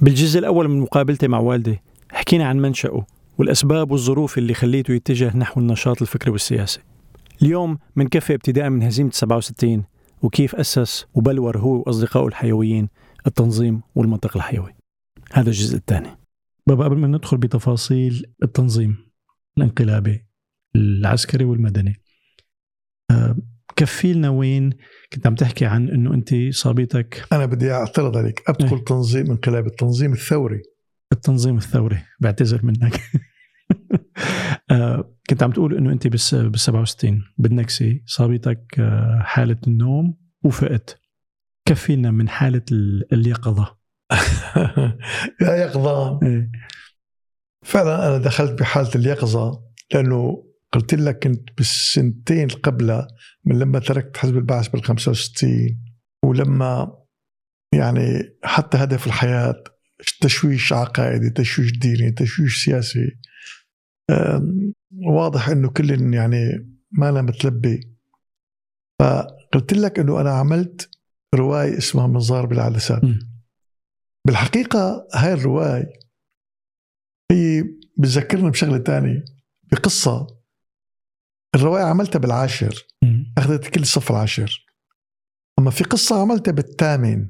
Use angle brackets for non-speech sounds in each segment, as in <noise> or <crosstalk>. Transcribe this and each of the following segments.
بالجزء الأول من مقابلتي مع والدي حكينا عن منشأه والأسباب والظروف اللي خليته يتجه نحو النشاط الفكري والسياسي. اليوم منكفي ابتداء من هزيمة 67 وكيف أسس وبلور هو وأصدقائه الحيويين التنظيم والمنطق الحيوي هذا الجزء الثاني. بابا قبل ما ندخل بتفاصيل التنظيم الانقلابي العسكري والمدني آه، كفيلنا وين؟ كنت عم تحكي عن إنه أنت صابيتك. أنا بدي اعترض عليك ادخل. تنظيم انقلاب التنظيم الثوري. التنظيم الثوري. بعتذر منك. <laughs> آه، كنت عم تقول إنه أنت بال بال 67 بالنكسه صابتك حالة النوم وفقت. كفينا من حالة ال- اليقظة. <laughs> يا يقظة. إيه. فعلا أنا دخلت بحالة اليقظة لأنه قلت لك كنت بالسنتين قبلها من لما تركت حزب البعث بال 65 ولما يعني حتى هدف الحياة تشويش عقائدي تشويش ديني تشويش سياسي واضح إنه كل يعني ما أنا متلبي فقلت لك إنه أنا عملت رواية اسمها منظار بالعدسات. بالحقيقة هاي الرواية هي بتذكرني بشغلة تانية بقصة الرواية عملتها بالعاشر مم. أخذت كل الصف العاشر. أما في قصة عملتها بالثامن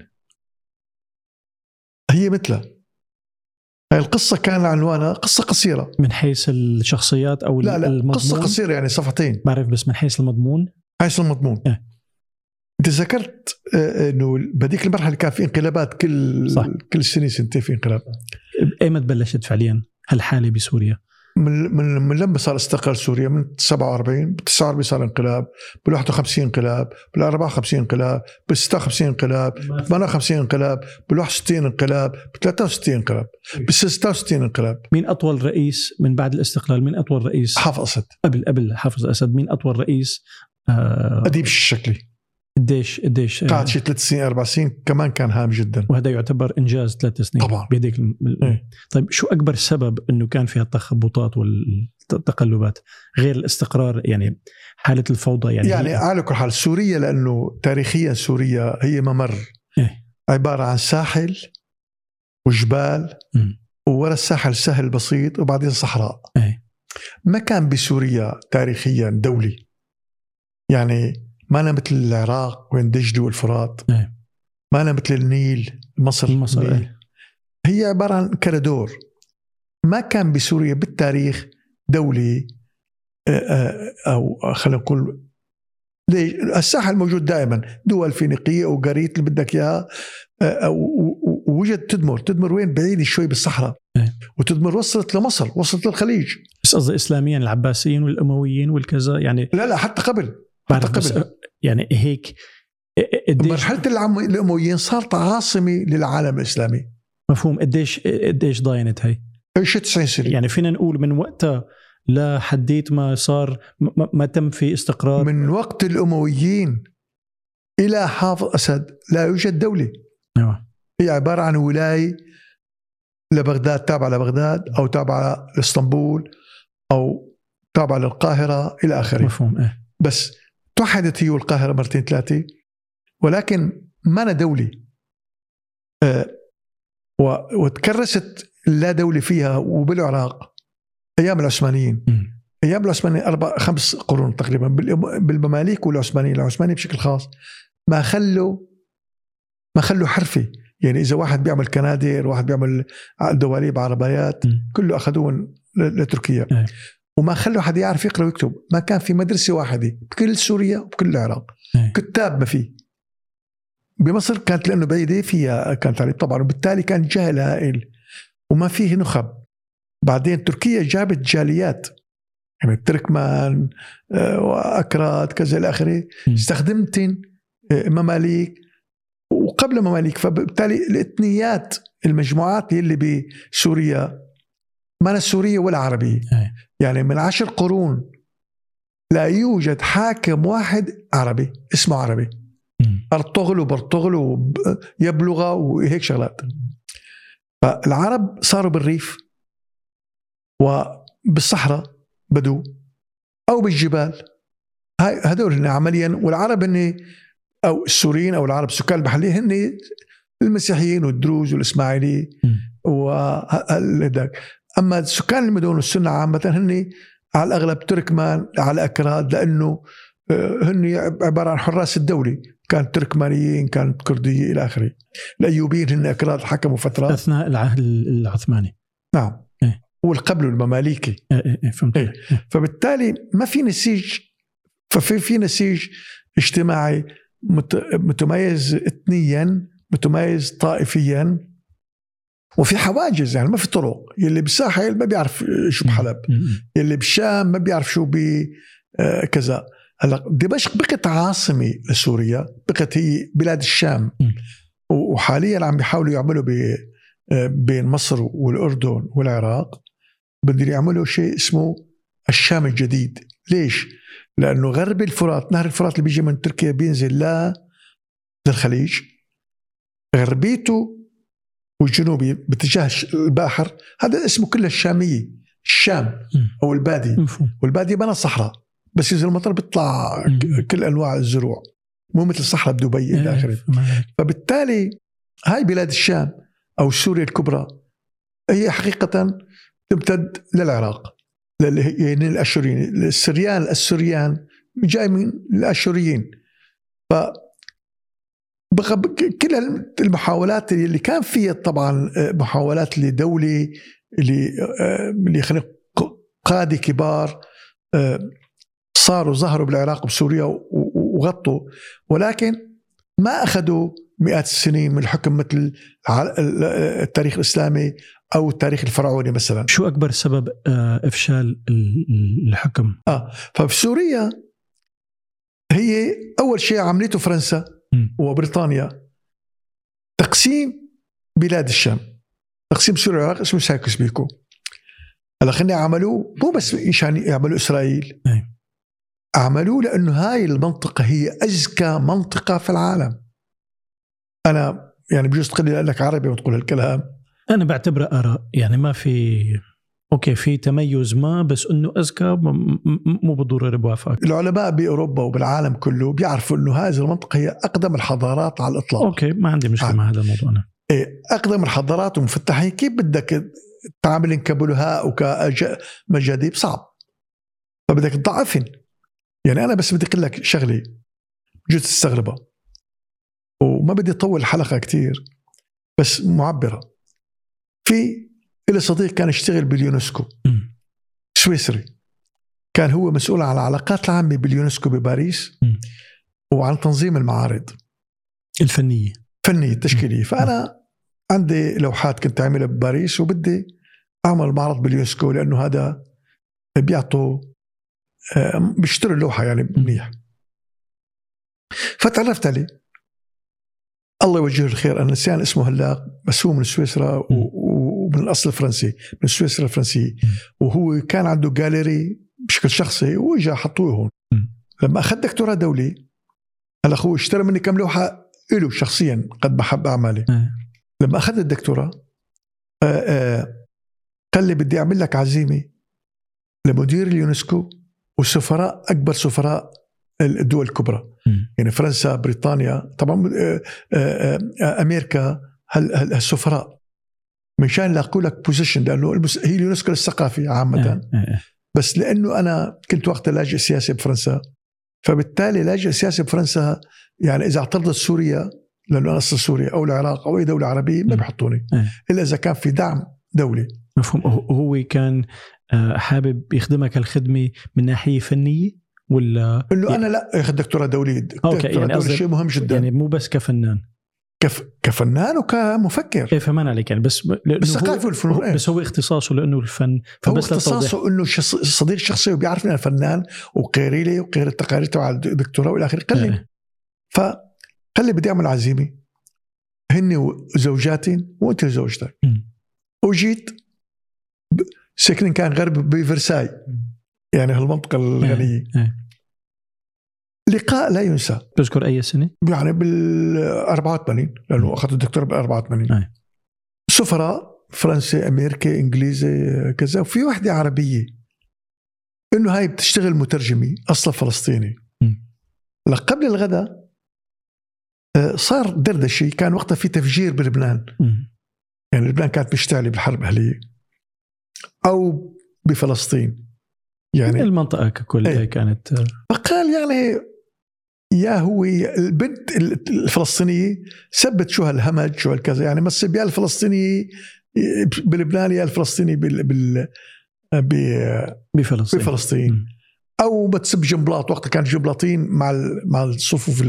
هي مثلها. هاي القصة كان عنوانها قصة قصيرة. من حيث الشخصيات أو لا لا المضمون؟ قصة قصيرة يعني صفحتين. بعرف بس من حيث المضمون؟ هاي المضمون. إيه. أنت ذكرت آه، إنه بهذيك المرحلة كان في انقلابات كل صح. كل سنة سنتين في انقلاب. إيمت بلشت فعليا هالحالة بسوريا. من من لما صار استقلال سوريا من 47 ب 49 صار انقلاب بال 51 انقلاب بال 54 انقلاب بال 56 انقلاب بال 58 انقلاب بال 61 انقلاب بال 63 انقلاب بال 66 انقلاب. مين أطول رئيس من بعد الاستقلال؟ مين أطول رئيس؟ حافظ أسد. قبل قبل حافظ أسد مين أطول رئيس؟ آه أديب الشكلي. قديش قديش آه، قعد شي ثلاث سنين أربع سنين كمان كان هام جدا وهذا يعتبر إنجاز ثلاث سنين طبعاً. بيديك الم... إيه. طيب شو أكبر سبب إنه كان فيها التخبطات والتقلبات غير الاستقرار يعني حالة الفوضى يعني, يعني على كل حال سوريا لأنه تاريخيا سوريا هي ممر إيه. عبارة عن ساحل وجبال. وورا الساحل سهل بسيط وبعدين صحراء إيه. ما كان بسوريا تاريخيا دولي يعني ما أنا مثل العراق وين دجلة والفرات إيه. ما أنا مثل النيل مصر مصر، النيل. إيه. هي عبارة عن كريدور ما كان بسوريا بالتاريخ دولي آه، آه، أو خلينا نقول؟ الساحل موجود دائما دول فينيقية وقريت اللي بدك إياها آه، ووجد تدمر تدمر وين بعيد شوي بالصحراء إيه. وتدمر وصلت لمصر وصلت للخليج بس قصدي اسلاميا العباسيين والأمويين والكذا يعني لا لا حتى قبل بس يعني هيك مرحلة العم- الأمويين صارت عاصمة للعالم الإسلامي. مفهوم. قديش قديش ضاينت هي؟ شي 90 سنة. يعني فينا نقول من وقتها لحديت ما صار ما, ما تم في استقرار. من وقت الأمويين إلى حافظ أسد لا يوجد دولة. أيوة. هي عبارة عن ولاية لبغداد تابعة لبغداد أو تابعة لإسطنبول أو تابعة للقاهرة إلى آخره. مفهوم إيه. بس توحدت هي والقاهرة مرتين ثلاثة ولكن ما أنا دولة و- وتكرست اللا دولة فيها وبالعراق أيام العثمانيين مم. أيام العثمانيين أربع خمس قرون تقريبا بالمماليك والعثمانيين العثماني بشكل خاص ما خلوا ما خلوا حرفي يعني إذا واحد بيعمل كنادر واحد بيعمل دواليب عربيات. كله اخذوهم ل- لتركيا إيه. وما خلوا حد يعرف يقرأ ويكتب. ما كان في مدرسة واحدة بكل سوريا وبكل العراق. إيه. كتاب ما في. بمصر كانت لأنه بعيدة فيها كان تعليم طبعا وبالتالي كان جهل هائل. وما فيه نخب. بعدين تركيا جابت جاليات. يعني التركمان آه، وأكراد كذا إلى آخره. مم. استخدمتن آه، مماليك. وقبل مماليك فبالتالي الاثنيات المجموعات اللي بسوريا ما سورية ولا عربية. إيه. يعني من عشر قرون لا يوجد حاكم واحد عربي اسمه عربي. مم. أرطغرل وبرطغرل ويبلغ وهيك شغلات. فالعرب صاروا بالريف وبالصحراء بدو أو بالجبال. هاي هدول هن عمليا والعرب هن أو السوريين أو العرب السكان المحليين هن المسيحيين والدروز والإسماعيلي وهذاك أما سكان المدن والسنة عامة هن على الأغلب تركمان على أكراد لأنه آه، هن عبارة عن حراس الدولة كانت تركمانيين كانت كرديه إلى آخره. الأيوبيين هن أكراد حكموا فتره أثناء العهد العثماني. نعم. إيه. والقبل المماليكي. إيه إيه إيه فهمت. إيه. فبالتالي ما في نسيج ففي في نسيج اجتماعي مت- متميز اثنيا متميز طائفيا. وفي حواجز يعني ما في طرق. يلي بالساحل ما بيعرف شو بحلب. يلي بالشام ما بيعرف شو ب آه، كذا. هلا دمشق بقت عاصمة لسوريا بقت هي بلاد الشام. وحاليا عم بيحاولوا يعملوا آه، بين مصر والأردن والعراق. بدهم يعملوا شيء اسمه الشام الجديد. ليش؟ لأنه غرب الفرات نهر الفرات اللي بيجي من تركيا بينزل ل للخليج. غربيته والجنوبي باتجاه البحر هذا اسمه كله الشامية الشام مم. أو البادي مفهوم. والبادية بنا صحراء بس ينزل المطر بيطلع. كل أنواع الزروع. مو مثل صحراء بدبي إلى إيه، عليك. فبالتالي هاي بلاد الشام أو سوريا الكبرى هي حقيقة تمتد للعراق. لل- يعني الاشوريين السريان السريان جاي من الأشوريين. ف كل المحاولات اللي كان فيها طبعا آه، محاولات لدولة اللي آه، اللي خلينا قادة كبار آه، صاروا ظهروا بالعراق وبسوريا وغطوا ولكن ما أخذوا مئات السنين من الحكم مثل التاريخ الإسلامي أو التاريخ الفرعوني مثلا شو أكبر سبب آه، إفشال ال- ال- الحكم؟ آه ففي سوريا هي أول شيء عملته فرنسا. وبريطانيا. تقسيم بلاد الشام. تقسيم سوريا والعراق اسمه سايكوس بيكو هلا خلينا عملوه مو بس عشان يعملوا إسرائيل. عملوه لأنه هاي المنطقة هي اذكى منطقة في العالم. أنا يعني بجوز تقول لأنك عربي وتقول هالكلام. أنا بعتبرها آراء. يعني ما في okay في تميز ما بس إنه اذكى مو بالضروره بوافقك. العلماء بأوروبا وبالعالم كله بيعرفوا إنه هذه المنطقة هي أقدم الحضارات على الإطلاق. okay ما عندي مشكلة آه. مع هذا الموضوع أنا. إيه أقدم الحضارات ومفتحين كيف بدك تعاملن كبلهاء وكمجاذيب صعب. فبدك تضعفن يعني أنا بس بدي أقول لك شغلة بجوز تستغربها. وما بدي أطول الحلقة كتير بس معبرة. في إلي صديق كان يشتغل باليونسكو. سويسري. كان هو مسؤول عن العلاقات العامة باليونسكو بباريس. وعن تنظيم المعارض. الفنية. فنية تشكيلية. فأنا عندي لوحات كنت أعملها بباريس وبدي أعمل معرض باليونسكو لأنه هذا بيعطوا آه، بيشتروا اللوحة يعني منيح. فتعرفت عليه الله يوجهه الخير. أنا نسيان اسمه هلأ بس هو من سويسرا ومن الأصل الفرنسي من سويسرا الفرنسيه وهو كان عنده جاليري بشكل شخصي واجا حطوه هون. لما أخذ دكتوراه دولي هلا اخوه اشترى مني كم لوحة له شخصيا قد بحب أعمالي آه. لما أخذ الدكتوراه آه، آه، قال لي بدي أعمل لك عزيمة لمدير اليونسكو وسفراء أكبر سفراء الدول الكبرى مم. يعني فرنسا بريطانيا طبعا آه، أمريكا هال- هال- هالسفراء مشان يلاقوا لك position لأنه هي اليونسكو للثقافه عامة آه. آه. بس لأنه أنا كنت وقتها لاجئ سياسي بفرنسا فبالتالي لاجئ سياسي بفرنسا يعني إذا اعترضت سوريا لأنه أنا أصل سوريا أو العراق أو أي دولة عربية ما. بيحطوني إيه. إلا إذا كان في دعم دولي مفهوم هو- كان آه، حابب يخدمك الخدمة من ناحية فنية ولا إنه يعني- أنا لا اخذ دكتوراه دولية دكتوراه يعني قصدي- شيء مهم جدا يعني مو بس كفنان كف كفنان وكمفكر إيه فهمان عليك يعني بس لأنه هو- بالثقافه والفنون إيه. بس هو اختصاصه لأنه الفن هو اختصاصه إنه شخص- صديق شخصي وبيعرف أنا فنان وقاري لي وقاري التقارير تبع الدكتوراه والى آخره قال لي إيه. فقال لي بدي أعمل عزيمة هن وزوجاتي وأنت وزوجتك. وجيت ساكنين كان غرب بفرساي يعني هالمنطقة الغنية إيه. لقاء لا ينسى. تذكر أي سنة؟ يعني بال 84 لأنه أخذت الدكتوراه بال 84 أي. سفراء فرنسي أمريكي إنجليزي كذا. وفي وحدة عربية. إنه هاي بتشتغل مترجمة أصلا فلسطيني. قبل الغداء آه، صار دردشة. كان وقتها في تفجير بلبنان. مم. يعني لبنان كانت مشتعلة بالحرب الاهليه أو بفلسطين. يعني المنطقة ككل إيه. كانت؟ آه، فقال يعني يا هو البنت الفلسطينيه سبت شو هالهمج شو هالكذا يعني تسب يا الفلسطيني بلبنان يا الفلسطيني بال بال ب- بفلسطين بفلسطين مم. أو بتسب جنبلاط وقتها كان جنبلاطين مع ال- مع الصفوف.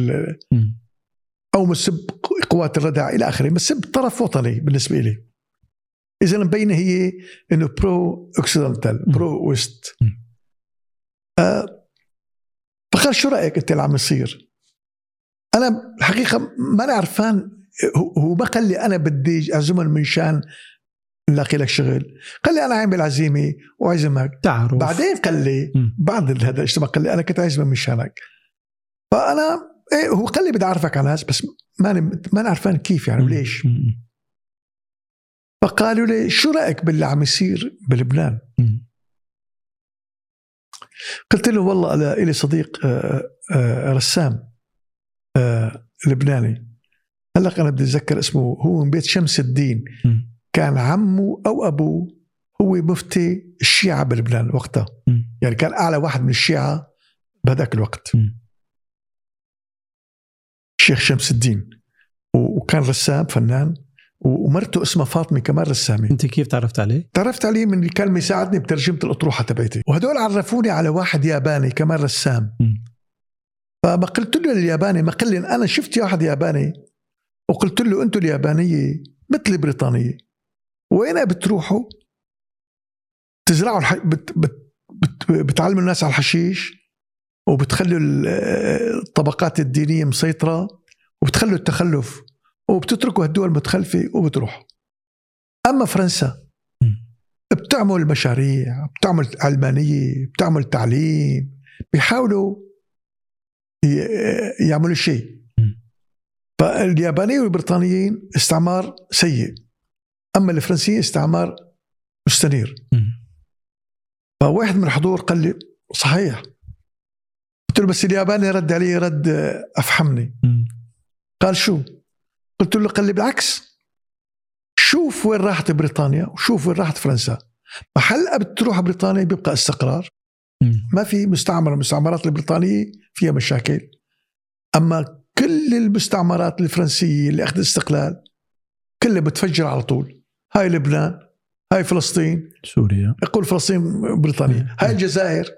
أو مسب قوات الردع إلى آخره مسب طرف وطني بالنسبة لي إذا مبينة هي إنه pro occidental. pro West. آه فقال شو رأيك أنت اللي عم يصير؟ أنا الحقيقة ما عرفان هو- ما قال لي أنا بدي أعزمهم من شان نلاقي لك شغل قال لي أنا عامل عزيمه وأعزمك تعرف بعدين قال لي. بعد هذا الاجتماع قال لي أنا كنت عايز من شانك فأنا إيه هو قال لي بدي أعرفك على ناس بس ما أنا عرفان كيف يعني. وليش. فقالوا لي شو رأيك باللي عم يصير بلبنان. قلت له والله أنا لي صديق آه، آه، رسام آه، لبناني هلأ أنا بدي أتذكر اسمه هو من بيت شمس الدين. كان عمه أو أبوه هو مفتي الشيعة بلبنان وقتها. يعني كان أعلى واحد من الشيعة بهذاك الوقت. الشيخ شمس الدين وكان رسام فنان ومرته اسمها فاطمة كمان رسامه انت كيف تعرفت عليه؟ تعرفت عليه من اللي كان يساعدني بترجمة الأطروحة تبعتي. وهدول عرفوني على واحد ياباني كمان رسام. فما قلت له الياباني ما قال لي أنا شفت واحد ياباني وقلت له أنتم اليابانية مثل البريطانيه وين بتروحوا؟ تزرعوا الح... بت... بت... بت... بتعلموا الناس على الحشيش وبتخلوا ال- الطبقات الدينية مسيطرة وبتخلوا التخلف. وبتتركوا هالدول المتخلفه وبتروحوا أما فرنسا. بتعمل مشاريع بتعمل علمانية بتعمل تعليم بيحاولوا يعملوا شيء. فاليابانيين والبريطانيين استعمار سيء أما الفرنسيين استعمار مستنير. فواحد من الحضور قال لي صحيح قلت له بس الياباني رد علي رد افحمني. قال شو قلت له قال لي بالعكس. شوف وين راحت بريطانيا وشوف وين راحت فرنسا. محل بتروح بريطانيا بيبقى استقرار. ما في مستعمرة. المستعمرات البريطانية فيها مشاكل. أما كل المستعمرات الفرنسية اللي أخذت استقلال كلها بتفجر على طول. هاي لبنان هاي فلسطين. سوريا. يقول فلسطين بريطانيا هاي الجزائر.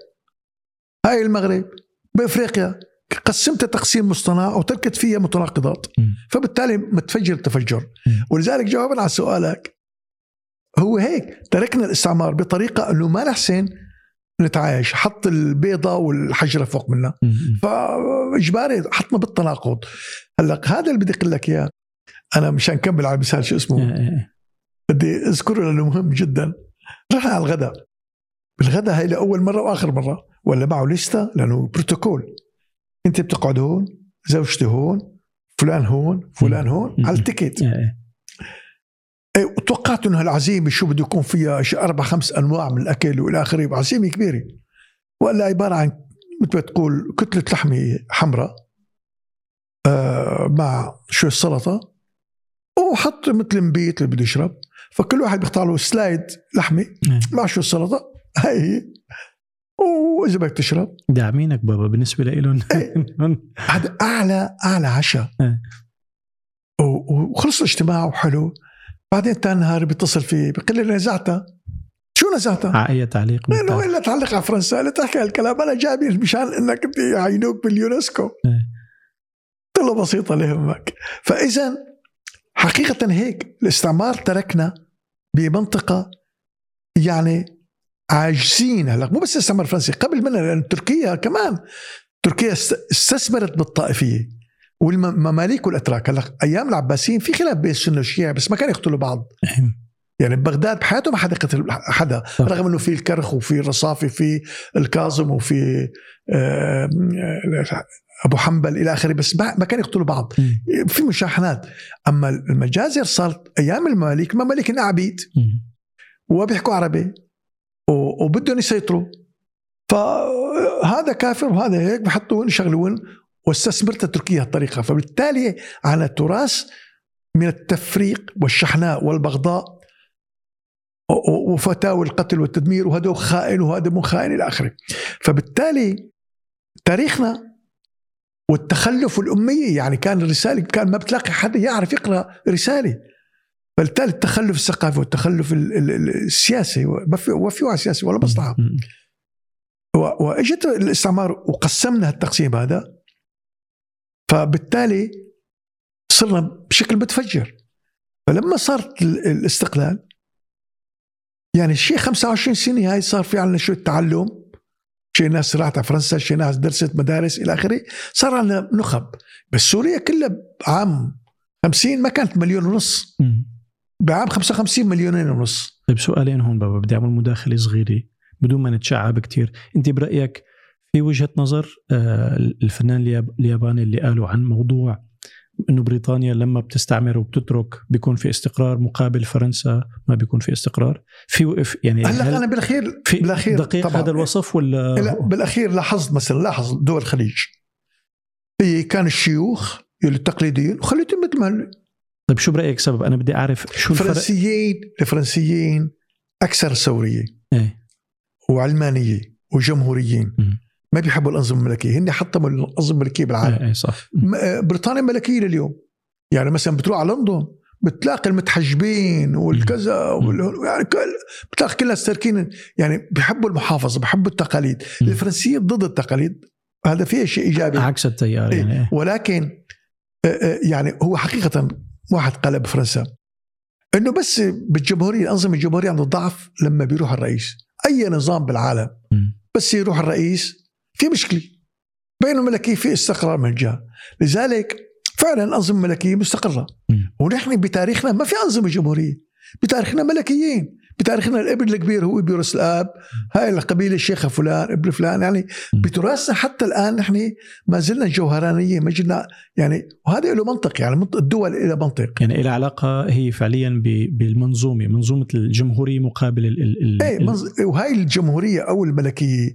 هاي المغرب. بأفريقيا. قسمتها تقسيم مصطنع وتركت فيها متناقضات. فبالتالي متفجر التفجر مم. ولذلك جوابا على سؤالك هو هيك تركنا الاستعمار بطريقة إنه ما نحسن نتعايش حط البيضة والحجرة فوق منا مم. فإجباري حطنا بالتناقض. هلأ هذا اللي بدي أقول لك إياه. أنا مشان نكمل على المثال شو اسمه؟ إيه، إيه. بدي أذكره لأنه مهم جدا. رحنا على الغداء. بالغداء هاي لأول مرة وآخر مرة. ولا معه لسته لأنه بروتوكول. انت بتقعد هون زوجتي هون فلان هون فلان هون. على التيكت. إيه، إيه. إيه، وتوقعت إنه هالعزيمه شو بده يكون فيها أربع خمس أنواع من الأكل وإلى آخره. عزيمة كبيرة. ولا عبارة عن مثل ما تقول كتلة لحمة حمراء آه مع شوي سلطة وحط مثل مبيت اللي بده يشرب. فكل واحد بيختار له slice لحمة إيه. مع شوي سلطة. هاي واذا بدك تشرب داعمينك بابا بالنسبة لهم إيه. هذا أعلى أعلى عشاء <laughs> إيه. وخلص الاجتماع وحلو بعدين تاني نهار بيتصل فيه بيقول لي نزعتها شو نزعتها؟ على اي تعليق لأنه ممتاز. إلا تعلق على فرنسا الا تحكي هالكلام أنا جايبي مشان إنك بدي يعينوك باليونسكو إيه. قلت له بسيطة لا يهمك فإذا حقيقة هيك الاستعمار تركنا بمنطقة يعني عاجزين هلا مو بس الاستعمار الفرنسي قبل منها لأن تركيا كمان. تركيا است- استثمرت بالطائفية والمماليك والأتراك. هلا أيام العباسيين في خلاف بين السنة والشيعة بس ما كانوا يقتلوا بعض. إيه. يعني ببغداد بحياته ما حدا قتل حدا رغم إنه في الكرخ وفي الرصافي في الكاظم وفي آه، آه، أبو حنبل إلى آخره بس ما كانوا يقتلوا بعض. في مشاحنات. أما المجازر صارت أيام المماليك المماليك عبيد. وبيحكوا عربي. وبدهم يسيطروا. فهذا كافر وهذا هيك بحطوهن يشغلوهن واستثمرت تركيا الطريقة فبالتالي على تراث من التفريق والشحناء والبغضاء وفتاوى القتل والتدمير وهذا خائن وهذا مو خائن إلى آخره. فبالتالي تاريخنا والتخلف والأمية يعني كان الرسالة كان ما بتلاقي حدا يعرف يقرأ رسالة. فبالتالي التخلف الثقافي والتخلف السياسي. وفي وعي سياسي ولا مصلحة. وإجت الاستعمار وقسمنا التقسيم هذا. فبالتالي صرنا بشكل متفجر. فلما صارت الاستقلال يعني شيء 25 سنة هاي صار في عندنا شو التعلم شيء ناس راحت على فرنسا شيء ناس درست مدارس إلى آخره. صار عندنا نخب. بس سوريا كلها بعام 50 ما كانت مليون ونص. بعام 55 مليونين ونص. طيب سؤالين هون بابا بدي أعمل مداخلة صغيرة بدون ما نتشعب كثير أنت برأيك في وجهة نظر آه، الفنان الياباني اللي قالوا عن موضوع إنه بريطانيا لما بتستعمر وبتترك بيكون في استقرار مقابل فرنسا ما بيكون في استقرار؟ في يعني هلأ أنا بالاخير في بالأخير دقيق طبعا. هذا الوصف ولا؟ لا بالأخير لاحظت مثلا لاحظ دول الخليج. كان الشيوخ التقليديين وخليتهم مثل ما طيب شو برأيك سبب؟ أنا بدي أعرف شو الفرنسيين الفرنسيين أكثر ثوريه إيه. وعلمانية وجمهوريين. م. ما بيحبوا الأنظمة الملكية. هن حطموا الأنظمة الملكية بالعالم. اي صح. آه، بريطانيا ملكية لليوم. يعني مثلا بتروح على لندن بتلاقي المتحجبين والكذا يعني بتلاقي كل الناس تاركين يعني بيحبوا المحافظة بيحبوا التقاليد. الفرنسيين ضد التقاليد. هذا فيه شيء إيجابي. عكس التيار يعني إيه. ولكن آه، آه، يعني هو حقيقه واحد قال بفرنسا إنه بس بالجمهورية الانظمه الجمهورية عندها ضعف لما بيروح الرئيس. أي نظام بالعالم بس يروح الرئيس في مشكلة. بين الملكيه في استقرار من جهة. لذلك فعلا الانظمه الملكيه مستقرة. ونحن بتاريخنا ما في أنظمة جمهورية. بتاريخنا ملكيين. بتاريخنا الابن الكبير هو بيورث الاب هاي القبيلة الشيخة فلان ابن فلان يعني بتراثنا حتى الآن نحن ما زلنا جوهرانية ما زلنا يعني وهذا له منطق يعني الدول لها منطق. يعني لها علاقة هي فعليا بالمنظومة منظومة الجمهورية مقابل ال ال إيه منظ... وهاي الجمهورية أو الملكية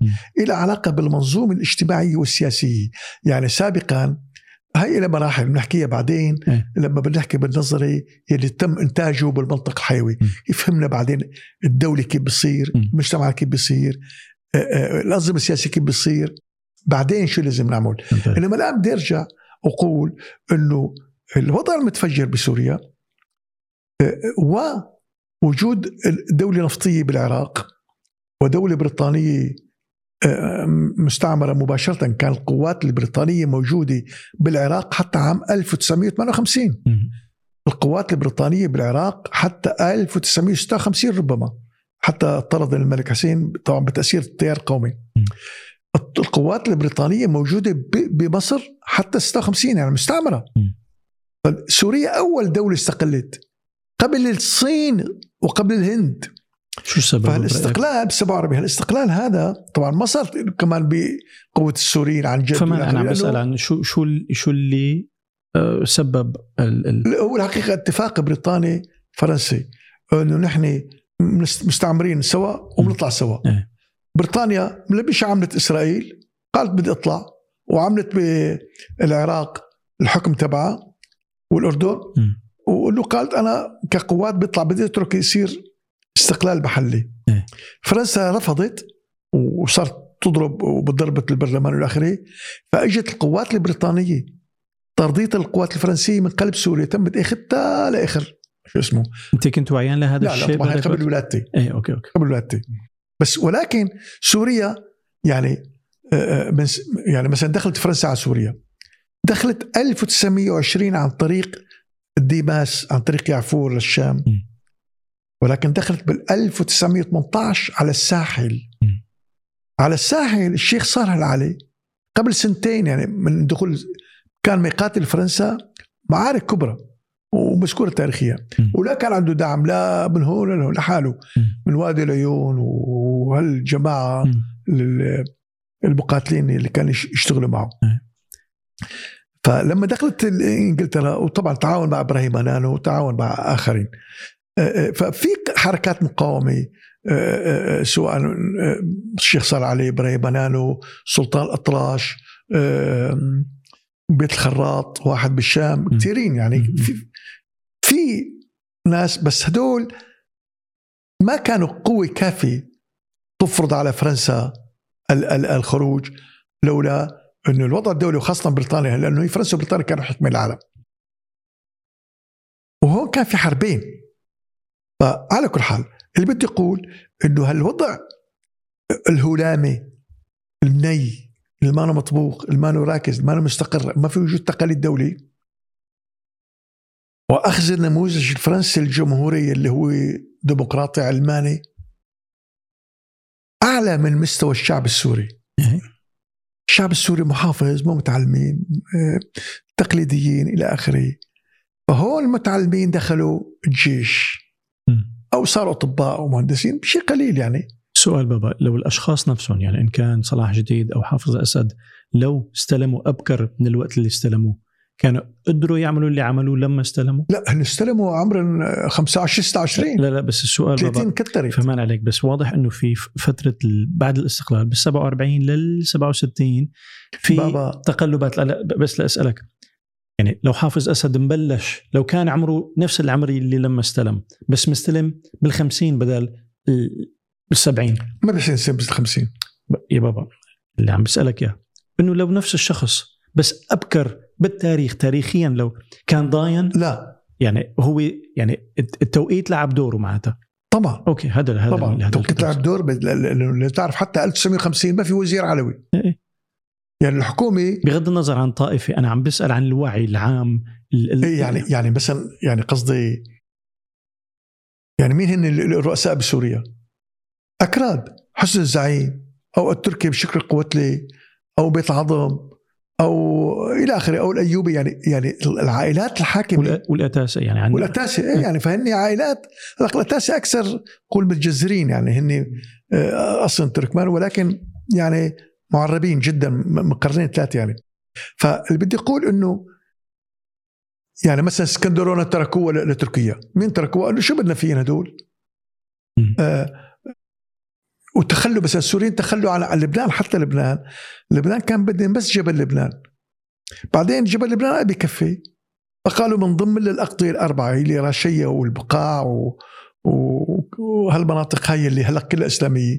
لها علاقة بالمنظومة الاجتماعية والسياسية. يعني سابقا هاي إلى مراحل بنحكيها بعدين إيه؟ لما بنحكي بالنظري اللي تم إنتاجه بالمنطق الحيوي. يفهمنا بعدين الدولة كيف بصير المجتمع كيف بصير آه، آه، الأنظمة السياسية كيف بصير بعدين شو لازم نعمل؟ إنما الآن بدي أرجع أقول إنه الوضع المتفجر بسوريا آه، ووجود دولة نفطية بالعراق ودولة بريطانية مستعمرة مباشرة. كان القوات البريطانية موجودة بالعراق حتى عام 1958 القوات البريطانية بالعراق حتى 1956 ربما. حتى طرد الملك حسين طبعا بتأثير التيار القومي القوات البريطانية موجودة بمصر حتى 56 يعني مستعمرة. سوريا أول دولة استقلت. قبل الصين وقبل الهند. شو السبب؟ فالاستقلال ب 47 الاستقلال هذا طبعا ما صار كمان بقوة السوريين عن جد فما أنا عم بسأل عن شو شو شو اللي آه، سبب ال هو الحقيقة اتفاق بريطاني فرنسي إنه نحن مستعمرين سوا وبنطلع سوا إيه. بريطانيا ملبشه عملت إسرائيل قالت بدي أطلع وعملت بالعراق الحكم تبعها والأردن وانه قالت أنا كقوات بيطلع بدي أترك يصير استقلال محلي. إيه. فرنسا رفضت وصارت تضرب وبضربت البرلمان والى آخره فإجت القوات البريطانية. ترضيه القوات الفرنسية من قلب سوريا تمت اخذتها لآخر شو اسمه؟ أنت كنت عيان لهذا لا الشيء لا طبعا قبل ولادتي. إيه okay okay. قبل ولادتي. بس ولكن سوريا يعني آه، آه، يعني مثلا دخلت فرنسا على سوريا. دخلت 1920 عن طريق الديماس عن طريق يعفور للشام. م. ولكن دخلت بال 1918 على الساحل. على الساحل الشيخ صالح العلي قبل سنتين يعني من دخول كان ميقاتل فرنسا معارك كبرى ومذكورة تاريخيا ولا كان عنده دعم لا من هون ولا لحاله. من وادي العيون وهالجماعة المقاتلين اللي كانوا يشتغلوا معه. فلما دخلت إنجلترا وطبعا تعاون مع إبراهيم أنانو وتعاون مع آخرين ففي حركات مقاومة آه، آه، سواء آه، الشيخ صار علي إبراهيم بنانو سلطان الاطراش بيت الخراط واحد بالشام. كثيرين يعني. في في ناس بس هدول ما كانوا قوة كافية تفرض على فرنسا ال- ال- الخروج لولا إنه الوضع الدولي وخاصة بريطانيا لأنه هي فرنسا وبريطانيا كانوا حكمين العالم وهون كان في حربين فعلى كل حال اللي بدي أقول إنه هالوضع الهلامي الني اللي ما مطبوخ اللي ما راكز اللي ما مستقر ما في وجود تقاليد دولي وأخذ النموذج الفرنسي الجمهوري اللي هو ديمقراطي علماني أعلى من مستوى الشعب السوري إيه. الشعب السوري محافظ مو متعلمين آه، تقليديين إلى آخره فهون المتعلمين دخلوا الجيش. أو صاروا أطباء ومهندسين بشيء قليل يعني سؤال بابا لو الأشخاص نفسهم يعني إن كان صلاح جديد أو حافظ أسد لو استلموا أبكر من الوقت اللي استلموه كانوا قدروا يعملوا اللي عملوه لما استلموا؟ لا هن استلموا عمر 15 26 لا لا بس السؤال 30 بابا كترت فهمان عليك بس واضح إنه في فترة بعد الاستقلال بال 47 لل 67 في بابا. تقلبات لا لا بس لأسألك يعني لو حافظ أسد مبلش لو كان عمره نفس العمر اللي لما استلم بس مستلم بال 50 بدل بال 70 ما بيصير يصير بال 50 يا بابا اللي عم بسألك إياه. إنه لو نفس الشخص بس أبكر بالتاريخ تاريخيا لو كان ضاين لا. يعني هو يعني الت- التوقيت لعب دوره معناتها. طبعا. okay هذا هذا طبعا. هذا توقيت الكلام. لعب دور لأنه تعرف حتى 1950 ما في وزير علوي. إيه. يعني الحكومة بغض النظر عن طائفة أنا عم بسأل عن الوعي العام ال- ال- إيه يعني يعني مثلا يعني قصدي يعني مين هن ال- الرؤساء بسوريا؟ أكراد حسن الزعيم أو التركي بشكل قوتلي أو بيت عظم أو إلى آخره أو الأيوبي يعني يعني العائلات الحاكمة والأتاسة يعني عن والاتاسه إيه يعني فهن عائلات الاتاسه أكثر قول متجذرين يعني هن آه، أصلا تركمان ولكن يعني معربين جدا من قرنين ثلاثة يعني. فاللي بدي أقول إنه يعني مثلا اسكندرونه تركوه ل- لتركيا. مين تركوه قالوا شو بدنا فينا هدول. آه وتخلوا بس السوريين تخلوا على لبنان حتى لبنان. لبنان كان بدهم بس جبل لبنان. بعدين جبل لبنان ما بكفي. فقالوا من ضمن الأقضية الأربعة اللي راشية والبقاع و... و... وهالمناطق هاي اللي هلأ كلها إسلامية.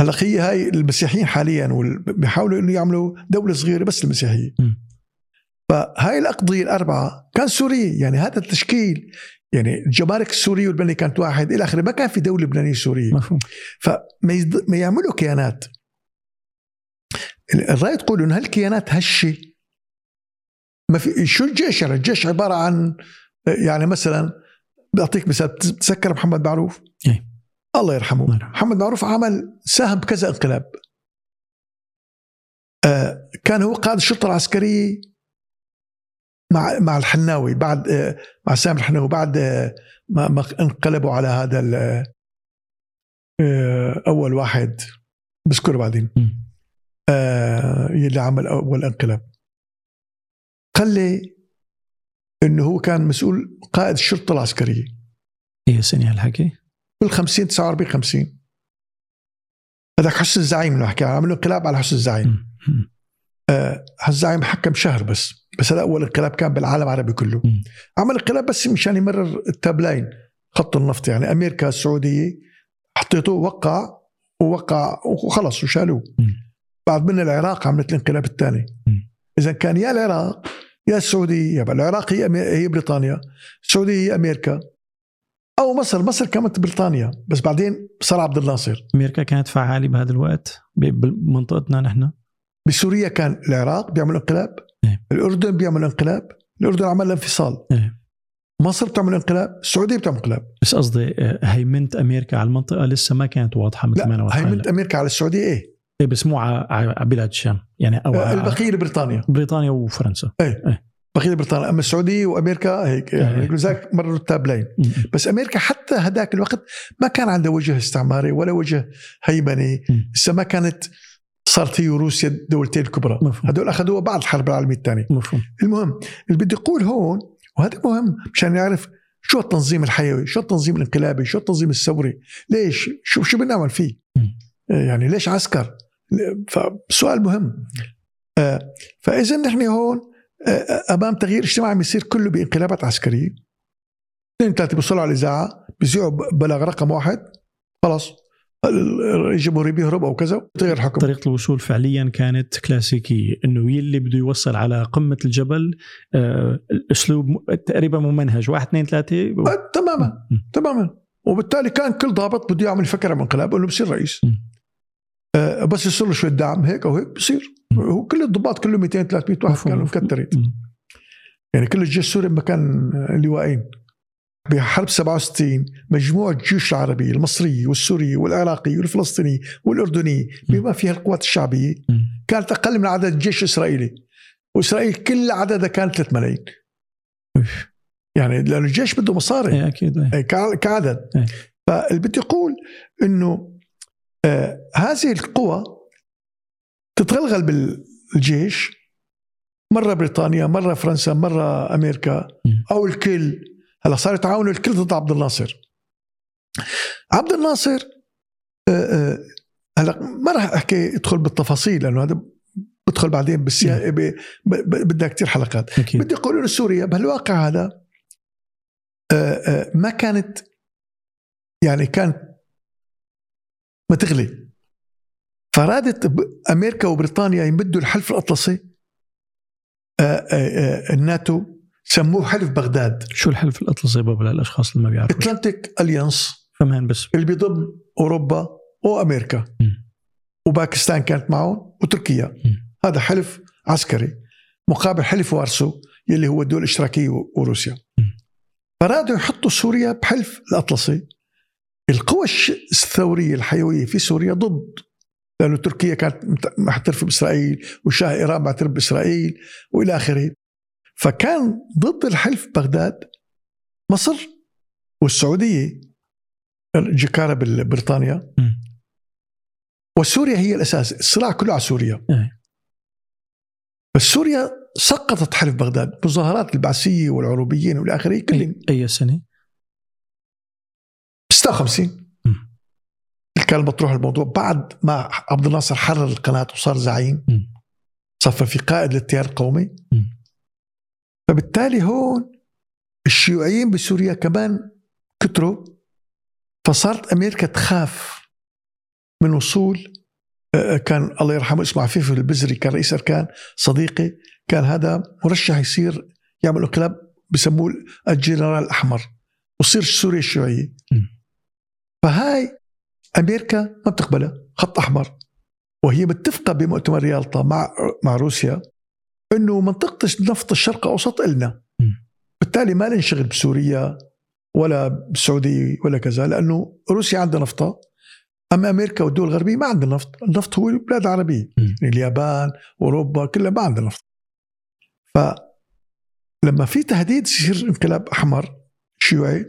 هلا هي هاي المسيحيين حاليا وال- بيحاولوا إنه يعملوا دولة صغيرة بس المسيحيه. فهاي الأقضية الأربعة كان سوري يعني هذا التشكيل يعني الجمارك السوريه واللبنانيه كانت واحد إلى آخره ما كان في دولة لبنانية سورية. مفهوم. فما يزد... ما يعملوا كيانات. الرأي تقول إنه هالكيانات هشة. ما في شو الجيش؟ يعني الجيش عبارة عن يعني مثلا بعطيك مثال بتتذكر محمد معروف؟ إيه. الله يرحمه. محمد معروف عمل ساهم بكذا انقلاب. آه كان هو قائد الشرطة العسكرية مع مع الحناوي بعد آه مع سامر الحناوي بعد آه ما, انقلبوا على هذا أول واحد. بذكره بعدين. يلي عمل أول انقلاب. قال لي إنه هو كان مسؤول قائد الشرطة العسكرية. هي سنة هالحكي. بال 50 49 50 هذاك حسن الزعيم اللي حكى عملوا انقلاب على حسن الزعيم. آه الزعيم حكم شهر بس بس هذا أول انقلاب كان بالعالم العربي كله. عمل انقلاب بس مشان يمرر التابلاين خط النفط يعني أمريكا السعودية حطيته وقع ووقع وخلص وشالوه. بعد من العراق عملت الانقلاب الثاني. إذا كان يا العراق يا السعودية يبقى العراق هي بريطانيا السعودية هي أمريكا أو مصر مصر كانت بريطانيا بس بعدين صار عبد الناصر أمريكا كانت فعالة بهذا الوقت بمنطقتنا نحن. بسوريا كان العراق بيعمل انقلاب إيه. الأردن بيعمل انقلاب الأردن عمل انفصال. إيه. مصر بتعمل انقلاب السعودية بتعمل انقلاب. بس قصدي آه، هيمنة أمريكا على المنطقة لسه ما كانت واضحة مثل ما أنا لا واضحة هي من هلا. أمريكا على السعودية إيه؟ إيه بس مو على بلاد الشام يعني أو ع- البقية لبريطانيا. بريطانيا وفرنسا. بقيه لبريطانيا أما السعودية وأمريكا هيك يعني. لذلك مروا التابلين. بس أمريكا حتى هداك الوقت ما كان عندها وجه استعماري ولا وجه هيمني. لسه ما كانت صارت هي وروسيا الدولتين الكبرى. هدول أخذوها بعد الحرب العالمية الثانية. المهم اللي بدي أقول هون وهذا مهم مشان نعرف شو التنظيم الحيوي شو التنظيم الانقلابي شو التنظيم الثوري ليش؟ شو شو بنعمل فيه؟ مم. يعني ليش عسكر؟ فسؤال مهم. آه، فإذا نحن هون آه، أمام تغيير اجتماعي بيصير كله بانقلابات عسكرية. اثنين ثلاثة بيوصلوا على الإذاعة بيذيعوا بلغ رقم واحد. خلاص الجمهوري بيهرب أو كذا تغير الحكم طريقة الوصول فعليا كانت كلاسيكية إنه يلي بده يوصل على قمة الجبل آه الأسلوب تقريبا ممنهج واحد اثنين ثلاثة؟ آه، تماما تماما. وبالتالي كان كل ضابط بده يعمل فكرة بانقلاب انه بصير رئيس. آه بس يصير له شوية دعم هيك أو هيك بصير. م. هو كل الضباط كلهم 200 300 واحد. كانوا مكترين. يعني كل الجيش السوري مكان لواءين بحرب 67 مجموعة الجيوش العربية المصرية والسورية والعراقية والفلسطينية والأردنية بما فيها القوات الشعبية. كانت أقل من عدد الجيش الإسرائيلي وإسرائيل كل عددها كانت 3 ملايين يعني لأنه الجيش بده مصاري أكيد إيه. أي كع- كعدد إيه. فاللي بدي أقول أنه آه هذه القوى تتغلغل بالجيش مرة بريطانيا مرة فرنسا مرة أمريكا مم. أو الكل. هلا صار يتعاونوا الكل ضد عبد الناصر. عبد الناصر آه، آه، هلا ما راح أحكي ادخل بالتفاصيل لأنه هذا بدخل بعدين بالسيا بدها كثير حلقات. أكيد. بدي أقول إنه سوريا بهالواقع هذا آه، ما كانت يعني كانت ما تغلي فرادت أمريكا وبريطانيا يمدوا الحلف الاطلسي آه، آه، آه، الناتو سموه حلف بغداد. شو الحلف الاطلسي بابا للأشخاص اللي ما بيعرفوا اتلانتيك اليانس كمان بس. اللي بيضم أوروبا وأمريكا. مم. وباكستان كانت معهم وتركيا. مم. هذا حلف عسكري مقابل حلف وارسو يلي هو الدول الاشتراكية وروسيا. فرادوا يحطوا سوريا بحلف الأطلسي. القوى الثورية الحيوية في سوريا ضد لأنه تركيا كانت معترفه بإسرائيل وشاه إيران معترف بإسرائيل وإلى آخره فكان ضد الحلف بغداد مصر والسعودية جكاره ببريطانيا مم. وسوريا هي الأساس الصراع كله على سوريا إيه. بس سوريا سقطت حلف بغداد مظاهرات البعثية والعروبيين وإلى آخره كلهم أي, أي سنة 56 مم. كان مطروح الموضوع بعد ما عبد الناصر حرر القناة وصار زعيم. صفى في قائد للتيار القومي. فبالتالي هون الشيوعيين بسوريا كمان كتروا فصارت أمريكا تخاف من وصول آه، كان الله يرحمه اسمه عفيف البزري كان رئيس أركان صديقي كان هذا مرشح يصير يعمل انقلاب بسموه الجنرال الأحمر وصير سوريا الشيوعيه مم. فهاي أمريكا ما بتقبلها خط أحمر. وهي متفقة بمؤتمر يالطا مع مع روسيا إنه منطقة نفط الشرق الاوسط إلنا. بالتالي ما ننشغل بسوريا ولا بالسعوديه ولا كذا لأنه روسيا عندها نفطها أما أمريكا والدول الغربية ما عندها نفط، النفط هو البلاد العربية. يعني اليابان أوروبا كلها ما عندها نفط. فلما في تهديد يصير انقلاب أحمر شيوعي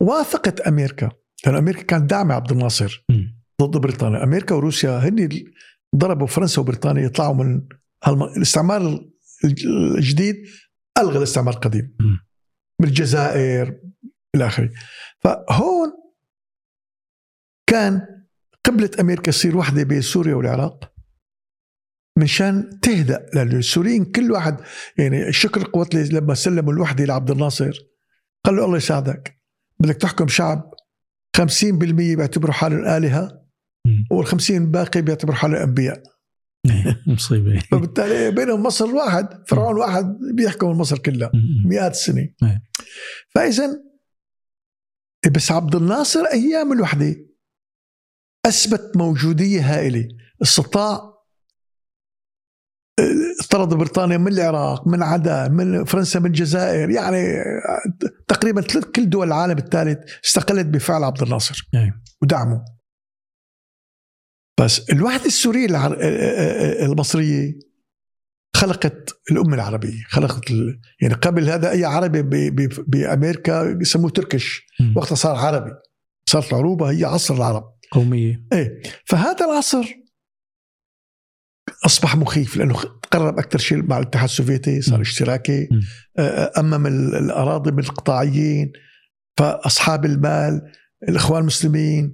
وافقت أمريكا. لأن أمريكا كانت داعمة عبد الناصر مم. ضد بريطانيا أمريكا وروسيا هن ضربوا فرنسا وبريطانيا يطلعوا من هالم... الاستعمار الجديد ألغى الاستعمار القديم مم. من الجزائر إلى آخره فهون كان قبلة أمريكا تصير وحدة بين سوريا والعراق مشان تهدأ لأن السوريين كل واحد يعني شكر القوات لما سلموا الوحدة لعبد الناصر قال له الله يساعدك بدك تحكم شعب 50% بيعتبروا حالهم آلهة مم. وال50 الباقي بيعتبروا حالهم أنبياء إيه، مصيبة <laughs> فبالتالي بينهم مصر واحد فرعون واحد بيحكم مصر كلها. مئات السنين إيه. فإذا بس عبد الناصر أيام الوحدة أثبت موجودية هائلة استطاع طرد بريطانيا من العراق من عدن من فرنسا من الجزائر يعني تقريبا كل دول العالم الثالث استقلت بفعل عبد الناصر. إيه. ودعمه. بس الوحدة السورية العر... المصرية خلقت الأمة العربية خلقت ال... يعني قبل هذا أي عربي ب... ب... بأمريكا يسموه تركش. وقتها صار عربي. صارت العروبة هي عصر العرب. قومية. إيه. فهذا العصر أصبح مخيف لأنه قرب أكثر شيء مع الاتحاد السوفيتي صار. اشتراكي. امم ال- الأراضي من القطاعيين فأصحاب المال الإخوان المسلمين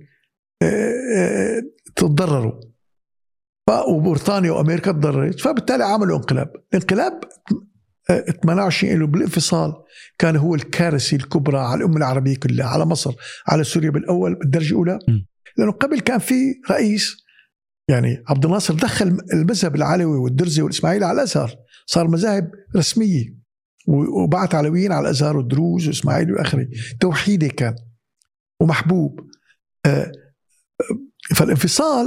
آه، تضرروا. وبريطانيا وأمريكا تضررت فبالتالي عملوا انقلاب. الانقلاب آه، 28 له بالانفصال كان هو الكارثه الكبرى على الأمة العربية كلها على مصر على سوريا بالأول بالدرجة الأولى. لأنه قبل كان في رئيس يعني عبد الناصر دخل المذهب العلوي والدرزي والإسماعيلي على الأزهر. صار مذاهب رسمية. و- وبعث علويين على الأزهر والدروز وإسماعيلي واخره توحيدي كان. ومحبوب. آه، آه، فالانفصال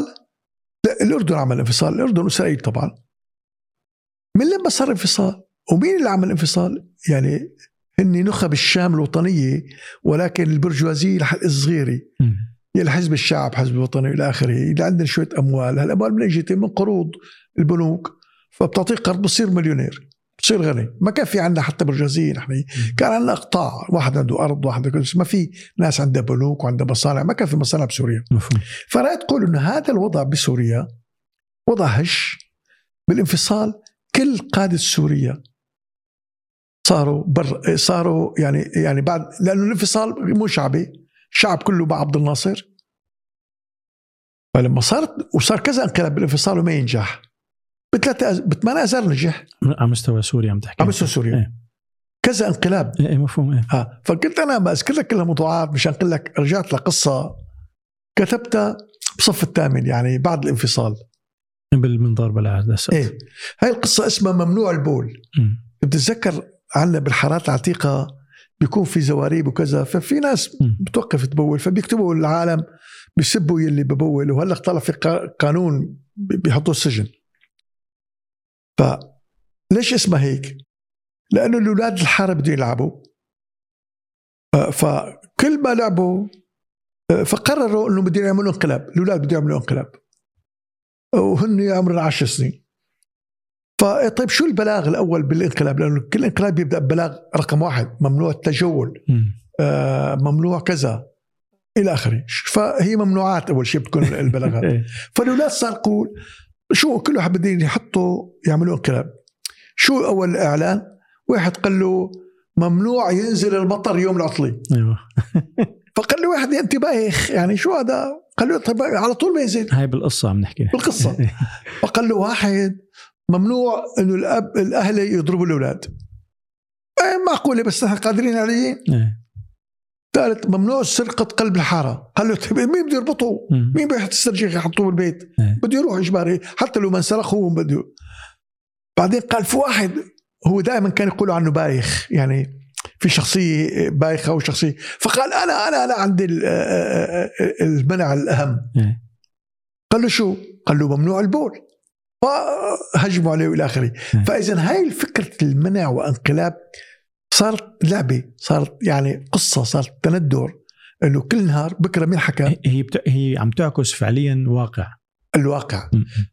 لا الأردن عمل انفصال. الأردن وإسرائيل طبعا. من لما صار انفصال؟ ومين اللي عمل انفصال؟ يعني هن نخب الشام الوطنية ولكن البرجوازية الصغيرة. مم. يلي حزب الشعب حزب الوطني إلى آخره اللي عندنا شوية أموال. هالاموال من اجت من قروض البنوك فبتعطيك قرض بتصير مليونير بتصير غني. ما كان في عندنا حتى برجوازيه نحن كان عندنا أقطاع واحد عنده أرض واحد عنده ما في ناس عندها بنوك وعندها مصانع. ما كان في مصانع بسوريا. مفهوم. تقول إنه هذا الوضع بسوريا وضع هش بالانفصال. كل قادة سوريا صاروا بر صاروا يعني يعني بعد لأنه الانفصال مو شعبي. الشعب كله مع عبد الناصر. فلما صارت وصار كذا انقلاب بالانفصال وما ينجح. بثلاثة بثمان اذار نجح. على مستوى سوريا عم تحكي. على مستوى سوريا. إيه. كذا انقلاب. إيه إيه، مفهوم إيه. آه فقلت أنا ما أذكر لك كل الموضوعات مشان أقول لك رجعت لقصة كتبتها بصف الثامن يعني بعد الانفصال. بالمنظار بالعادة إيه. هاي القصة اسمها ممنوع البول. بتتذكر عندنا بالحارات العتيقة بيكون في زواريب وكذا. ففي ناس. بتوقف تبول فبيكتبوا العالم بيسبوا يلي ببول. وهلأ طلع في قا- قانون بي- بيحطوا السجن. فليش اسمها هيك؟ لأنه الأولاد الحاره بدهم يلعبوا. فكل ما لعبوا فقرروا إنه بدهم يعملوا انقلاب، الأولاد بدهم يعملوا انقلاب. وهن عمرهم 10 سنين. فطيب شو البلاغ الأول بالانقلاب؟ لأنه كل انقلاب يبدأ ببلاغ رقم واحد ممنوع التجول. آه، ممنوع كذا إلى آخره. فهي ممنوعات أول شيء بتكون <laughs> البلاغات. إيه. فالاولاد صار يقول شو كل واحد بدهم يحطوا يعملوا انقلاب. شو أول إعلان؟ واحد قال له ممنوع ينزل المطر يوم العطلة. أيوه. <laughs> فقال له واحد انت بايخ يعني شو هذا؟ قال له طيب على طول ما ينزل. هاي بالقصة عم نحكي. بالقصة. <laughs> فقال له واحد ممنوع إنه الأب الأهل يضربوا الأولاد. إيه معقولة بس نحن قادرين عليه إيه. ثالث ممنوع سرقة قلب له طيب مين بده يربطه. مين بيحط السرجيخ يحطوه بالبيت إيه. بده يروح اجباري حتى لو ما انسرق هو بده. بعدين قال في واحد هو دائما كان يقولوا عنه بايخ. يعني في شخصية بايخة وشخصيه فقال أنا أنا أنا عندي ال- المنع الأهم. إيه. قال له شو؟ قال له ممنوع البول. فهجموا عليه والى آخره. فاذا هاي فكره المنع وانقلاب صارت لعبة صارت يعني قصة صارت تندر إنه كل نهار بكرة مين حكى هي بت... هي عم تعكس فعليا واقع الواقع.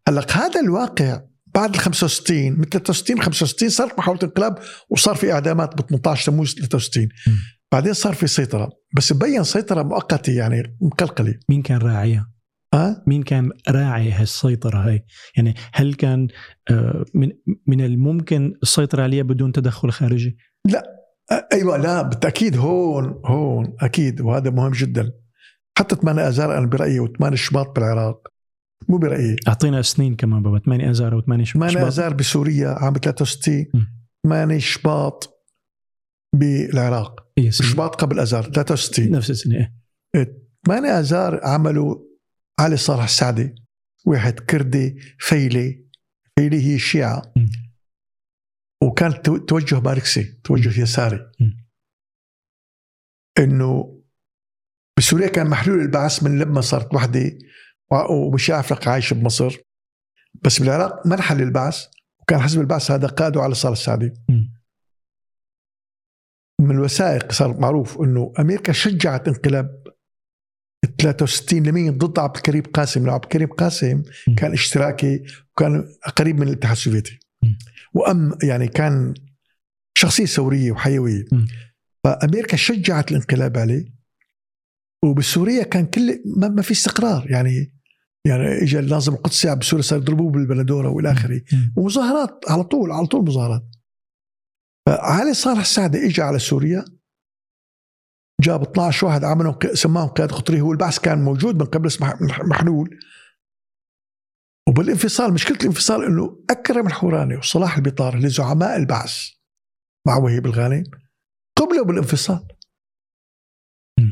هلأ هذا الواقع بعد ال 65 من 63 65 صارت محاولة انقلاب وصار في إعدامات ب 18 تموز 63 مم. بعدين صار في سيطرة بس مبين سيطرة مؤقتة يعني مقلقلة مين كان راعيها؟ ها مين كان راعي هالسيطرة هاي؟ يعني هل كان آه، من من الممكن السيطرة عليها بدون تدخل خارجي؟ أيوه لا بالتأكيد هون هون أكيد وهذا مهم جدا حتى 8 اذار أنا برأيي و8 شباط بالعراق مو برأيي أعطينا سنين كمان بابا 8 اذار و8 8 اذار بسوريا عام 63 مم. 8 شباط بالعراق سنين. شباط قبل اذار 63 نفس السنة إيه. 8 اذار عملوا علي صالح السعدي واحد كردي فيلي فيلي هي الشيعه مم. وكان تو- توجه ماركسي توجه يساري. إنه بسوريا كان محلول البعث من لما صارت وحدة و- ومش عارف عايش بمصر بس بالعراق ما انحل البعث وكان حزب البعث هذا قاده علي صالح السعدي. من الوثائق صار معروف إنه أمريكا شجعت انقلاب 63 لمين؟ ضد عبد الكريم قاسم. لأنه عبد الكريم قاسم. كان اشتراكي وكان قريب من الاتحاد السوفيتي. وأم يعني كان شخصية ثورية وحيوية. فأمريكا شجعت الانقلاب عليه. وبسوريا كان كل ما, ما في استقرار. يعني يعني اجى الناظم القدسي بسوريا صار يضربوه بالبندورة وإلى آخره. ومظاهرات على طول على طول مظاهرات. فعلي صالح السعدي اجى على سوريا. جاب 12 واحد عملهم سماهم قيادة قطرية هو البعث كان موجود من قبل اسمه مح- محلول وبالانفصال مشكلة الانفصال إنه أكرم الحوراني وصلاح البطار اللي زعماء البعث مع وهيب الغانم قبلوا بالانفصال.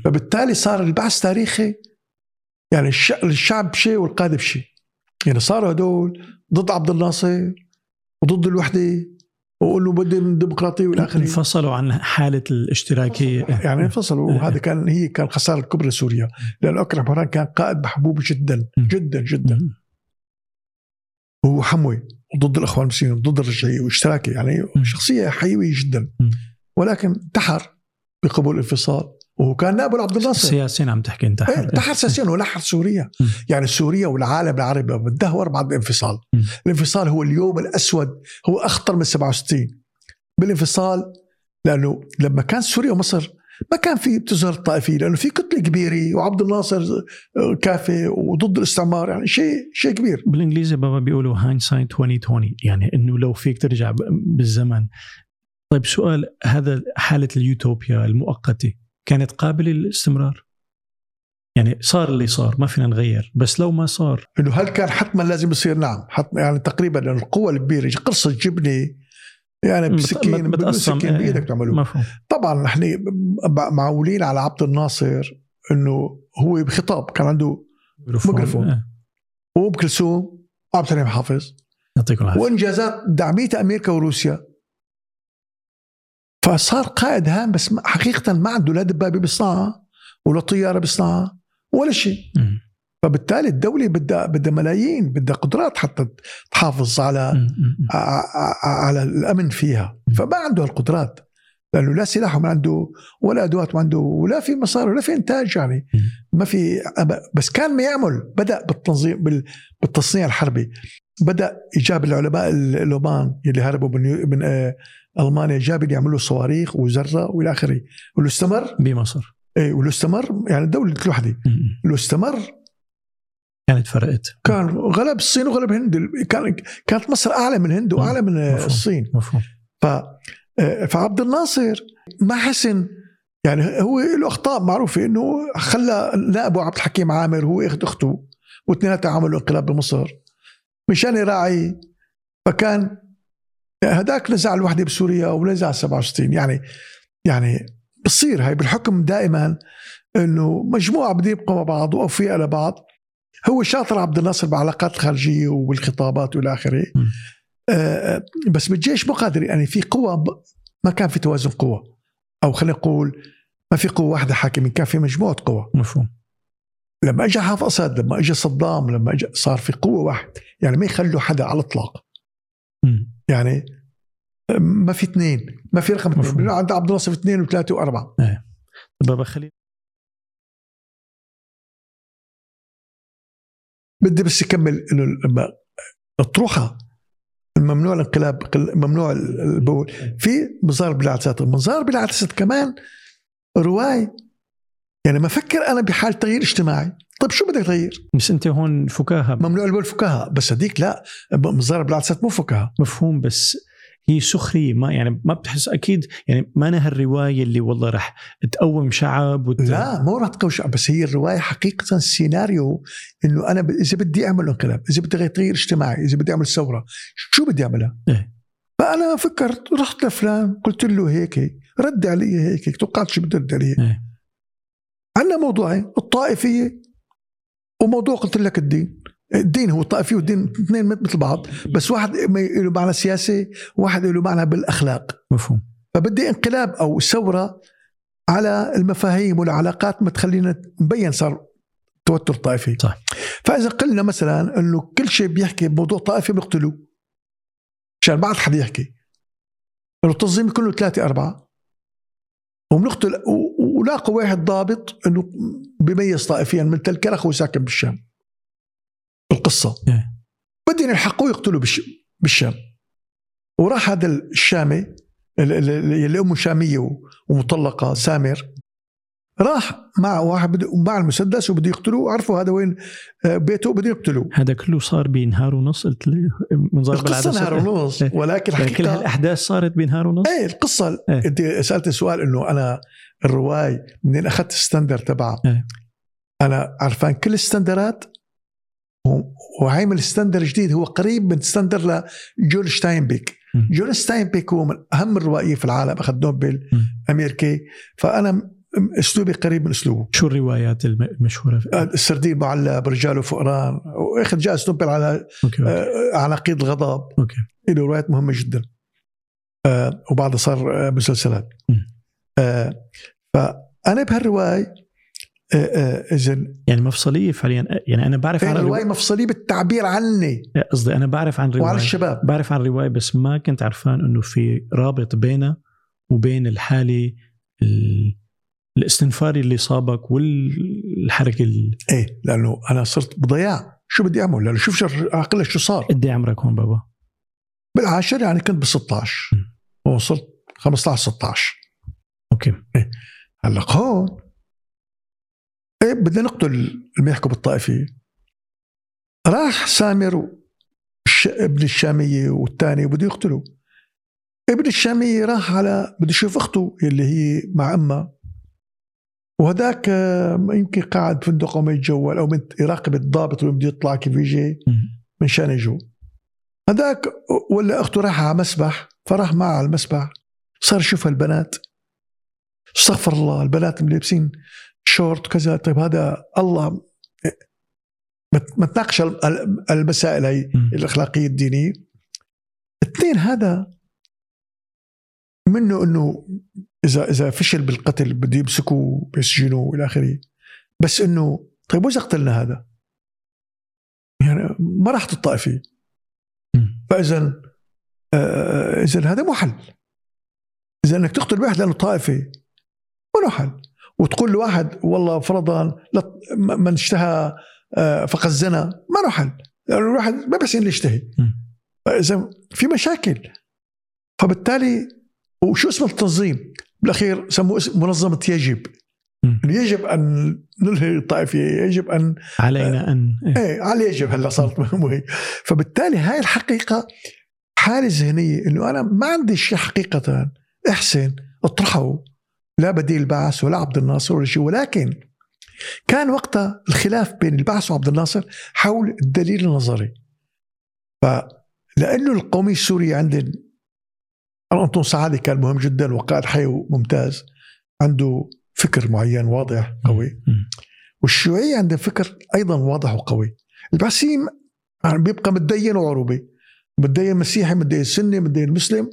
فبالتالي صار البعث تاريخي يعني الش- الشعب شيء والقاده بشيء يعني صاروا هدول ضد عبد الناصر وضد الوحدة وقولوا بدي ديمقراطيه والى اخره انفصلوا عن حالة الاشتراكية يعني انفصلوا إيه. وهذا كان هي كان خسارة الكبرى لسوريا لأنه اكرم حوران كان قائد محبوب جدا. جدا جدا. وهو حموي وضد الإخوان المسلمين وضد الرجعية واشتراكي يعني. شخصية حيوية جدا. ولكن انتحر بقبول الانفصال وهو كان نائب عبد الناصر. سياسيا عم تحكي انت. إيه، انتحر سياسيا ونحر سوريا. م. يعني سوريا والعالم العربي بتدهور بعد الانفصال. م. الانفصال هو اليوم الأسود هو أخطر من 67 بالانفصال لأنه لما كان سوريا ومصر ما كان في بتظهر الطائفيه لأنه في كتلة كبيرة وعبد الناصر آه، كافي وضد الاستعمار. يعني شيء شيء كبير. بالإنجليزي بابا بيقولوا hindsight 2020 يعني إنه لو فيك ترجع بالزمن. طيب سؤال هذا حالة اليوتوبيا المؤقتة. كانت قابلة للاستمرار. يعني صار اللي صار ما فينا نغير. بس لو ما صار. إنه هل كان حتما لازم يصير؟ نعم. حتما يعني تقريبا لأنه القوة الكبيرة قرصه جبنه يعني بسكين بت- بتقسم بسكين إيه، بإيدك تعملوه. مفهوم. طبعا نحن معولين على عبد الناصر إنه هو بخطاب كان عنده ميكروفون. إيه. وأم كلثوم وعبد الحليم حافظ. يعطيكم العافية. وإنجازات دعميتها أمريكا وروسيا. فصار قائد هام بس حقيقة ما عنده لا دبابة بيصنعها ولا طيارة بيصنعها ولا شيء. فبالتالي الدولة بدها بدها ملايين بدها قدرات حتى تحافظ على على الأمن فيها. فما عنده القدرات لأنه لا سلاح ما عنده ولا أدوات ما عنده ولا في مصاري ولا في إنتاج يعني. ما في بس كان ما يعمل بدأ بالتنظيم بال- بالتصنيع الحربي. بدأ جاب العلماء اللومان اللي هربوا من من آه، ألمانيا جاب اللي يعملوا صواريخ وزرة وإلى آخره. ولو استمر؟ بمصر. إيه ولو استمر؟ يعني دوله لوحده مم. لو استمر كانت فرقت. كان غلب الصين وغلب الهند. كان كانت مصر أعلى من الهند وأعلى من مفهوم. الصين. مفهوم. ف آه، فعبد الناصر ما حسن. يعني هو له أخطاء معروفة إنه خلى نائبه عبد الحكيم عامر هو اخت أخته واثنيناتهم عملوا انقلاب بمصر. مشان يراعي. فكان هداك نزع الوحده بسوريا ونزع 67 يعني يعني بتصير هاي بالحكم دائما إنه مجموعة بدهم يبقوا مع بعض وأوفياء لبعض. هو شاطر عبد الناصر بالعلاقات الخارجية وبالخطابات والى آخره. آه، بس بالجيش مو قادر. يعني في قوة ب- ما كان في توازن قوة. أو خلينا نقول ما في قوة واحدة حاكمة كان في مجموعة قوة. مفهوم. لما اجى حافظ أسد لما اجى صدام لما اجى صار في قوة واحدة. يعني ما يخلوا حدا على الإطلاق. مم. يعني ما في اثنين ما في رقم اثنين. عند عبد الناصر اثنين وثلاثة وأربعة. بابا خليل؟ بدي بس يكمل إنه لما اطروحه ممنوع الانقلاب ممنوع البول. في مزار بالعدسات المزار بالعدسات كمان رواية يعني ما فكر أنا بحال تغيير اجتماعي. طيب شو بدك تغير بس أنت هون فكاهة. ممنوع البول فكاهة. بس هديك لا. مزار بالعدسات مو فكاهة. مفهوم بس هي سخرية. ما يعني ما بتحس أكيد يعني ما أنا هالرواية اللي والله رح تقوم شعب وت... لا مو رح تقوي شعب بس هي الرواية حقيقة سيناريو إنه أنا ب- إذا بدي أعمل انقلاب إذا بدي تغيير اجتماعي إذا بدي أعمل ثورة شو بدي أعملها؟ إيه. فأنا فكرت رحت لفلان قلت له هيك رد علي هيك توقعت شو بده يرد علي إيه. عندنا موضوعين الطائفية. وموضوع قلت لك الدين. الدين هو الطائفية والدين اثنين مثل بعض. بس واحد له معنى سياسي وواحد له معنى بالأخلاق. مفهوم. فبدي انقلاب أو ثورة على المفاهيم والعلاقات ما تخلينا نبين صار توتر طائفي. صح. فإذا قلنا مثلا إنه كل شيء بيحكي بموضوع طائفي بيقتلوه. عشان بعد حد يحكي. انه التنظيم كله ثلاثة أربعة. وبنقتل و- ولاقوا واحد ضابط إنه بيميز طائفيا من تل كرخ وساكن بالشام. القصة. إيه. بدهم يلحقوه يقتلوا بالش... بالشام. وراح هذا الشامي ال- ال- اللي أمه شامية ومطلقة سامر. راح مع واحد مع المسدس وبده يقتلوه. عرفوا هذا وين آه، بيته؟ بده يقتلوه. هذا كله صار بنهار ونص قلت لي منظر القصة نهار ونص إيه. ولكن يعني كل هالأحداث صارت بنهار ونص إيه القصة إيه. إنت سألت سؤال إنه أنا الرواي منين أخذت ال standard تبعها إيه. أنا عرفان كل ال standard ات وعامل standard جديد هو قريب من standard لجون شتاينبيك. جون ستاينبيك هو من أهم الروائيين في العالم أخذ نوبل. أمريكي فأنا م- أسلوبي قريب من أسلوبه شو الروايات الم- المشهورة في... السردين معلب رجال وفئران وأخذ جائزة نوبل على okay okay, آه، عناقيد الغضب okay. له روايات مهمة جدا آه، وبعدها صار آه، مسلسلات مم. آه، فأنا بهالرواية اذا يعني مفصلية فعليا يعني أنا بعرف عن الروايه الرواية مفصلية بالتعبير عني. قصدي أنا بعرف عن وعن روايه الشباب. بعرف عن رواية بس ما كنت عرفان إنه في رابط بينها وبين الحالة ال... الاستنفاري اللي صابك والحركة ال... إيه لأنه أنا صرت بضياع. شو بدي أعمل؟ لأنه شوف شو عقلك شو صار. قد إيه عمرك هون بابا؟ بالعاشر يعني كنت ب 16 وصلت 15 16 أوكي. هلا هون إيه بدنا نقتل اللي يحكوا بالطائفيه راح سامر الش... ابن الشامية والثاني وبده يقتله. ابن الشامية راح على بده يشوف أخته اللي هي مع أمها. وهداك آه، يمكن قاعد فندق أو ما يتجول أو يراقب الضابط اللي بده يطلع كيف يجي. من شان يجوا هذاك ولا أخته راح على مسبح فراح معها على المسبح. صار يشوف البنات استغفر الله البنات ملابسين شورت كذا طيب هذا الله ما تناقش ال- المسائل هي. الأخلاقية الدينية اثنين هذا منه إنه إذا إذا فشل بالقتل بده يمسكوه بيسجنوه والى آخره بس إنه طيب وإذا قتلنا هذا؟ يعني ما الطائفيه مم. فاذا آه، اذا هذا مو حل اذا إنك تقتل واحد لأنه طائفي له حل. وتقول لواحد والله فرضا من اشتهى آه، فقد زنى ما له حل. لأنه الواحد ما بيحسن يشتهي. مم. فاذا في مشاكل. فبالتالي وشو اسم التنظيم؟ بالأخير سموه اسم منظمة يجب. إنه يجب أن نلهي الطائفية يجب أن علينا أن إيه. إيه على يجب هلا صارت <laughs> مهمة فبالتالي هاي الحقيقة حالة ذهنية إنه أنا ما عندي شيء حقيقة. إحسن اطرحه. لا بديل البعث ولا عبد الناصر ولا شيء ولكن كان وقتها الخلاف بين البعث وعبد الناصر حول الدليل النظري. فلانه القوميه السوريه عندهم أنطون سعادة كان مهم جدا وقائد حي وممتاز عنده فكر معين واضح قوي. والشيوعية عندهم فكر أيضا واضح وقوي. البعثيين يعني بيبقى متدين وعروبي متدين مسيحي متدين سني متدين مسلم.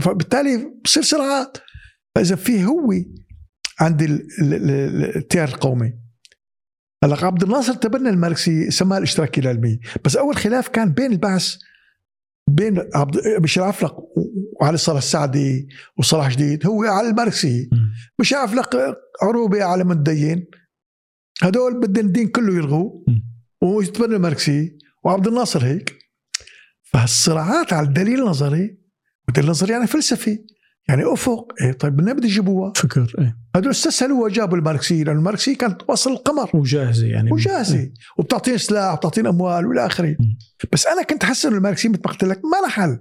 فبالتالي بصير صراعات. فإذا في هو عند ال- ال- ال- التيار القومي. هلا عبد الناصر تبنى الماركسية سماها الاشتراكية العلمية بس أول خلاف كان بين البعث بين عبد بشير عفلق وعلي صالح السعدي وصلاح جديد هو على الماركسية مم. مش عفلق عروبة على متدين هدول بدهم الدين كله يلغوه. ويتبنوا الماركسية وعبد الناصر هيك. فالصراعات على الدليل النظري والدليل النظري يعني فلسفي. يعني أفق. إيه طيب من بده يجيبوها؟ فكر إيه. هدول استسهلوا وجابوا الماركسية لأن الماركسية كانت وصل القمر. وجاهزة يعني. وجاهزة. وبتعطيني سلاح وبتعطيني أموال وإلى آخره. مم. بس أنا كنت حاسس إنه الماركسية مثل ما قلت لك ما لها حل.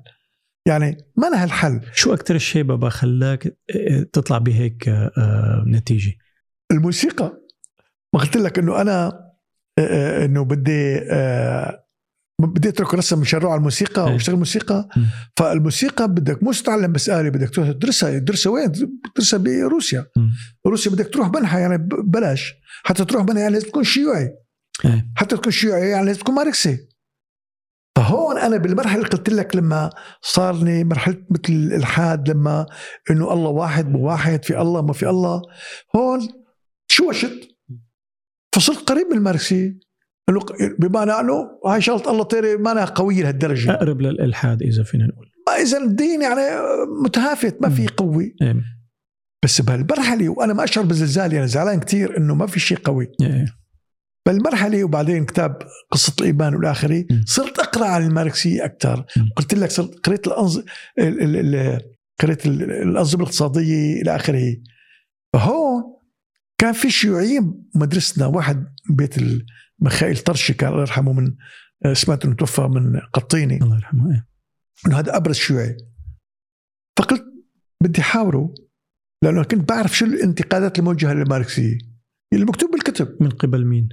يعني ما لها الحل. شو أكثر شيء بابا خلاك إيه، تطلع بهيك آه، نتيجة؟ الموسيقى. ما قلت لك إنه أنا آه، آه، إنه بدي آه، بدي اترك رسم مشروع على الموسيقى إيه. واشتغل موسيقى. مم. فالموسيقى بدك مو تتعلم بس آلة بدك تروح تدرسها. تدرسها وين؟ تدرسها بروسيا مم. روسيا بدك تروح منها يعني ب- بلاش. حتى تروح منها يعني لازم تكون شيوعي. حتى تكون شيوعي يعني لازم تكون ماركسي. فهون أنا بالمرحلة اللي قلت لك لما صارني مرحلة مثل الإلحاد لما إنه الله واحد مو واحد في الله ما في الله. هون شوشت فصرت قريب من الماركسيه بمعنى انه هاي شغلة الله طيري ما أنا قوية لهالدرجة. أقرب للإلحاد إذا فينا نقول. ما إذا الدين يعني متهافت ما في قوي إيه. بس بهالمرحلة وأنا ما أشعر بزلزال يعني زعلان كثير إنه ما في شيء قوي. إيه بالمرحله وبعدين كتاب قصة الإيمان والآخرة. صرت أقرأ عن الماركسية أكثر. قلت لك صرت قريت الأنظ... ال- ال- ال- قريت ال- الأنظمة الاقتصادية إلى آخره. فهون كان في شيوعيين مدرستنا واحد بيت ميخائيل طرشي كان الله يرحمه من سمعت إنه توفى من قطيني الله يرحمه إيه. إنه هذا أبرز شيوعي فقلت بدي أحاوره لأنه كنت بعرف شو الانتقادات الموجهة للماركسية. اللي مكتوب بالكتب. من قبل مين؟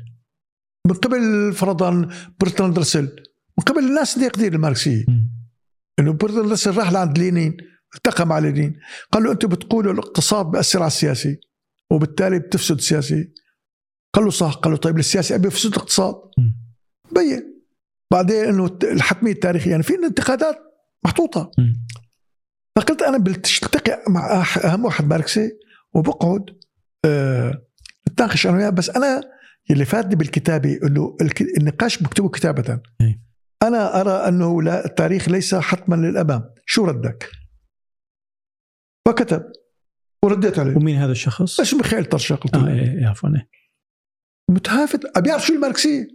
من قبل فرضا برتراند راسل. من قبل الناس اللي يقدر الماركسيه. إنه برتراند راسل راح لعند لينين التقى مع لينين. قال له أنتم بتقولوا الاقتصاد بأثر على السياسي وبالتالي بتفسد السياسي. قال له صح قال له طيب السياسي أبي يفسد الاقتصاد. بين بعدين إنه الحتميه التاريخية يعني في انتقادات محطوطة. فقلت أنا بلتقي مع أهم واحد ماركسي وبقعد آه نتناقش أنا وياه بس أنا اللي فاتني بالكتابة إنه النقاش بكتبه كتابة إيه. أنا أرى أنه لا التاريخ ليس حتما للأمام شو ردك فكتب ورديت عليه ومين هذا الشخص؟ اسمه ميخائيل طرشا قلت آه له إيه إيه، عفوا إيه. متهافت. أبي أعرف شو الماركسيه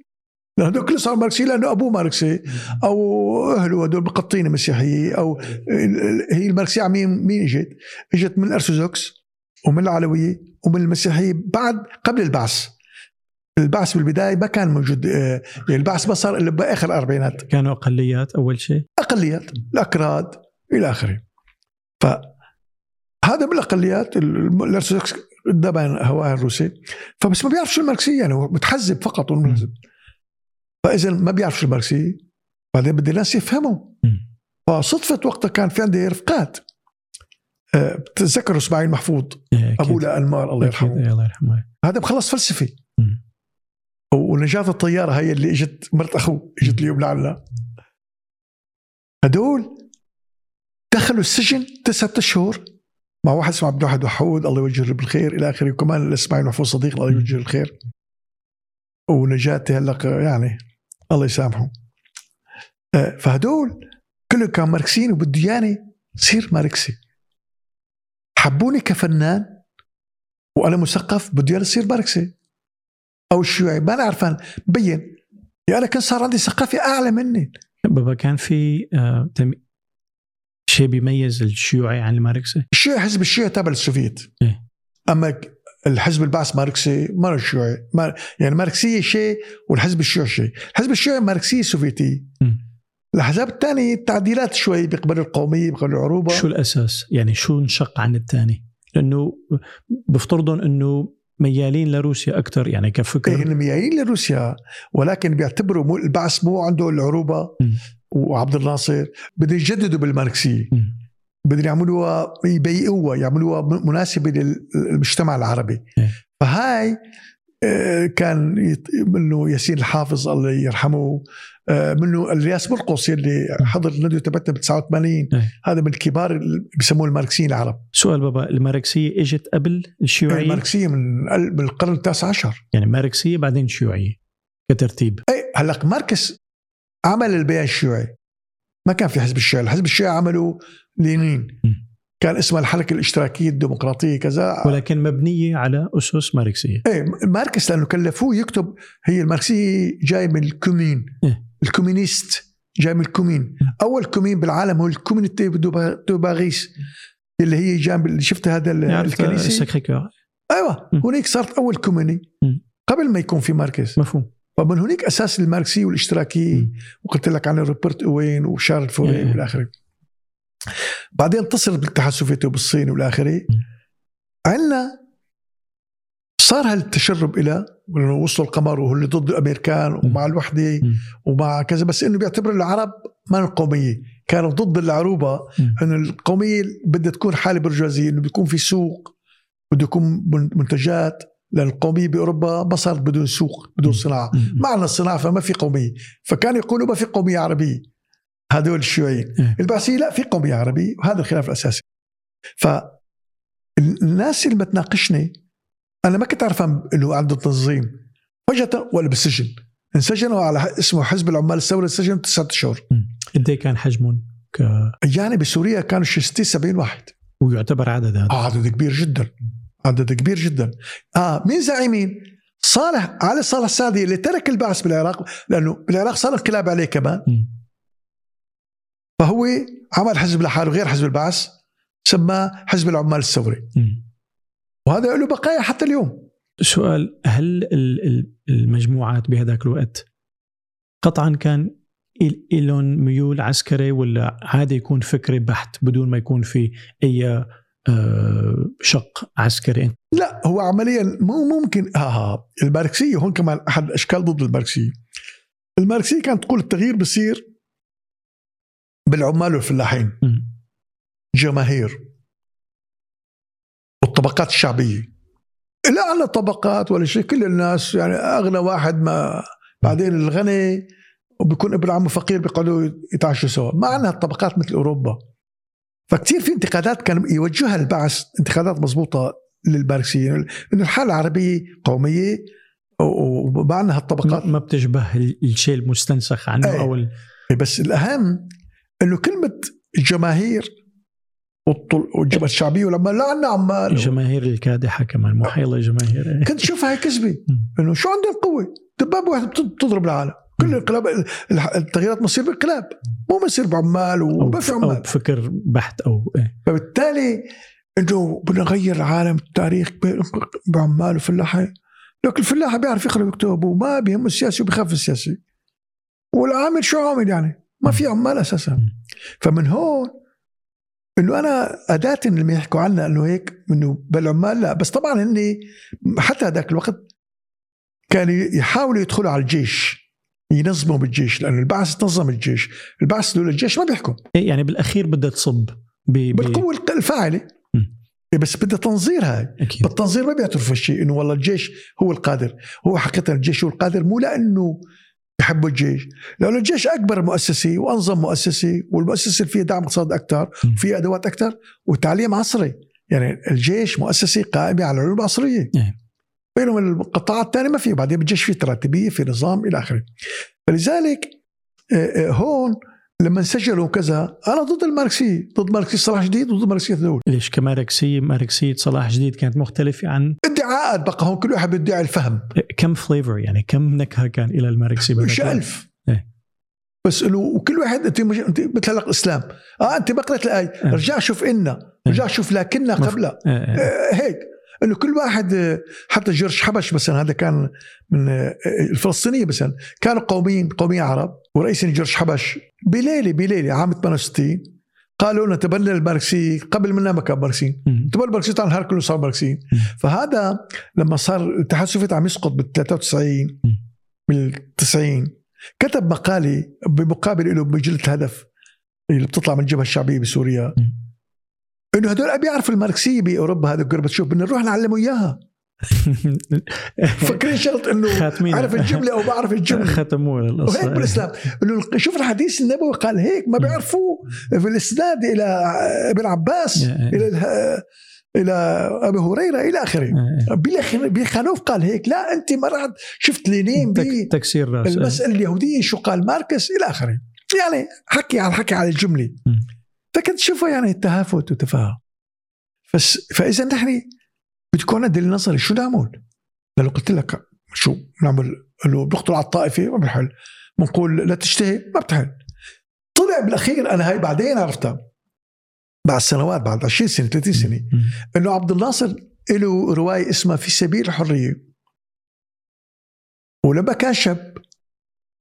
لأن هدول كله صار ماركسي لأنه أبوه ماركسي. أو أهله هدول مقطين مسيحيه أو هي الماركسية على مين مين إجت؟ إجت من الأرثوذكس ومن العلوية ومن المسيحية بعد قبل البعث. البعث بالبداية ما كان موجود آه، يعني البعث ما صار إلا بآخر الأربعينات. كانوا أقليات أول شيء؟ أقليات الأكراد إلى آخره. فهذا من الأقليات ال- الأرثوذكس دائما هواه الروسي فبس ما بيعرف شو الماركسية يعني هو متحزب فقط متحزب فإذا ما بيعرف شو الماركسية. بعدين بدي الناس يفهموا. مم. فصدفة وقتها كان في عندي رفقات. آه، بتتذكروا إسماعيل محفوظ؟ إيه،. ابو لانمار الله يرحمه. الله يرحمه. هذا مخلص فلسفي. ونجاة الطيارة هي اللي إجت مرت أخوه إجت اليوم لعنا هدول دخلوا السجن تسعة اشهر مع واحد اسمه عبد الواحد وحود الله يوجهه بالخير. إلى آخره وكمان اسماعيل محفوظ صديق الله يوجهه بالخير ونجاتي هلا يعني الله يسامحه. آه، فهدول كلهم كانوا ماركسيين وبده ياني صير ماركسي. حبوني كفنان وأنا مثقف بده ياني صير ماركسي. أو الشيوعي ما أنا عرفان مبين. يعني أنا كان صار عندي ثقافة أعلى مني. بابا كان في آه،. شيء بيميز الشيوعي عن الماركسي الشيوعي حزب الشيوعي تابع للسوفيت إيه. أما الحزب البعث ماركسي ما شيوعي ما يعني ماركسيه شيء والحزب الشيوعي شيء الحزب الشيوعي ماركسيه سوفيتي مم. الأحزاب الثانية تعديلات شوي بيقبلوا القومية بيقبلوا العروبة شو الأساس؟ يعني شو انشق عن الثاني؟ لأنه بفترضهم إنه ميالين لروسيا أكثر يعني إيه كفكر هن ميالين لروسيا ولكن بيعتبروا البعث مو عنده العروبة مم. وعبد الناصر بدهم يجددوا بالماركسية. بدهم يعملوها يبيئوها يعملوها مناسبة للمجتمع العربي. إيه. فهاي آه، كان منه ياسين الحافظ الله يرحمه آه، منه الياس مرقص يلي حضر الندوة تبعتنا ب 89 إيه. هذا من الكبار اللي بسموه الماركسيين العرب. سؤال بابا الماركسية إجت قبل الشيوعية؟ الماركسية من ال- من القرن التاسع عشر. يعني ماركسيه بعدين شيوعيه كترتيب. اي هلأ ماركس عمل البيان الشيوعي. ما كان في حزب الشيوعي. الحزب الشيوعي عمله لينين. كان اسمها الحركه الاشتراكية الديمقراطية كذا. ولكن مبنية على أسس ماركسية. إيه ماركس لأنه كلفوه يكتب هي الماركسية جاي من ال commune. إيه. ال communiste جاي من ال commune. أول commune بالعالم هو ال communauté de Paris اللي هي جنب اللي شفت هذا ال- يعرف الكنيسة؟ Sacré-Cœur أيوه. هناك صارت أول commune. قبل ما يكون في ماركس. مفهوم. فمن هناك أساس الماركسيه والاشتراكيه. وقلت لك عن روبرت اوين وشارل فورييه إيه. والى اخره بعدين اتصلت بالاتحاد السوفيتي وبالصين والى اخره عندنا صار هالتشرب إلى انه وصلوا القمر وهو اللي ضد الأمريكان ومع الوحدة. ومع كذا بس إنه بيعتبر العرب ما قوميه كانوا ضد العروبة. إنه القومية بدها تكون حالة برجوازية إنه بيكون في سوق بده يكون من- منتجات لأن القوميه بأوروبا ما صارت بدون سوق بدون م. معنى الصناعة فما في قوميه فكانوا يقولوا ما في قوميه عربيه هذول الشيوعيين. إيه. البعثيه لا في قوميه عربيه وهذا الخلاف الأساسي. فالناس اللي بتناقشني أنا ما كنت أعرف إنه عنده تنظيم فجأة ولا بالسجن انسجنوا على اسمه حزب العمال الثوري انسجنوا تسعة اشهر م. قد إيه كان حجمهم ك... يعني بسوريا كانوا شي 60 70 واحد. ويعتبر عدد هذا. آه عدد كبير جدا. عدد كبير جدا آه مين زعيمين صالح علي صالح السعدي اللي ترك البعث بالعراق لأنه بالعراق صار انقلاب عليه كمان م. فهو عمل حزب لحاله غير حزب البعث سماه حزب العمال الثوري. وهذا له بقايا حتى اليوم سؤال هل ال- ال- المجموعات بهذاك الوقت قطعا كان لهم ميول عسكري ولا عادي يكون فكري بحت بدون ما يكون في أي آه، شق عسكري. لا هو عمليا مو ممكن. ها ها الماركسيه هون كمان أحد الاشكال ضد الماركسيه الماركسيه كانت تقول التغيير بصير بالعمال والفلاحين. جماهير والطبقات الشعبية. لا عنا طبقات ولا شيء كل الناس يعني أغنى واحد ما بعدين الغني وبيكون ابن عمه فقير بيقعدوا يتعشوا سوا. ما عندنا الطبقات مثل أوروبا. فكتير في انتقادات كان يوجهها البعث انتقادات مضبوطة للماركسيين إنه الحالة العربية قومية وما عندنا هالطبقات. ما بتشبه الشيء المستنسخ عنه أي. أو ال... بس الأهم إنه كلمة الجماهير والطل- والجبهه الشعبية ولما لا عندنا عمال. الجماهير الكادحة كمان مو حيلا جماهير. كنت شوفها هي كذبة. إنه شو عندهم قوة؟ دبابة واحدة بت- بتضرب العالم. كل الانقلاب التغييرات بتصير بانقلاب مو بصير بعمال أو وما في أو عمال. بفكر بحت أو إيه. فبالتالي إنه بدنا نغير العالم التاريخ بعمال وفلاحين لكن الفلاح بيعرف يقرا ويكتب وما بيهمه السياسي وبيخاف السياسي. والعامل شو عامل يعني؟ ما في عمال أساسا. فمن هون إنه أنا أداة لما يحكوا عنا إنه هيك إنه بالعمال لا. بس طبعا هن حتى هذاك الوقت كانوا يحاولوا يدخلوا على الجيش. ينظموا بالجيش لأنه البعث نظم الجيش. البعث لولا الجيش ما بيحكم. إيه يعني بالأخير بدها تصب ب... ب... بالقوه الق- الفاعلة. إيه بس بدها تنظير هاي. أكيد. بالتنظير ما بيعترفوا الشيء إنه والله الجيش هو القادر. هو حقيقة الجيش هو القادر مو لأنه بحبوا الجيش. لأنه الجيش أكبر مؤسسة وأنظم مؤسسة والمؤسسة اللي فيها دعم اقتصادي أكثر. وفيها أدوات أكثر وتعليم عصري. يعني الجيش مؤسسة قائمة على العلوم العصرية. بينما القطاعات الثانية ما في وبعدين بالجيش في تراتبيه في نظام إلى آخره. فلذلك آه، آه، هون لما انسجلوا كذا أنا ضد الماركسية. ضد ماركسية صلاح جديد وضد ماركسية دول ليش؟ كماركسية ماركسية صلاح جديد كانت مختلفة عن ادعاءات. بقى هون كل واحد بيدعي الفهم كم فليفر يعني كم نكهة كان إلى الماركسية مش ألف. إيه. بس انه وكل واحد أنت مش أنت مثل هلا الاسلام آه أنت قرأت الآية. إيه. رجع شوف إنا. رجع شوف لكننا قبلها. آه، آه. آه، هيك. إنه كل واحد حتى جورج حبش مثلا هذا كان من الفلسطينية مثلا كانوا قوميين قوميين عرب ورئيس جورج حبش بليلة بليلة عام 68 قالوا نتبنى الماركسيه قبل منا ما كان ماركسيين مم. تبنى الماركسيه طبعا النهار كله صار ماركسيين مم. فهذا لما صار الاتحاد السوفيتي عم يسقط بال 93 مم. بال 90 كتب مقالة بمقابل له بمجلة هدف اللي بتطلع من الجبهة الشعبية بسوريا. إنه هدول بيعرفوا الماركسية بأوروبا هذا شوف بدنا نروح نعلمه اياها <laughs> فكرين شرط إنه عرف الجملة أو بعرف الجملة. ختموه القصة وهيك بالإسلام. إنه شوف الحديث النبوي قال هيك ما بيعرفوه. في الإسناد إلى ابن عباس إلى إلى أبي هريرة إلى آخره. بيخانوف قال هيك. لا أنت مرات شفت لينين تك- تكسير رأس آه. المسألة اليهودية شو قال ماركس إلى آخره. يعني حكي على حكي على الجملة. فكنت تشوفها يعني تهافت وتفاهم بس فإذا نحن بتكون عندنا نظري شو نعمل؟ لو قلت لك شو نعمل؟ انه بنقتل على الطائفة ما بنحل. بنقول لا تشتهي ما بتحل. طلع بالأخير أنا هاي بعدين عرفتها. بعد سنوات بعد 20 سنة 30 سنة. إنه عبد الناصر له رواية اسمها في سبيل الحرية. ولما كان شاب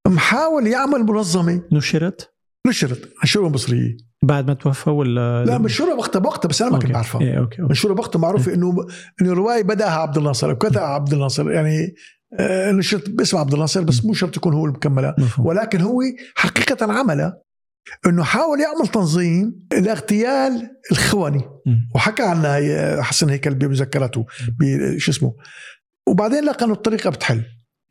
محاول يعمل منظمة. نشرت؟ نشرت نشرها مصرية. بعد ما توفى ولا لا منشورها وقتها بوقتها بس أنا ما كنت. بعرفها إيه أوكي أوكي. وقتها معروفه إنه إنه رواية بدأها عبد الناصر أو كتبها عبد الناصر يعني آه، نشرت باسم عبد الناصر بس مو شرط يكون هو مفهوم. ولكن هو حقيقة عملها إنه حاول يعمل تنظيم لاغتيال الخونة. وحكى عنها هي- حسن هيكل بمذكراته شو اسمه. وبعدين لقى إنه الطريقة بتحل.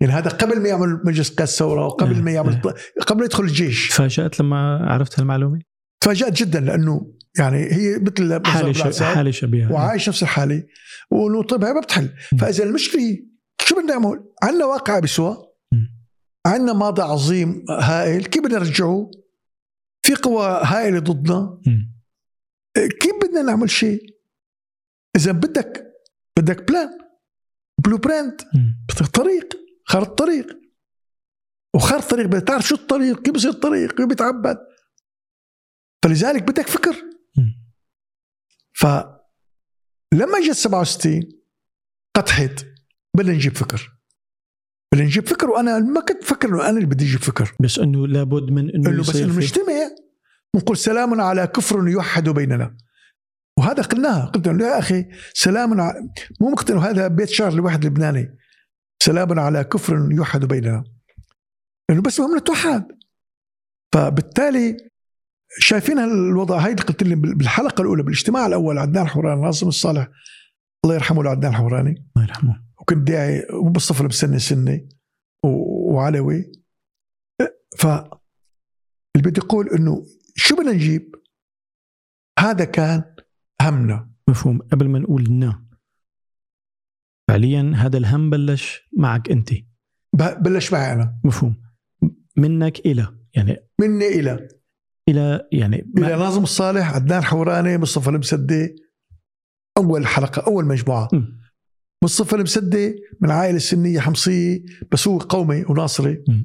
يعني هذا قبل ما يعمل مجلس قيادة الثوره وقبل ما يعمل قبل ما يدخل الجيش. تفاجأت لما عرفت هالمعلومة؟ تفاجأت جدا لأنه يعني هي مثل حالة. حالة شبيهة وعايش نفس الحالة وانه طيب هي ما بتحل. فإذا المشكلة شو بدنا نعمل؟ عندنا واقع بسوى. عندنا ماضي عظيم هائل كيف بدنا نرجعه؟ في قوى هائلة ضدنا. كيف بدنا نعمل شيء؟ إذا بدك بدك plan blueprint. بدك طريق خارطة طريق وخارطة طريق بدك تعرف شو الطريق كيف بصير الطريق كيف بيتعبد فلذلك بدك فكر. فلما اجت 67 قطحت. بدنا نجيب فكر. بدنا نجيب فكر وأنا ما كنت فكر إنه أنا اللي بدي أجيب فكر. بس إنه لابد من إنه إنه بس إنه نجتمع ونقول سلام على كفر يوحد بيننا. وهذا قلناها. قلت له يا أخي سلام ع... مو مقتنع. هذا بيت شعر لواحد لبناني. سلام على كفر يوحد بيننا. إنه بس مهم نتوحد فبالتالي شايفين الوضع هاي قلت لي بالحلقة الأولى بالاجتماع الأول عدنان حوراني ناظم الصالح الله يرحمه عدنان حوراني الله يرحمه. وكنت داعي وبالصف المسني سني وعلوي. ف اللي بدي أقول إنه شو بدنا نجيب؟ هذا كان همنا. مفهوم. قبل ما نقول نا. فعليا هذا الهم بلش معك أنت. بلش معي أنا. مفهوم. منك إلى. يعني مني إلى. إلى يعني إلى ناظم الصالح عدنان حوراني مصطفى المسدي أول حلقة أول مجموعة م. مصطفى المسدي من عائله سنيه حمصية بس هو قومي وناصري م.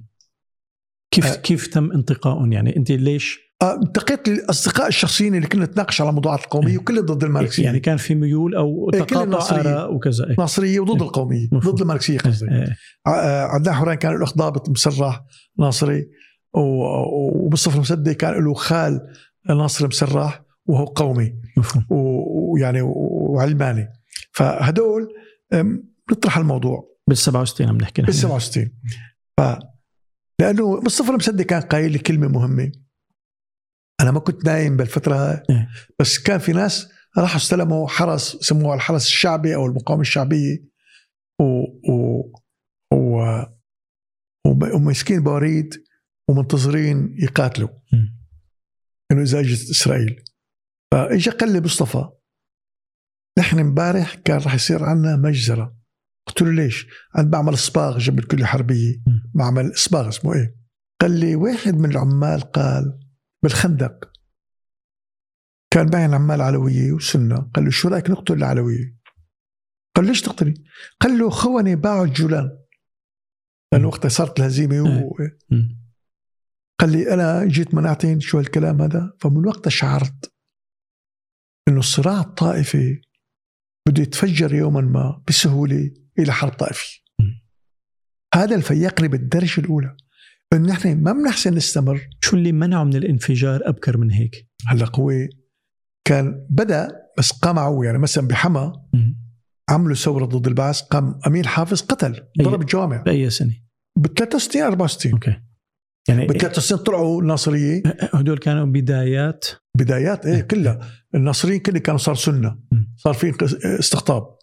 كيف آه كيف تم انتقائهم يعني أنت ليش التقيت الاصدقاء الشخصيين اللي كنا نتناقش على الموضوعات القومية إيه. وكلهم ضد الماركسية يعني كان في ميول أو إيه، تقاطع آراء وكذا إيه. ناصرية وضد إيه. القومية مفهوم. ضد الماركسية قصدي إيه. آه، عدنان حوران كان له أخ ضابط مسرح ناصري ومصطفى المسدي كان له خال ناصر مسرح وهو قومي. ويعني وعلماني. فهدول نطرح الموضوع. بال 67 عم نحكي بال 67 ف لأنه مصطفى المسدي كان قايل لي كلمة مهمة. أنا ما كنت نايم بالفترة إيه. بس كان في ناس راحوا استلموا حرس سموه الحرس الشعبي أو المقاومة الشعبية. و و و وماسكين بواريد ومنتظرين يقاتلوا. إنه إذا اجت إسرائيل. فاجى قال لي مصطفى نحن امبارح كان راح يصير عندنا مجزرة. قلت له ليش؟ أنا بعمل صباغ جنب الكليه الحربيه بعمل صباغ اسمه إيه؟ قال لي واحد من العمال قال بالخندق كان معي عمال علوية وسنة. قال له شو رأيك نقتل العلوية؟ قال ليش تقتلي؟ قال له خوني باعوا الجولان. لأنه وقتها صارت الهزيمة و... قال لي أنا جيت منعتين شو هالكلام هذا فمن وقتها شعرت إنه الصراع الطائفي بده يتفجر يوما ما بسهولة إلى حرب طائفية. هذا الفيقني بالدرجة الأولى انه نحن ما بنحسن نستمر. شو اللي منعه من الانفجار أبكر من هيك؟ هلا هو كان بدأ بس قمعوا يعني مثلا بحما عملوا ثورة ضد البعث قام أمين حافظ قتل ضرب الجوامع بأي سنة؟ ب 63 64 أوكي. يعني ب 63 طلعوا الناصريه هدول كانوا بدايات. بدايات إيه كلها. الناصريين كلهم كانوا صار سنة. صار في استقطاب.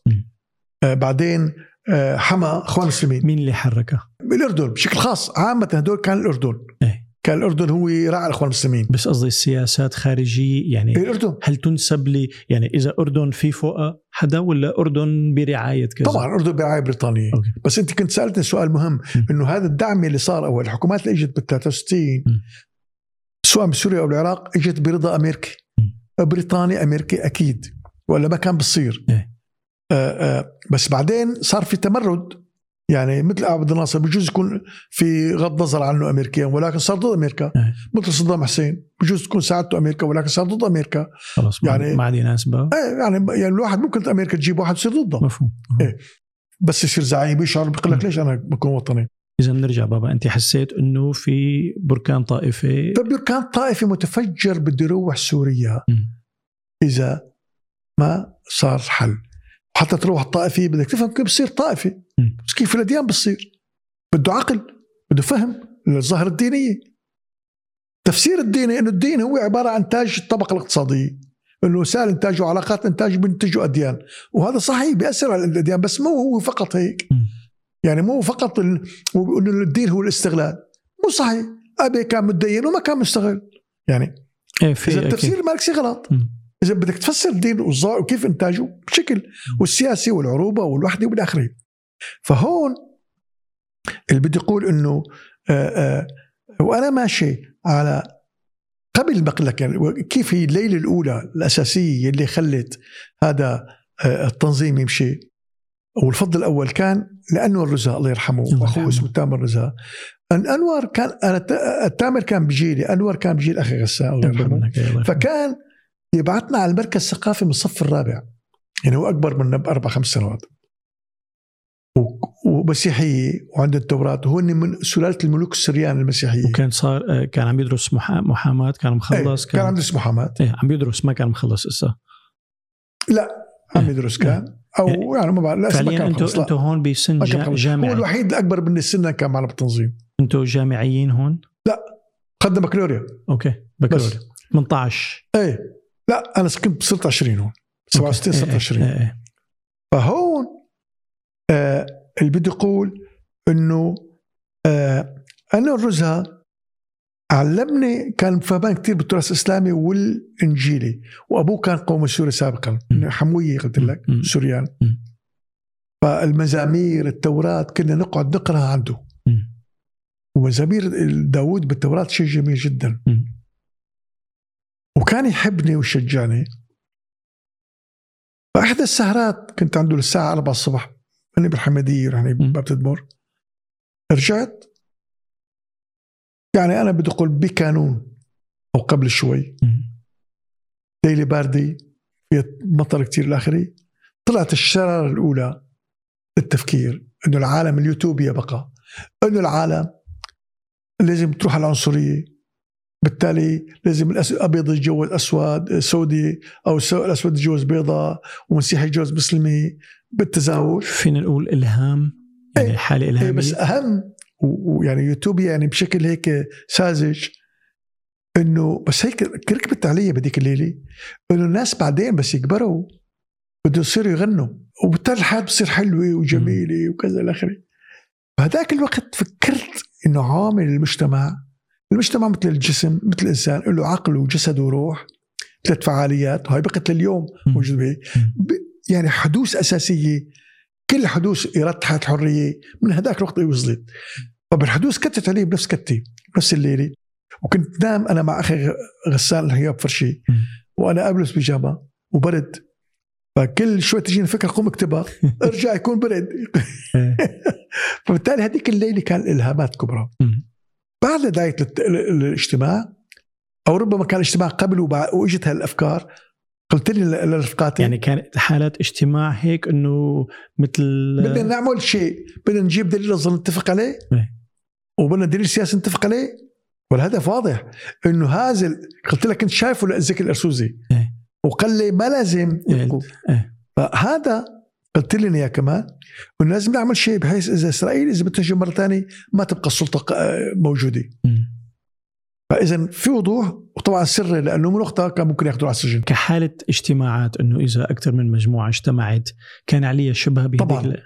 آه بعدين آه حما إخوان المسلمين. مين اللي حركه؟ بالاردن بشكل خاص. عامة هدول كان الأردن. إيه. كان الأردن هو راعي الأخوان المسلمين. بس قصدي السياسات خارجية يعني الأردن. هل تنسب لي يعني إذا أردن في فوقها حدا ولا أردن برعاية كذا؟ طبعا الأردن برعاية بريطانية. أوكي. بس أنت كنت سألتني سؤال مهم إنه هذا الدعم اللي صار أو الحكومات اللي إجت بال 63 سواء بسوريا أو العراق إجت برضا امريكي بريطاني امريكي أكيد ولا ما كان بصير. إيه. آه آه بس بعدين صار في تمرد يعني مثل عبد الناصر بجوز يكون في غض نظر عنه امريكيا ولكن صار ضد أمريكا. إيه. مثل صدام حسين بجوز تكون ساعدته أمريكا ولكن صار ضد أمريكا. خلص يعني ما عاد يناسبه إيه يعني يعني الواحد ممكن أمريكا تجيب واحد يصير ضده. مفهوم إيه. بس يصير زعيم يشعر بيقول لك ليش أنا بكون وطني؟ إذا بنرجع بابا أنت حسيت إنه في بركان طائفي؟ بركان طائفي متفجر بده يروح سوريا. م. إذا ما صار حل. حتى تروح الطائفي بدك تفهم كيف بصير طائفي كيف الأديان بتصير بده عقل بده فهم للظاهره الدينية. تفسير الديني إنه الدين هو عبارة عن تاج الطبقة الاقتصادية. إنه وسائل انتاج وعلاقات انتاج بينتجوا أديان. وهذا صحيح بيأثر على الأديان بس مو هو فقط هيك. يعني مو فقط ال... انه الدين هو الاستغلال. مو صحيح. أبي كان متدين وما كان مستغل. يعني إيه في إذا أكيد. التفسير الماركسي غلط. م. إذا بدك تفسر الدين وكيف إنتاجه بشكل والسياسي والعروبة والوحدة والى اخره فهون اللي بدي أقول إنه آآ آآ وأنا ماشي على قبل ما أقول لك يعني كيف هي الليلة الأولى الأساسية اللي خلت هذا آه، التنظيم يمشي والفضل الأول كان لأنور رزا الله يرحمه يرحمه. اسمه تامر رزا أن أنور كان أنا تامر كان بجيلي أنور كان بجيل أخي غسان الله يرحمه. فكان يبعثنا على المركز الثقافي من الصف الرابع. يعني هو أكبر منا باربع خمس سنوات. ومسيحيه وعنده التوراة. وهو من سلالة الملوك السريان المسيحيه وكان صار كان عم يدرس محا- محاماة كان إيه، مخلص كان عنده اسمه محمد إيه عم يدرس ما كان مخلص لسه لا عم يدرس كان. أو يعني ما بعرف لا فعليا كان لا. أنتوا هون بسن ما كان جا- خلص. هو جامعي الوحيد الاكبر مني سنا كان معنا بالتنظيم أنتوا جامعيين هون؟ قدم بكالوريا. أوكي بكالوريا. 18 إيه. لا أنا كنت صرت 20 هون 67 أوكي. صرت إيه، 20 إيه، إيه. فهون آه اللي بدي أقول إنه آه أنا الرزها علمني كان فهمان كثير بالتراث الإسلامي والإنجيلي وأبوه كان قومي سوري سابقا م. حموية قلت لك. سوريان. فالمزامير التوراة كنا نقعد نقراها عنده. ومزامير داوود بالتوراة شيء جميل جدا. وكان يحبني ويشجعني. فأحدى السهرات كنت عنده للساعة 4 الصبح أنا بالحمدية يعني. باب تدمر. رجعت. يعني أنا بدي أقول بكانون أو قبل شوي. مم. ليلة باردة فيها مطر كتير الآخري طلعت الشرارة الأولى للتفكير إنه العالم اليوتوبيا بقى. إنه العالم لازم تروح على العنصرية. بالتالي لازم الأبيض يتجوز اسود سعودي أو الس- الأسود يتجوز بيضاء ومسيحي يتجوز مسلمي بالتزاوج. فينا نقول إلهام يعني إيه. حاله إلهامية. بس أهم ويعني يوتوبيا يعني بشكل هيك ساذج إنه بس هيك ركبت علي بهذيك الليلة إنه الناس بعدين بس يكبروا بده يصيروا يغنوا وبالتالي الحياة بتصير حلوة وجميلة وكذا إلى آخره. بهذاك الوقت فكرت إنه عامل المجتمع المجتمع مثل الجسم مثل الإنسان له عقل وجسد وروح ثلاث فعاليات. وهي بقت لليوم. موجود به يعني حدوث أساسية. كل حدوث اراده الحريه من هذاك الوقت وصلت. فبالحدوث كتت علي بنفس كتي بنفس الليلة. وكنت نام أنا مع أخي غسان الهياب فرشي. وأنا أبلس بيجامة وبرد. فكل شوي تجيني فكره قوم اكتبها. <laughs> أرجع يكون برد. إيه. <laughs> فبالتالي هذيك الليلة كان إلهامات كبرى. بعد ال- الاجتماع أو ربما كان الاجتماع قبل وإجت هالأفكار قلت لي لرفقاتي يعني كانت حالات اجتماع هيك إنه مثل بدنا نعمل شيء بدنا نجيب دليل نظري نتفق عليه إيه. وبدنا دليل سياسي نتفق عليه والهدف واضح إنه هذا قلت لك كنت شايفه لزكي الأرسوزي إيه. وقال لي ما لازم إيه. فهذا قلت لي اياه كمان انه لازم نعمل شيء بحيث إذا اسرائيل إذا بتجي مرة ثانية ما تبقى السلطة موجودة. فإذا في وضوح وطبعا سري لأنه من وقتها كان ممكن ياخذوه على السجن كحالة اجتماعات إنه إذا أكثر من مجموعة اجتمعت كان عليها شبه بهذيك طبعاً. ال-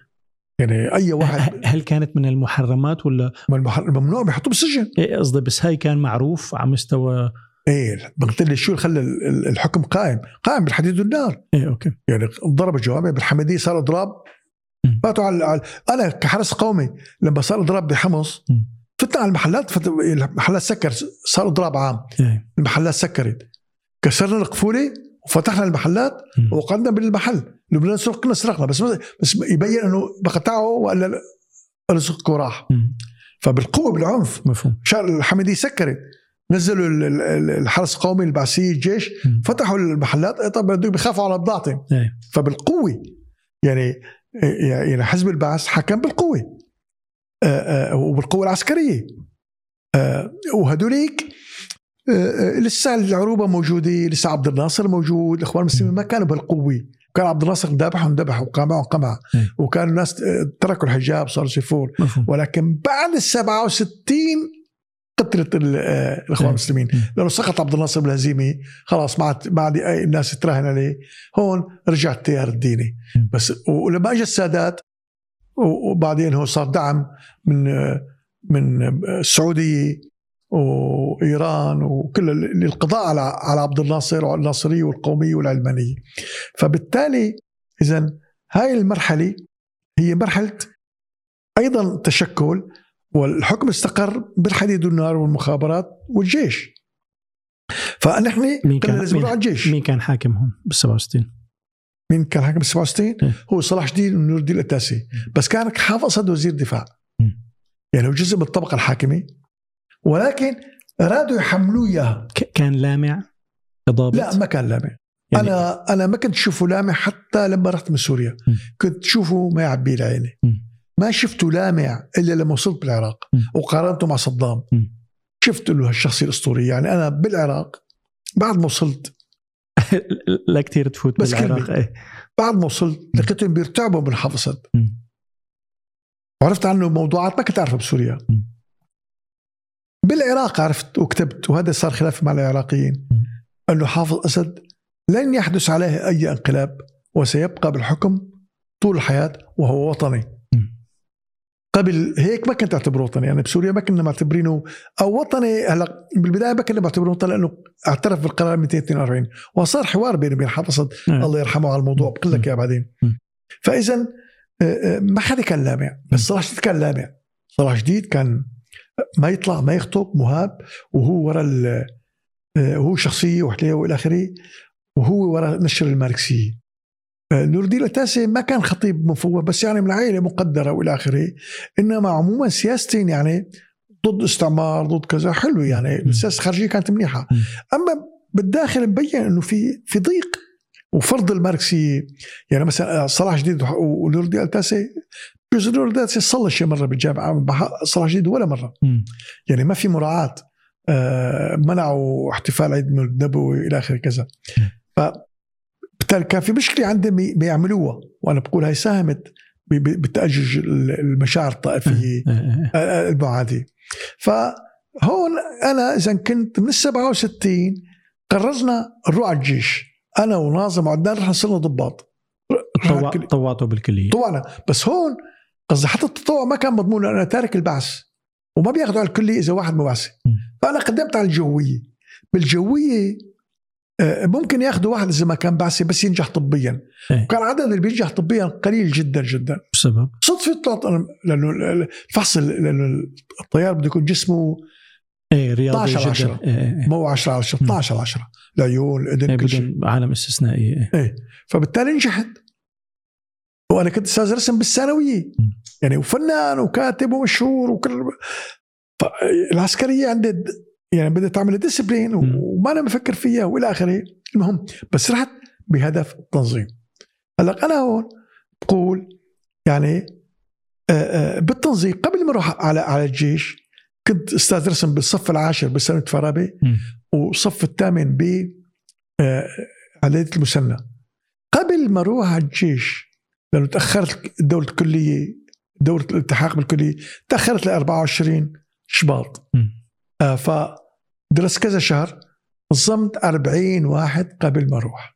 يعني أي واحد هل كانت من المحرمات ولا الممنوع بيحطوه بالسجن إيه قصدي بس هاي كان معروف على مستوى إيه لي شو اللي خلى ال- ال- الحكم قائم. قائم بالحديد والنار. إيه أوكي. يعني ضرب الجوامع بالحمديه صار اضراب. فاتوا على, على أنا كحرس قومي لما صار اضراب بحمص. فتنا على المحلات فت... المحلات سكر صار اضراب عام. إيه. المحلات سكرت. كسرنا القفولة وفتحنا المحلات. وقعدنا بالمحل. لبنان سرق كنا سرقنا. بس بس يبين إنه بقطعه ولا رزقك وراح مم. فبالقوة بالعنف مفهوم. شال الحمديه سكرت. نزلوا ال- ال- ال- الحرس القومي البعثية الجيش. فتحوا المحلات طب بيخافوا على بضاعتهم إيه. فبالقوة يعني يعني حزب البعث حكم بالقوة. آه، آه، وبالقوة العسكرية. آه، وهدوليك لسه العروبة موجودة لسه عبد الناصر موجود الاخوان المسلمين ما كانوا بالقوة. كان عبد الناصر ذبح وقمعهم قمع إيه. وكانوا الناس تركوا الحجاب صاروا يفور مفهوم. ولكن بعد ال 67 قتلت آه، الإخوان إيه. المسلمين مم. لأنه سقط عبد الناصر بالهزيمه خلاص ما عاد ما عاد الناس تراهن عليه هون رجع التيار الديني مم. بس ولما اجى السادات وبعدين هو صار دعم من من السعودية وإيران وكل ال- للقضاء على على عبد الناصر وعلى الناصرية والقومية والعلمانية فبالتالي اذا هاي المرحلة هي مرحلة أيضا تشكل والحكم استقر بالحديد والنار والمخابرات والجيش. فنحن مين كان لازم نروح على الجيش. مين كان حاكم هون بال 67 مين كان حاكم بال 67 إيه. هو صلاح الدين ونور الدين الأتاسي. بس كان حافظ اسد وزير دفاع. يعني هو جزء من الطبقة الحاكمة. ولكن أرادوا يحملوه إياها. كان لامع؟ كضابط؟ لا ما كان لامع. يعني- أنا أنا ما كنت اشوفه لامع حتى لما رحت من سوريا. كنت شوفه ما يعبي لي عيني. مم. ما شفته لامع إلا لما وصلت بالعراق. وقارنته مع صدام. شفت له هالشخصية الأسطورية يعني أنا بالعراق بعد ما وصلت <laughs> لا كثير تفوت بس بالعراق. إيه. بعد ما وصلت لقيتهم بيرتعبوا من حافظ اسد مم. وعرفت عنه موضوعات ما كنت أعرفها بسوريا. بالعراق عرفت وكتبت وهذا صار خلاف مع العراقيين. أنه حافظ أسد لن يحدث عليه أي انقلاب وسيبقى بالحكم طول الحياة وهو وطني. قبل هيك ما كنت اعتبره وطني يعني بسوريا ما كنا معتبرينه أو وطني هلأ بالبداية ما كنا معتبرينه وطني لأنه اعترف بالقرار 242 وصار حوار بينه وبين حافظ. الله يرحمه على الموضوع بقول لك إياه بعدين. فإذا آه، آه، ما حدا كان لامع بس صلاح جديد كان لامع صلاح جديد كان ما يطلع ما يخطب مهاب وهو ورا ال- آه، وهو شخصية وحليه وإلى آخره وهو ورا نشر الماركسية نور الدين التاسي ما كان خطيب مفوه بس يعني من عائله مقدرة وإلى آخره إنما عموما سياستين يعني ضد استعمار ضد كذا حلو يعني. السياسة الخارجية كانت منيحة. أما بالداخل مبين إنه في في ضيق وفرض الماركسيه يعني مثلا صلاح جديد ونور الدين التاسي جزء نور الدين التاسي صلى شيء مرة بالجامعة صلاح جديد ولا مرة. يعني ما في مراعاة آه، منعوا احتفال عيد النبوي إلى آخره كذا فبالتالي كان في مشكلة عندهم بيعملوها. وأنا بقول هاي ساهمت ب- ب- بتأجج المشاعر الطائفيه إيه، إيه، إيه. المعاديه فهون أنا إذا كنت من ال 67 قررنا نروح على الجيش. أنا وناظم وعدنان رح صرنا ضباط. رحنا طوع- الكل- طوعته بالكلية. طوعنا. بس هون قصدي حتى التطوع ما كان مضمون. أنا تارك البعث. وما بياخذوا على الكلية إذا واحد مبعثي. فأنا قدمت على الجوية. بالجوية ممكن ياخذوا واحد إذا ما كان بعثي بس ينجح طبيا. إيه. وكان عدد اللي بينجح طبيا قليل جدا جدا. بسبب؟ صدفه طلعت أنا لأنه الفحص لأنه الطيار بده يكون جسمه إيه رياضي 12 على جدا. 10. إيه، إيه، إيه. مو 10 على 10 12 على 10 العيون الاذن إيه، كل شيء. عالم استثنائي إيه. إيه. فبالتالي نجحت. وأنا كنت أستاذ رسم بالثانوية. يعني وفنان وكاتب ومشهور وكل. العسكرية عندي يعني بدها تعمل ديسبلين. وما أنا مفكر فيها وإلى آخره. المهم بس رحت بهدف التنظيم هلأ أنا هون بقول يعني آه، آه، بالتنظيم قبل ما أروح على على الجيش كنت أستاذ رسم بالصف العاشر بسنة فرابه مم. والصف الثامن ب آه، عدايه المثنى قبل ما أروح على الجيش لأنه تأخرت دوره الكلية دوره الالتحاق بالكلية تأخرت ل 24 شباط. فدرست كذا شهر نظمت 40 واحد قبل ما أروح.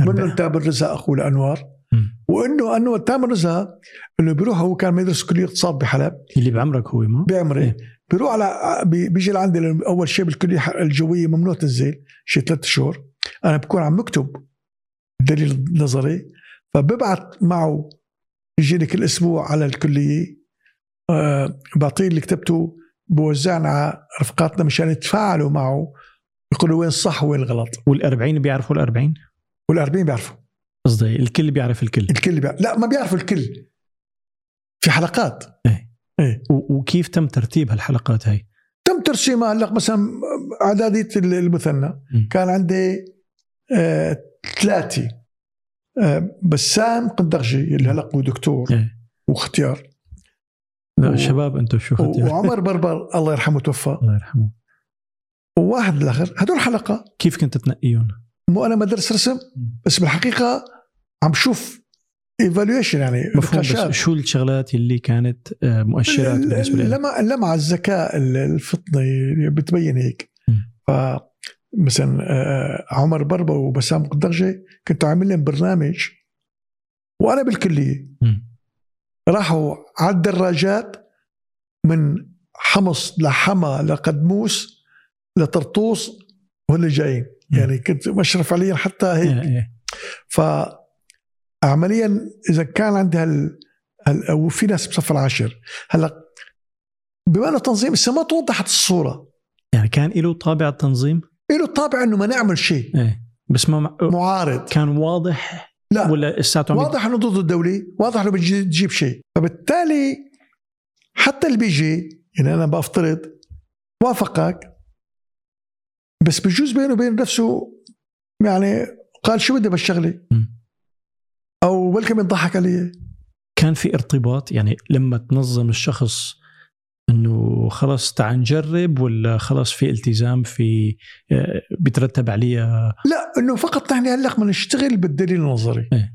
منهم تامر رزا أخوه لانوار مم. وإنه أنه تامر رزا انه بيروح هو كان يدرس كلية اقتصاد بحلب. اللي بعمرك هو ما بعمري. إيه. بيروح على بي- بيجي لعندي أول شيء بالكلية الجوية ممنوع تنزل شي ثلاث شهور. أنا بكون عم بكتب الدليل النظري فببعت معه يجيني كل أسبوع على الكلية. آه بعطيه اللي كتبته. بوزعنا على رفقاتنا مشان يتفاعلوا معه يقولوا وين الصح وين الغلط. وال40 بيعرفوا ال40 وال40 بيعرفوا. قصدي الكل بيعرف الكل. الكل بيعرف. لا ما بيعرفوا الكل. في حلقات. إيه. و- وكيف تم ترتيب هالحلقات هاي؟ تم ترسيمها هلا مثلا اعداديه المثنى. م. كان عندي آه ثلاثة. آه بسام قندغجي اللي هلا هو دكتور إيه. واختيار. لا شباب أنتم شو وعمر بربر الله يرحمه توفى <laughs> الله يرحمه وواحد بالاخر هدول حلقة كيف كنت تنقيهم؟ مو أنا مدرس رسم بس بالحقيقة عم شوف ايفالويشن يعني مفهوم بس. شو الشغلات اللي كانت آه، مؤشرات بالنسبة لك؟ اللمع اللمعة الذكاء الفطني بتبين هيك. ف مثلا آه، عمر بربا وبسام قدرجي كنت عامل لهم برنامج وأنا بالكلية. راحوا على الدراجات من حمص لحما لقدموس لطرطوس وهن جايين. يعني كنت مشرف عليهم حتى هيك إيه، إيه. فعمليا إذا كان عندي هال, هال أو في ناس بصف العاشر هلأ بما إنه تنظيم لسه ما توضحت الصورة يعني كان له طابع التنظيم؟ له طابع إنه ما نعمل شيء إيه بس ما معارض كان واضح لا. ولا لساته عم يت- واضح انه ضد الدولة واضح انه بيجي تجيب شيء. فبالتالي حتى اللي بيجي يعني أنا بفترض وافقك بس بجوز بينه وبين نفسه يعني قال شو بدي بالشغلة. أو بلكي بيضحك علي. كان في ارتباط يعني لما تنظم الشخص إنه خلص تعال نجرب ولا خلص في التزام في آه، بيترتب عليه لا إنه فقط نحن هلا بدنا نشتغل بالدليل النظري. إيه.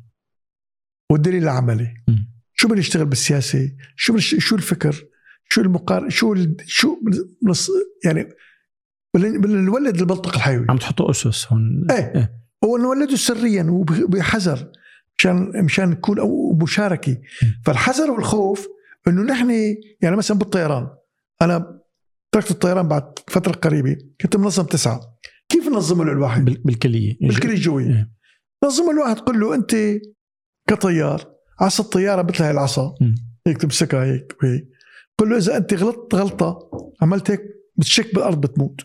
والدليل العملي. مم. شو بنشتغل بالسياسة شو بنش... شو الفكر؟ شو المقار شو ال... شو بنص... يعني بدنا نولد البلطق الحيوي عم تحطوا أسس هون. إيه. إيه. ونولده سريا وبحذر مشان مشان نكون أو مشاركه فالحذر والخوف إنه نحن يعني مثلا بالطيران أنا تركت الطيران بعد فترة قريبة كنت منظم تسعة. كيف ننظم له الواحد بال- بالكلية. بالكلية الجوية. إيه. نظم الواحد تقول له أنت كطيار عصا الطيارة مثل هاي العصا. هيك تمسكها هيك وهيك. قل له إذا أنت غلطت غلطة عملت هيك بتشك بالأرض بتموت.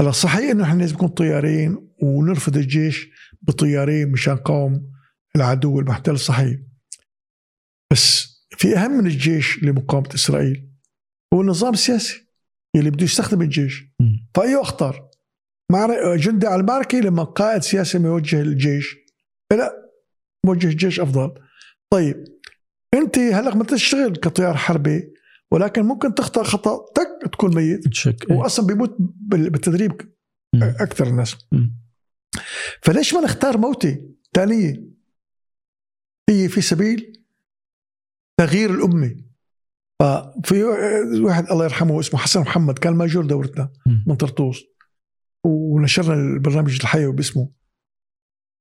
هلا صحيح إنه إحنا لازم نكون طيارين ونرفض الجيش بطيارين مشان قوم العدو المحتل صحيح. بس في أهم من الجيش لمقاومة إسرائيل هو النظام السياسي اللي بده يستخدم الجيش مم. فايه أخطر جندي على المعركه لما قائد سياسي ما يوجه الجيش لا موجه الجيش أفضل طيب أنت هلأ ما تشتغل كطيار حربي ولكن ممكن تخطأ خطأ تك تكون ميت تشك إيه. واصلا بيموت بال- بالتدريب. أكثر الناس مم. فليش ما نختار موتة ثانية هي في سبيل تغيير الأمة ففي واحد الله يرحمه اسمه حسن محمد كان ماجور دورتنا. من طرطوس ونشرنا البرنامج الحيوي باسمه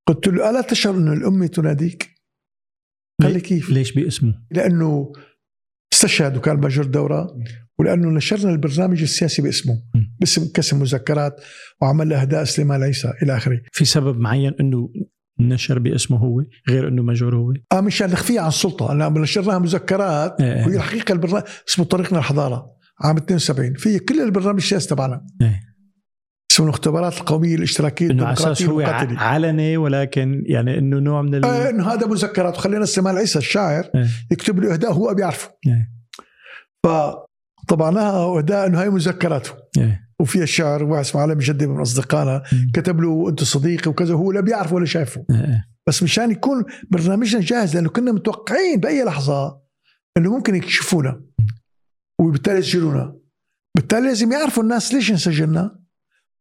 قلت له ألا تشعر أن الأمة تناديك قال لي كيف ليش باسمه؟ لأنه استشهد وكان ماجور دورة ولأنه نشرنا البرنامج السياسي باسمه. باسم كسم مذكرات وعمل له أهداء سليمان عيسى إلى آخره في سبب معين إنه نشر باسمه هو غير إنه ماجور هو؟ آه مشان نخفيها عن السلطة لما نشرناها مذكرات إيه. وهي الحقيقة البرنامج اسمه طريقنا الحضارة عام 72 في كل البرنامج السياسي تبعنا إيه. اسمه الاختبارات القومية الاشتراكية إنه أساس هو علني ولكن يعني إنه نوع من ال... آه إنه هذا مذكرات وخلينا سليمان عيسى الشاعر إيه. يكتب له إهداء هو بيعرفه إيه. فطبعناها إهداء إنه هاي مذكراته إيه. وفيها الشعر واحد اسمه علي مجدي من أصدقائنا. كتب له أنت صديقي وكذا هو لا بيعرفه ولا شايفه إيه. إيه. بس مشان يكون برنامجنا جاهز لأنه كنا متوقعين بأي لحظة إنه ممكن يكشفونا وبالتالي يسجلونا بالتالي لازم يعرفوا الناس ليش انسجلنا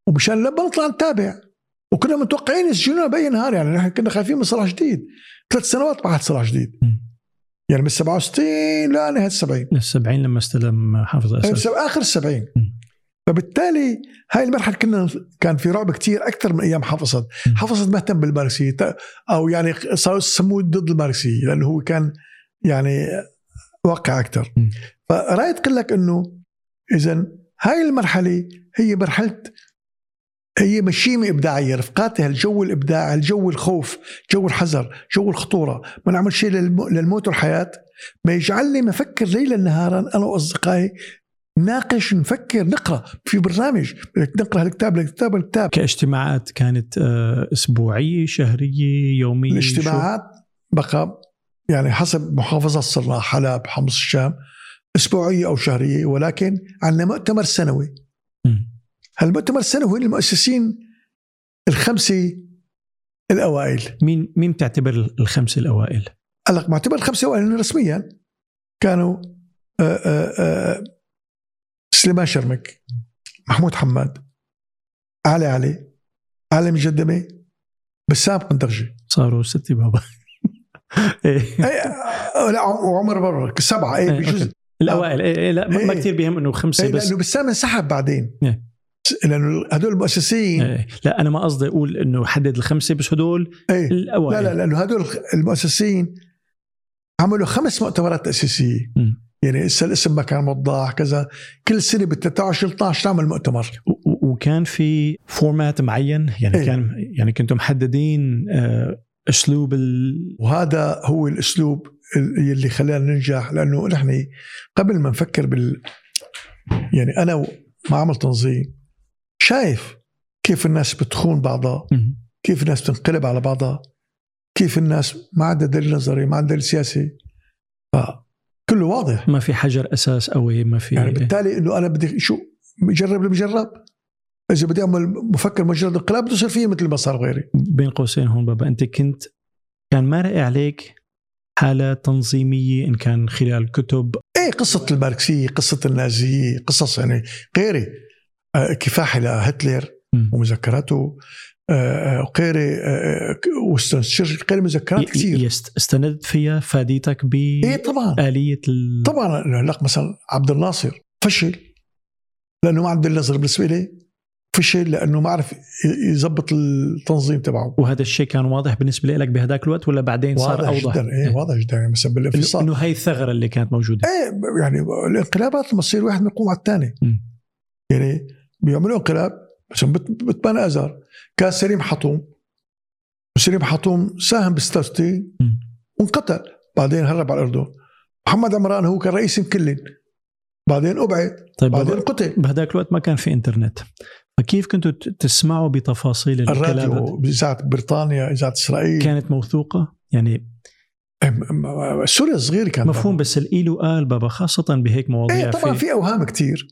ومشان لما نطلع نتابع وكنا متوقعين يسجلونا بأي نهار يعني نحن كنا خايفين من صلاح جديد ثلاث سنوات بعد صلاح جديد. يعني من 67 لنهايه 70 السبعين لما استلم حافظ اسد آخر السبعين مم. فبالتالي هاي المرحلة كنا كان في رعب كتير أكثر من أيام. حافظ ما اهتم بالماركسيه أو يعني صاروا يسموه ضد الماركسيه لأنه هو كان يعني واقع أكثر. فرايت تقول لك إنه اذا هاي المرحلة هي مرحلة هي مشيمة إبداعية. رفقاتها الجو الإبداع الجو الخوف جو الحذر جو الخطورة. ما نعمل شيء للم- للموت والحياة. ما يجعلني مفكر ليلا نهارا أنا وأصدقائي ناقش نفكر نقرأ في برنامج. بدك نقرا هالكتاب الكتاب الكتاب كاجتماعات كانت آه، أسبوعية شهرية يومية الاجتماعات بقى يعني حسب محافظة صرنا حلب حمص الشام أسبوعية أو شهرية ولكن عندنا مؤتمر سنوي. هالمؤتمر السنوي للمؤسسين الخمسة الأوائل. مين مين بتعتبر الخمسة الأوائل؟ لك معتبر الخمسة الأوائل رسميا كانوا آآ آآ سليمان شرمك محمود حماد علي علي علي مجدمة بسام قندرجي صاروا ستة بابا <laughs> إيه. أي آه، لا وعمر برك سبعة اي إيه، بجوز. الأوائل إيه إيه لا ما إيه. كثير بيهم إنه خمسة إيه بس لأنه بسام انسحب بعدين إيه. لأنه هدول المؤسسين إيه. لا أنا ما قصدي أقول إنه حدد الخمسة بس هدول إيه الأوائل لا لا لأنه هدول المؤسسين عملوا خمس مؤتمرات تأسيسية. يعني هسه الاسم ما كان موضح كذا كل سنة بال 13 13 نعمل مؤتمر وكان في فورمات معين يعني إيه. كان يعني كنتم محددين آه، أسلوب ال... وهذا هو الأسلوب اللي خلانا ننجح لأنه نحن قبل ما نفكر بال يعني أنا ما عمل تنظيم شايف كيف الناس بتخون بعضها. كيف الناس بتنقلب على بعضها كيف الناس ما عندها دليل نظري ما عندها دليل سياسي فكله واضح. ما في حجر أساس قوي ما في يعني بالتالي إنه أنا بدي شو جرب اللي بجرب إذا بدي أعمل مفكر مجرد انقلاب بده يصير فيه مثل ما صار غيري. بين قوسين هون بابا أنت كنت كان مارق عليك حالة تنظيمية إن كان خلال كتب؟ إيه قصة الماركسيه قصة النازيه قصص يعني غيري. آه، كفاحي لهتلر. ومذكراته. آه، وقاري آه، واستنشر قاري مذكرات كثير. استندت فيها فاديتك إيه طبعا. بآلية ال... طبعا هلا مثلا عبد الناصر فشل لأنه ما عنده النظر بالنسبة لي فشل لأنه ما عرف يظبط التنظيم تبعه. وهذا الشيء كان واضح بالنسبة لك بهذاك الوقت ولا بعدين صار واضح أوضح؟ جدا إيه واضح جدا. يعني مثلا بالإنفصال. انه هاي الثغرة اللي كانت موجودة. إيه يعني الانقلابات لما تصير واحد بيقوم على الثاني. يعني بيعملوا انقلاب مثلا بت- بتبان اذار كان سليم حطوم وسليم حطوم ساهم ب 66 مم. وانقتل. بعدين هرب على الأردن. محمد عمران هو كان رئيس مكلن بعدين أبعد. طيب بعدين قتل. بهذاك الوقت ما كان في إنترنت. فكيف كنتوا تسمعوا بتفاصيل؟ الراديو بإذاعة بريطانيا إذاعة إسرائيل. كانت موثوقة؟ يعني سوريا صغير كان مفهوم بس الإيلو قال بابا خاصة بهيك مواضيع إيه طبعا في أوهام كثير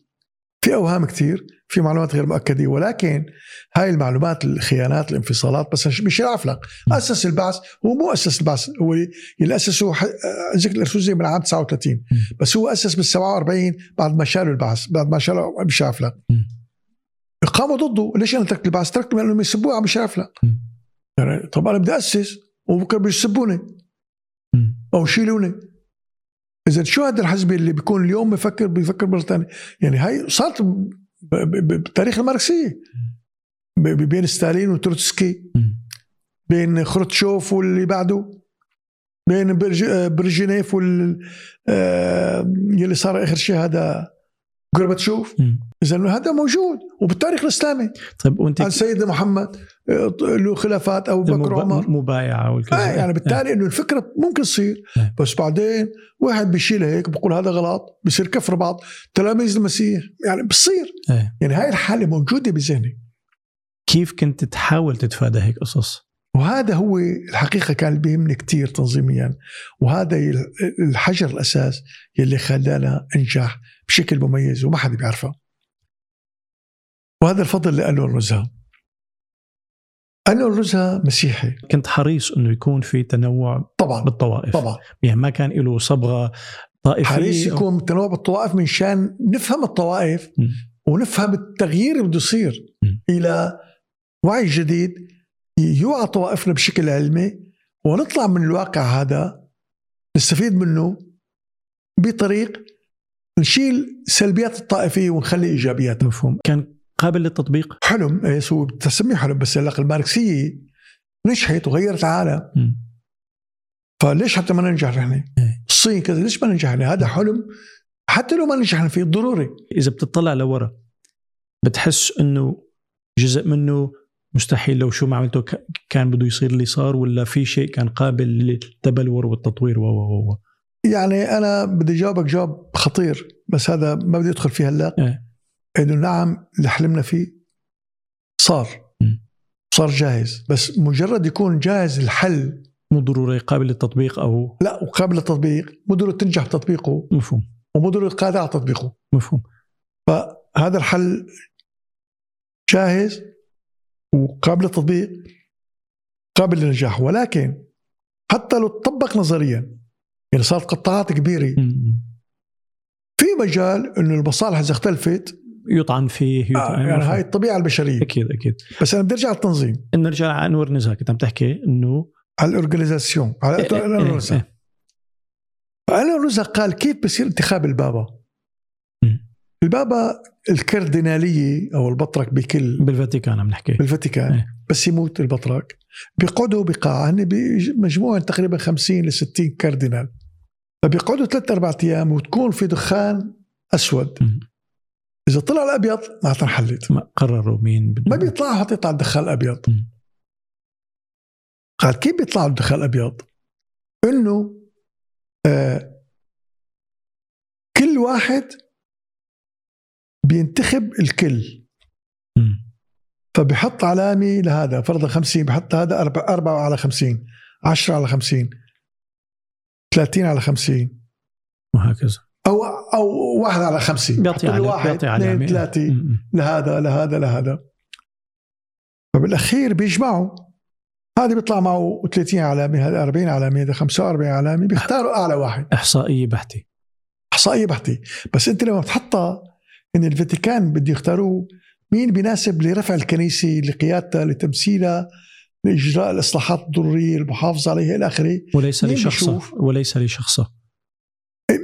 في أوهام كثير في معلومات غير مؤكدة. ولكن هاي المعلومات الخيانات الانفصالات بس مش- مش عفلق أسس البعث هو مو أسس البعث هو اللي اسسه ذكر الارسوزي من عام 39 بس هو أسس بال 47 بعد ما شالوا البعث بعد ما شالوا مش عفلق. قاموا ضده. ليش أنا تركت البعث؟ تركته لانهم يسبوا ميشيل عفلق. يعني طب أنا بدي أسس وبكرة بيسبوني. أو يشيلوني. إذا شو هذا الحزب اللي بيكون اليوم بفكر بيفكر مرة ثانية يعني هاي صارت بالتاريخ الماركسية. بين ستالين وتروتسكي. بين خروتشوف واللي بعده. بين برج- آه، برجينيف وال آه، يلي صار آخر شيء هذا غورباتشوف. مم. اذا هذا موجود. وبالتاريخ الإسلامي. طيب وأنت عن سيدنا محمد. آه، له خلافات ابو بكر وعمر مبايعة والكذا آه يعني بالتالي إنه الفكرة ممكن تصير. إيه. بس بعدين واحد بيشيل هيك بقول هذا غلط بصير كفر بعض. تلاميذ المسيح يعني بتصير. إيه. يعني هاي الحالة موجودة بذهني. كيف كنت تحاول تتفادى هيك قصص؟ وهذا هو الحقيقة كان بيهمني كثير تنظيميا. وهذا ال- الحجر الأساس يلي خلانا ننجح بشكل مميز وما حدا بيعرفه. وهذا الفضل لأنور النزهه أنور النزهه مسيحي. كنت حريص إنه يكون في تنوع طبعا بالطوائف. طبعا. يعني ما كان له صبغة طائفية. حريص أو- يكون تنوع بالطوائف من شان نفهم الطوائف مم. ونفهم التغيير اللي بده يصير. إلى وعي جديد يوعى طوائفنا بشكل علمي. ونطلع من الواقع هذا نستفيد منه بطريق نشيل سلبيات الطائفية ونخلي إيجابياتها. مفهوم. كان قابل للتطبيق حلم إيه هو تسميه حلم بس هلا الماركسيه نجحت وغيرت العالم. فليش حتى ما ننجح نحن؟ إيه. الصين كذا ليش ما ننجح نحن؟ هذا حلم حتى لو ما نجحنا فيه ضروري إذا بتطلع لورا بتحس إنه جزء منه مستحيل لو شو ما عملته كان بده يصير اللي صار ولا في شيء كان قابل للتبلور والتطوير و و و يعني أنا بدي جاوبك جواب خطير بس هذا ما بدي أدخل فيه هلأ إيه. انه نعم اللي حلمنا فيه صار. صار جاهز بس مجرد يكون جاهز الحل. مو ضروري قابل للتطبيق أو لا وقابل للتطبيق مو ضروري تنجح بتطبيقه. مفهوم. ومو ضروري قادر على تطبيقه. مفهوم. فهذا الحل جاهز وقابل للتطبيق قابل للنجاح. ولكن حتى لو تطبق نظريا يعني صارت قطاعات كبيرة. في مجال إنه المصالح إذا اختلفت يطعن فيه آه يطعن يعني مفهوم. هاي الطبيعة البشرية أكيد أكيد بس أنا بدي أرجع للتنظيم نرجع على انور نزهه كنت عم تحكي إنه على الاورجنايزاسيون على إيه، إيه، أنور نزهة. إيه. أنور نزهة قال كيف بصير انتخاب البابا مم. البابا الكرديناليه أو البطرك بكل بالفاتيكان عم نحكي بالفاتيكان إيه. بس يموت البطرك بيقعدوا بقاعه هن بمجموعه تقريبا 50 ل 60 كاردينال فبيقعدوا ثلاث أربع أيام وتكون في دخان أسود مم. إذا طلع الأبيض معناتها انحلت ما قرروا مين بده ما بيطلعوا حتى يطلع الدخان الابيض. قال كيف بيطلعوا الدخان الابيض؟ إنه آه كل واحد بينتخب الكل مم. فبحط علامة لهذا فرضا 50 بحط هذا 4 على 50 10 على 50 30 على 50 وهكذا أو أو واحد على 50 بيعطي علامة واحد بيعطي اثنين مم. لهذا لهذا لهذا. فبالأخير بيجمعوا. هذا بيطلع معه 30 علامه هذا 40 علامه هذا 45 علامه بيختاروا أعلى واحد. إحصائية بحتة. إحصائية بحتة. بس أنت لما بتحطها إن الفاتيكان بده يختاروه مين بيناسب لرفع الكنيسة لقيادتها لتمثيلها لإجراء الإصلاحات الضرورية المحافظة عليها إلى آخره؟ وليس لشخصه؟ وليس لشخصه.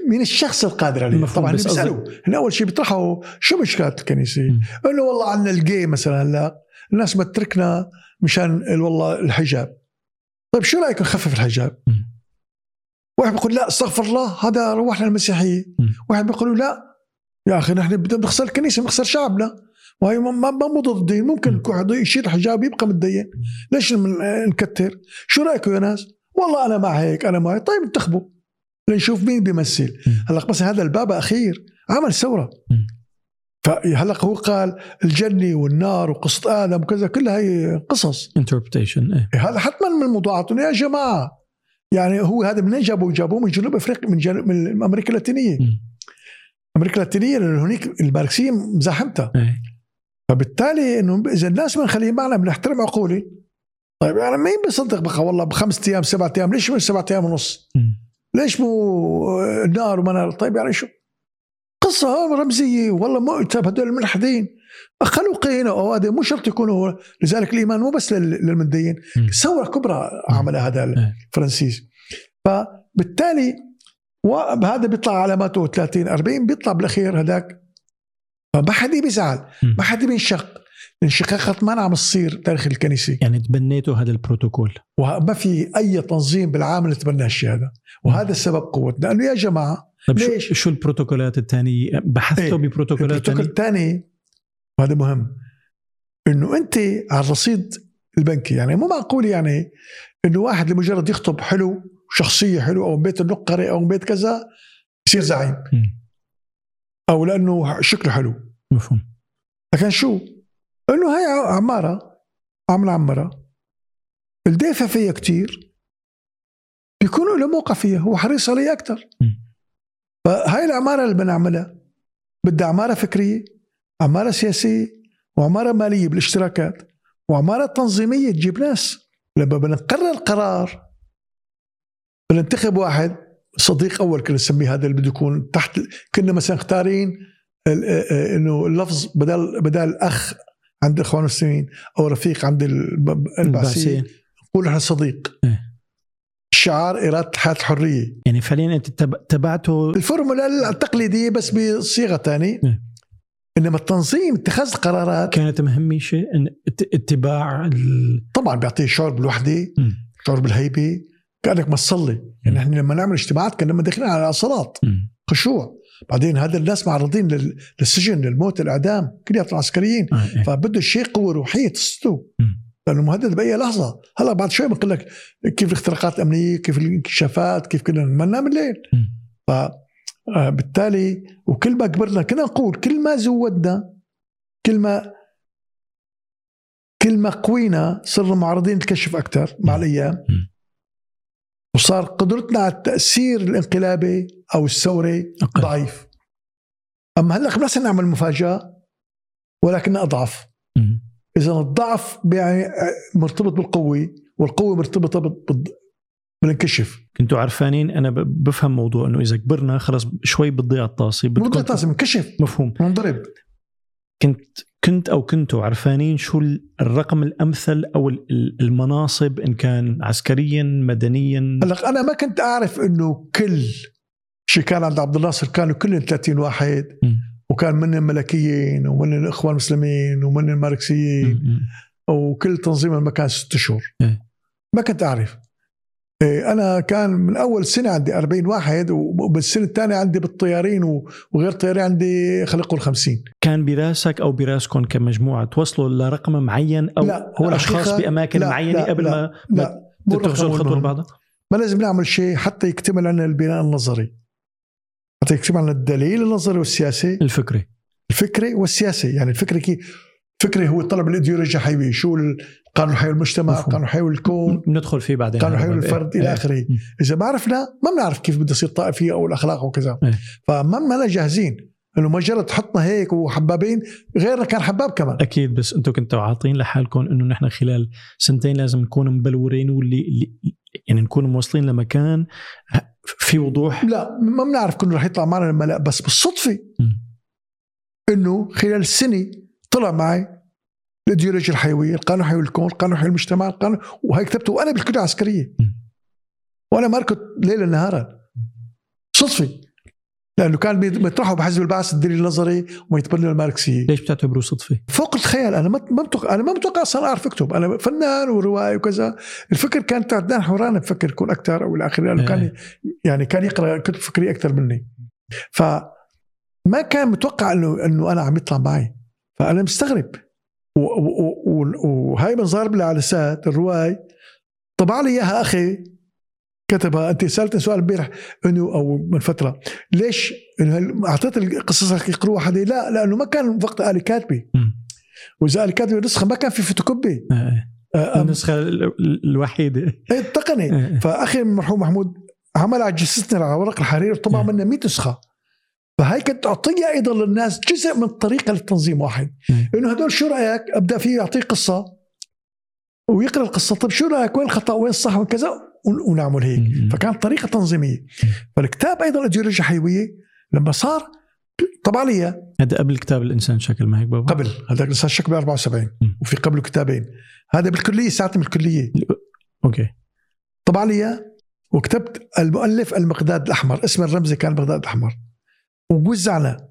من الشخص القادر عليه طبعا بيسالوا هن أول شيء بيطرحوا شو مشكلة الكنيسة؟ انه والله عندنا الجي مثلا هلا الناس ما تتركنا مشان ال- والله الحجاب. طيب شو رايكم نخفف الحجاب؟ واحد بيقول لا استغفر الله هذا روحنا المسيحية. واحد بيقولوا لا يا أخي نحن بدنا نخسر الكنيسة بنخسر شعبنا. وهي ما مو ضد الدين. ممكن مم. يكون يشيل الحجاب يبقى متدين. ليش نكتر؟ شو رايكم يا ناس؟ والله أنا مع هيك أنا مع هيك. طيب انتخبوا. لنشوف مين بيمثل. هلأ مثلا هذا البابا أخير عمل ثورة. فهلا هو قال الجنة والنار وقصة آدم وكذا كلها هي قصص انتربريتيشن إيه هذا حتما من الموضوعات إنه يا جماعة يعني هو هذا منين جابوه؟ جابوه من جنوب أفريقيا من, جنوب من أمريكا اللاتينية. أمريكا اللاتينية لأنه هنيك الماركسيه مزاحمتها إيه فبالتالي إنه إذا الناس بنخليهم معنا بنحترم عقولي طيب يعني مين بيصدق بقى والله بخمس أيام سبعة أيام ليش مش سبعة أيام ونص؟ مم. ليش مو نار وما نار طيب يعني شو؟ قصة رمزية والله طيب هدول الملحدين. خلوقين أو هذا مو شرط يكونوا لذلك الإيمان مو بس لل- للمنديين. مم. ثورة كبرى عملها هذا إيه. الفرنسيس فبالتالي وهذا بيطلع علاماته 30 40 بيطلع بالأخير هذاك. فما حدا بيزعل. ما حدا بينشق الانشقاقات ما عم تصير تاريخ الكنيسه يعني تبنيتوا هذا البروتوكول وما في أي تنظيم بالعالم يتبنى الشيء هذا وهذا السبب قوتنا لأنه يا جماعة طيب شو, ليش؟ شو البروتوكولات الثانية بحثتوا إيه. ببروتوكولات البروتوكول الثاني وهذا مهم إنه أنت على الرصيد البنكي يعني مو معقول يعني إنه واحد لمجرد يخطب حلو شخصية حلو أو من بيت النقري أو من بيت كذا يصير زعيم. أو لأنه شكله حلو مفهوم لكن شو؟ انه هي عمارة عم عمره الدافع فيها كتير. بيكونوا له موقع فيها هو حريص عليها أكثر. فهاي العمارة اللي بنعملها بدها عمارة فكرية عمارة سياسية وعمارة مالية بالاشتراكات وعمارة تنظيمية تجيب ناس. لما بنقرر قرار بننتخب واحد صديق أول كنا نسميه هذا اللي بده يكون تحت كنا مثلا آه، إنه اللفظ بدل بدل الاخ عند الاخوان المسلمين أو رفيق عند الب- البعثيين نقول إحنا صديق. إيه. شعار إرادة الحياة الحرية. يعني فعليا أنت تب- تبعتوا الفورمولا التقليدية بس بصيغة ثانية. إيه. إنما التنظيم اتخاذ القرارات. كانت مهمة شيء إن ات- اتباع ال... طبعا بيعطيه شعور بالوحدة مم. شعور بالهيبة كأنك ما تصلي يعني إحنا لما نعمل اجتماعات كنا لما داخلين على صلاه مم. خشوع. بعدين هذا الناس معرضين لل- للسجن للموت الاعدام كلياتهم عسكريين آه. إيه. فبده شيء قوة روحية مم. لأنه مهدد بأي لحظة هلأ بعد شوي بقول لك كيف الاختراقات الأمنية كيف الانكشافات كيف كنا ما ننام الليل. ف آه، بالتالي وكل ما كبرنا كنا نقول كل ما زودنا كل ما كل ما قوينا صرنا معرضين للكشف أكثر مع. الأيام. وصار قدرتنا على التأثير الانقلابي أو الثوري. ضعيف. أما هلأ بس نعمل مفاجأة ولكن أضعف. مم. إذا الضعف يعني مرتبط بالقوة والقوة مرتبطة بال- بال- بالانكشف كنتوا عرفانين أنا ب- بفهم موضوع إنه إذا كبرنا خلص شوي بتضيع الطاسه مو بدكم لازم انكشف. مفهوم. منضرب. كنت كنت أو كنتوا عرفانين شو ال- الرقم الأمثل أو ال- ال- المناصب إن كان عسكريا مدنيا هلا أنا ما كنت أعرف إنه كل شيء كان عند عبد الناصر كانوا كلهم 30 واحد مم. وكان منهم ملكيين ومن الإخوان المسلمين ومن الماركسيين مم. وكل تنظيم المكان ست اشهر إيه. ما كنت أعرف أنا كان من أول سنة عندي 40 واحد وبالسنة الثانية عندي بالطيارين وغير طيارين عندي خلينا نقول 50 كان براسك أو براسكم كمجموعة توصلوا لرقم معين أو لا، هو اشخاص الحقيقة بأماكن لا، معينة لا، قبل لا، ما لا الرقم الخطوة بعدها ما لازم نعمل شيء حتى يكتمل عنا البناء النظري. حتى يكتمل عنا الدليل النظري والسياسي. الفكرة الفكري والسياسي. يعني الفكري كي فكري هو طلب الإيديولوجيا الحيويه شو القانون الحيوي المجتمع مفهوم. قانون الحيوي الكون بندخل فيه بعدين قانون الحيوي. الفرد إيه. إلى إيه. آخره مم. إذا ما عرفنا ما بنعرف كيف بده يصير طائفيه أو الأخلاق وكذا إيه. فما ما جاهزين إنه مجرد تحطنا هيك وحبابين غيرنا كان حباب كمان أكيد بس أنتم كنتوا عاطين لحالكم إنه نحن خلال سنتين لازم نكون مبلورين واللي اللي يعني نكون موصلين لمكان في وضوح لا ما بنعرف كنا رح يطلع معنا لما لا بس بالصدفة. إنه خلال السنة طلع معي الايديولوجيا الحيوية، القانون الحيوي للكون، القانون الحيوي للمجتمع، القانون وهي كتبته وأنا بالكليه العسكريه. وأنا ماركت ليلا نهارا. صدفة. لأنه كان بيطرحوا بحزب البعث الدليل النظري وما يتبنوا الماركسية. ليش بتعتبره صدفة؟ فوق الخيال. أنا ما ما متوقع أنا ما متوقع أصلا أعرف أكتب. أنا فنان وروائي وكذا. الفكر كان تعدان حوران بفكر يكون أكثر أو إلى آخره لأنه كان إيه. يعني كان يقرأ كتب فكرية أكثر مني. ف ما كان متوقع انه إنه أنا عم يطلع معي. فأنا مستغرب. وهاي منظار بالعدسات الرواي. طبع لي إياها أخي كتبها. أنت سألتني سؤال امبارح إنه أو من فترة ليش إنه أعطيت القصص رح يقروها حدا؟ لا لأنه ما كان وقت آلي كاتبه. وإذا آلي كاتبه نسخة ما كان في فوتوكوبي. إيه. آه، آه، النسخة ال- ال- الوحيدة. إيه، التقني إيه. فأخي المرحوم محمود عمل على Gestetner على ورق الحرير طبع. منها 100 نسخة. فهي كانت تعطيها أيضا للناس جزء من طريقة للتنظيم واحد. إنه هدول شو رأيك؟ أبدأ فيه يعطيه قصة ويقرأ القصة. طيب شو رأيك؟ وين الخطأ؟ وين الصح؟ وين كذا؟ ون- ونعمل هيك. فكانت طريقة تنظيمية. فالكتاب أيضا ايديولوجيا حيوية. لما صار طبعا لي هذا قبل كتاب الإنسان شكل ما هيك بابا؟ قبل. هذاك صار شكله 74 مم. وفي قبله كتابين. هذا بالكلية ساعتها بالكلية. أوكي. طبع لي إياه وكتبت المؤلف المقداد الأحمر. اسم الرمزي كان المقداد الأحمر. ووزعنا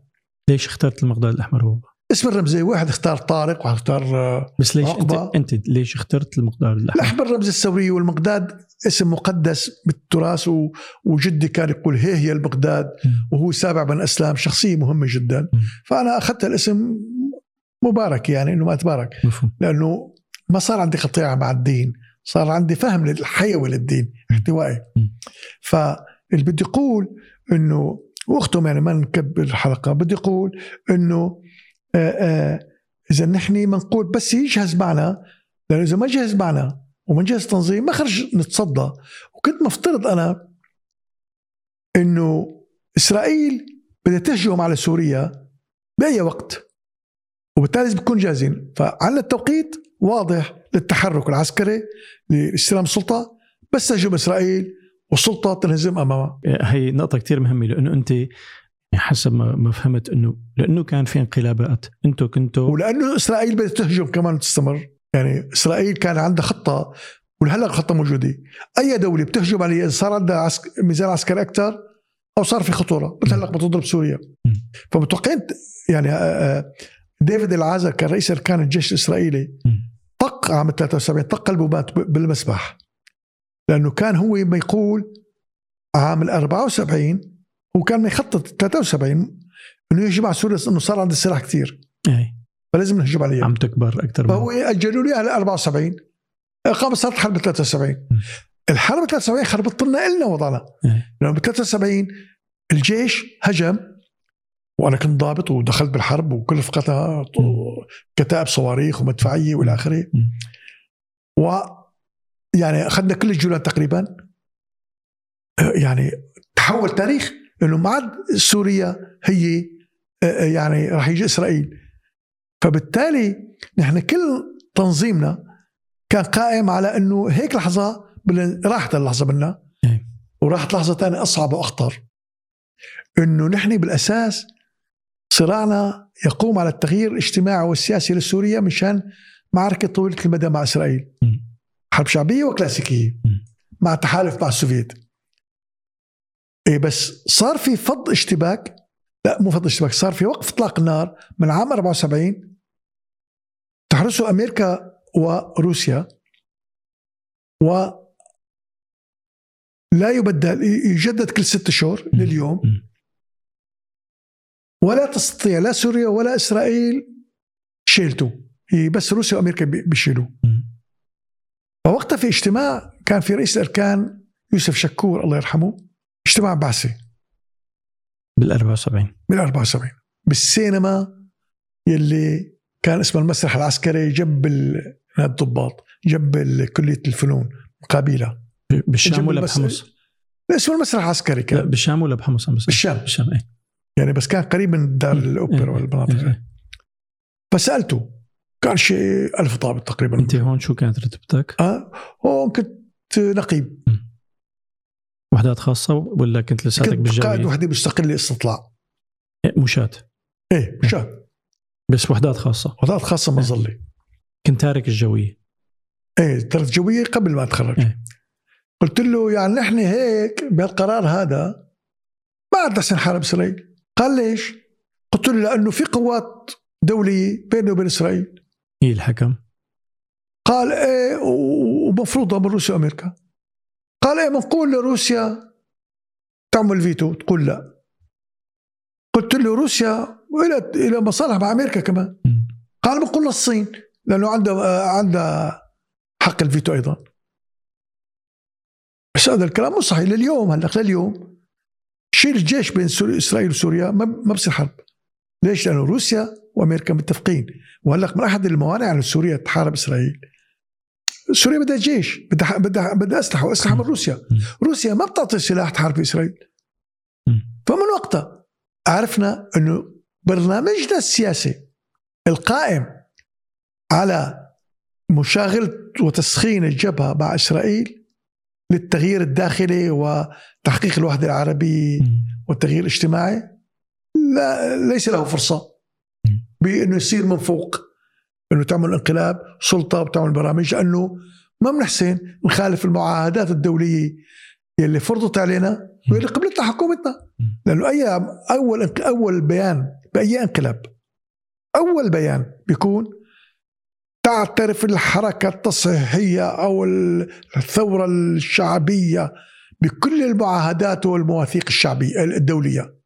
ليش اخترت المقداد الأحمر بابا؟ اسم الرمزي واحد اختار طارق واحد اختار آه، بس ليش انت عقبة. أنت ليش اخترت المقداد الأحمر؟ الأحمر رمز الثوريه والمقداد اسم مقدس بالتراث وجدي كان يقول هي هي المقداد. وهو سابع بن أسلام شخصية مهمة جدا. فأنا أخذت الاسم مبارك يعني إنه ما تبارك لأنه ما صار عندي قطيعه مع الدين صار عندي فهم للحيوي للدين احتوائي. فاللي بدي أقول إنه واختم يعني ما نكبر الحلقة بدي أقول إنه آه، آه، إذا نحن منقول بس يجهز معنا لأنه إذا ما جهز معنا وما جهز تنظيم ما خرج نتصدى. وكنت مفترض أنا إنه إسرائيل بدها تهجم على سوريا بأي وقت وبالتالي بتكون جاهزين. فعندنا التوقيت واضح للتحرك العسكري لاستلام السلطة بس تهجم إسرائيل والسلطة تنهزم امامها هي نقطة كتير مهمة لأنه أنت حسب ما فهمت أنه لأنه كان في انقلابات أنتوا كنتوا ولأنه إسرائيل بدها تهجم كمان وتستمر. يعني إسرائيل كان عندها خطة ولهلأ الخطة موجودة. أي دولة بتهجم عليها إذا صار عندها عسك... ميزان عسكري أكثر أو صار في خطورة. مثل هلا بتضرب سوريا. فمتوقعين يعني آه، آه، ديفيد العازر كان رئيس اركان الجيش الإسرائيلي. طق عام 73 طق قلبه ومات ب- بالمسبح. لأنه كان هو ما يقول عام ال 74 هو كان ما يخطط 73 إنه يهجم على سوريا إنه صار عنده سلاح كثير إيه، فلازم نهجم عليها. عم تكبر أكثر فهو أجلوا لي على 74 قامت صارت حرب 73 الحرب 73 خربت لنا إلنا وضعنا. إيه. لأنه ب 73 الجيش هجم وأنا كنت ضابط ودخلت بالحرب وكل رفقاتها كتائب صواريخ ومدفعية وإلى آخره. يعني أخذنا كل الجولان تقريبا. يعني تحول تاريخ إنه ما عاد سوريا هي يعني راح يجي إسرائيل. فبالتالي نحن كل تنظيمنا كان قائم على إنه هيك لحظة راحت اللحظة منا إيه. وراحت لحظة ثانية أصعب وأخطر. إنه نحن بالأساس صراعنا يقوم على التغيير الاجتماعي والسياسي لسوريا مشان معركة طويلة المدى مع إسرائيل. مم. حرب شعبيه وكلاسيكيه. مع تحالف مع السوفيت إيه بس صار في فض اشتباك لا مو فض اشتباك صار في وقف اطلاق النار من عام 74 تحرسه أمريكا وروسيا و لا يبدل يجدد كل ست اشهر مم. لليوم. ولا تستطيع لا سوريا ولا اسرائيل شيلته هي بس روسيا وامريكا بي- بيشيلوا مم. فوقتها في اجتماع كان في رئيس الأركان يوسف شكور الله يرحمه اجتماع بعثي بال 74 بال 74 بالسينما يلي كان اسمه المسرح العسكري جنب ال- الضباط جنب كلية الفنون مقابلها بالشام ولا بحمص؟ اسمه المسرح العسكري لا كان بالشام ولا بحمص؟ بالشام. بالشام إيه يعني بس كان قريب من دار مم. الأوبرا إيه. والمناطق إيه. إيه. فسألته كان شيء ألف ضابط تقريبا. أنت هون شو كانت رتبتك؟ آه هون كنت نقيب. وحدات خاصة ولا كنت لساتك كنت قائد؟ وحده مستقله استطلاع إيه، مشاة إيه مشان بس وحدات خاصة. وحدات خاصة مظله كنت تارك الجوية. إيه ترك جوية قبل ما أتخرج. إيه. قلت له يعني نحن هيك بهالقرار هذا ما عاد نحسن حرب إسرائيل. قال ليش؟ قلت له لأنه في قوات دولية بيننا وبين إسرائيل. هي الحكم؟ قال إيه و- ومفروضه من روسيا وأمريكا. قال إيه بنقول لروسيا تعمل فيتو تقول لا. قلت له روسيا إلى إلى مصالح مع أمريكا كمان. قال بنقول للصين لأنه عندها عندها حق الفيتو أيضا. بس هذا الكلام مو صحيح لليوم هلأ لليوم. شيل الجيش بين إسرائيل وسوريا ما ما بصير حرب. ليش؟ لأنه روسيا وأمريكا متفقين وهلا من أحد الموانع انه سوريا تحارب إسرائيل سوريا بدها جيش بدها بدها بدها أسلحة وأسلحة من روسيا روسيا ما بتعطي سلاح تحارب في اسرائيل. فمن وقتها عرفنا إنه برنامجنا السياسي القائم على مشاغلة وتسخين الجبهة مع إسرائيل للتغيير الداخلي وتحقيق الوحدة العربية. والتغيير الاجتماعي لا ليس له فرصة. بأنه يصير من فوق إنه تعمل انقلاب سلطة وتعمل برامج لأنه ما بنحسن نخالف المعاهدات الدولية يلي فرضت علينا واللي قبلتها حكومتنا. لأنه أي أول أول بيان بأي انقلاب أول بيان بيكون تعترف الحركة التصحيحية أو الثورة الشعبية بكل المعاهدات والمواثيق الشعبية الدولية مم.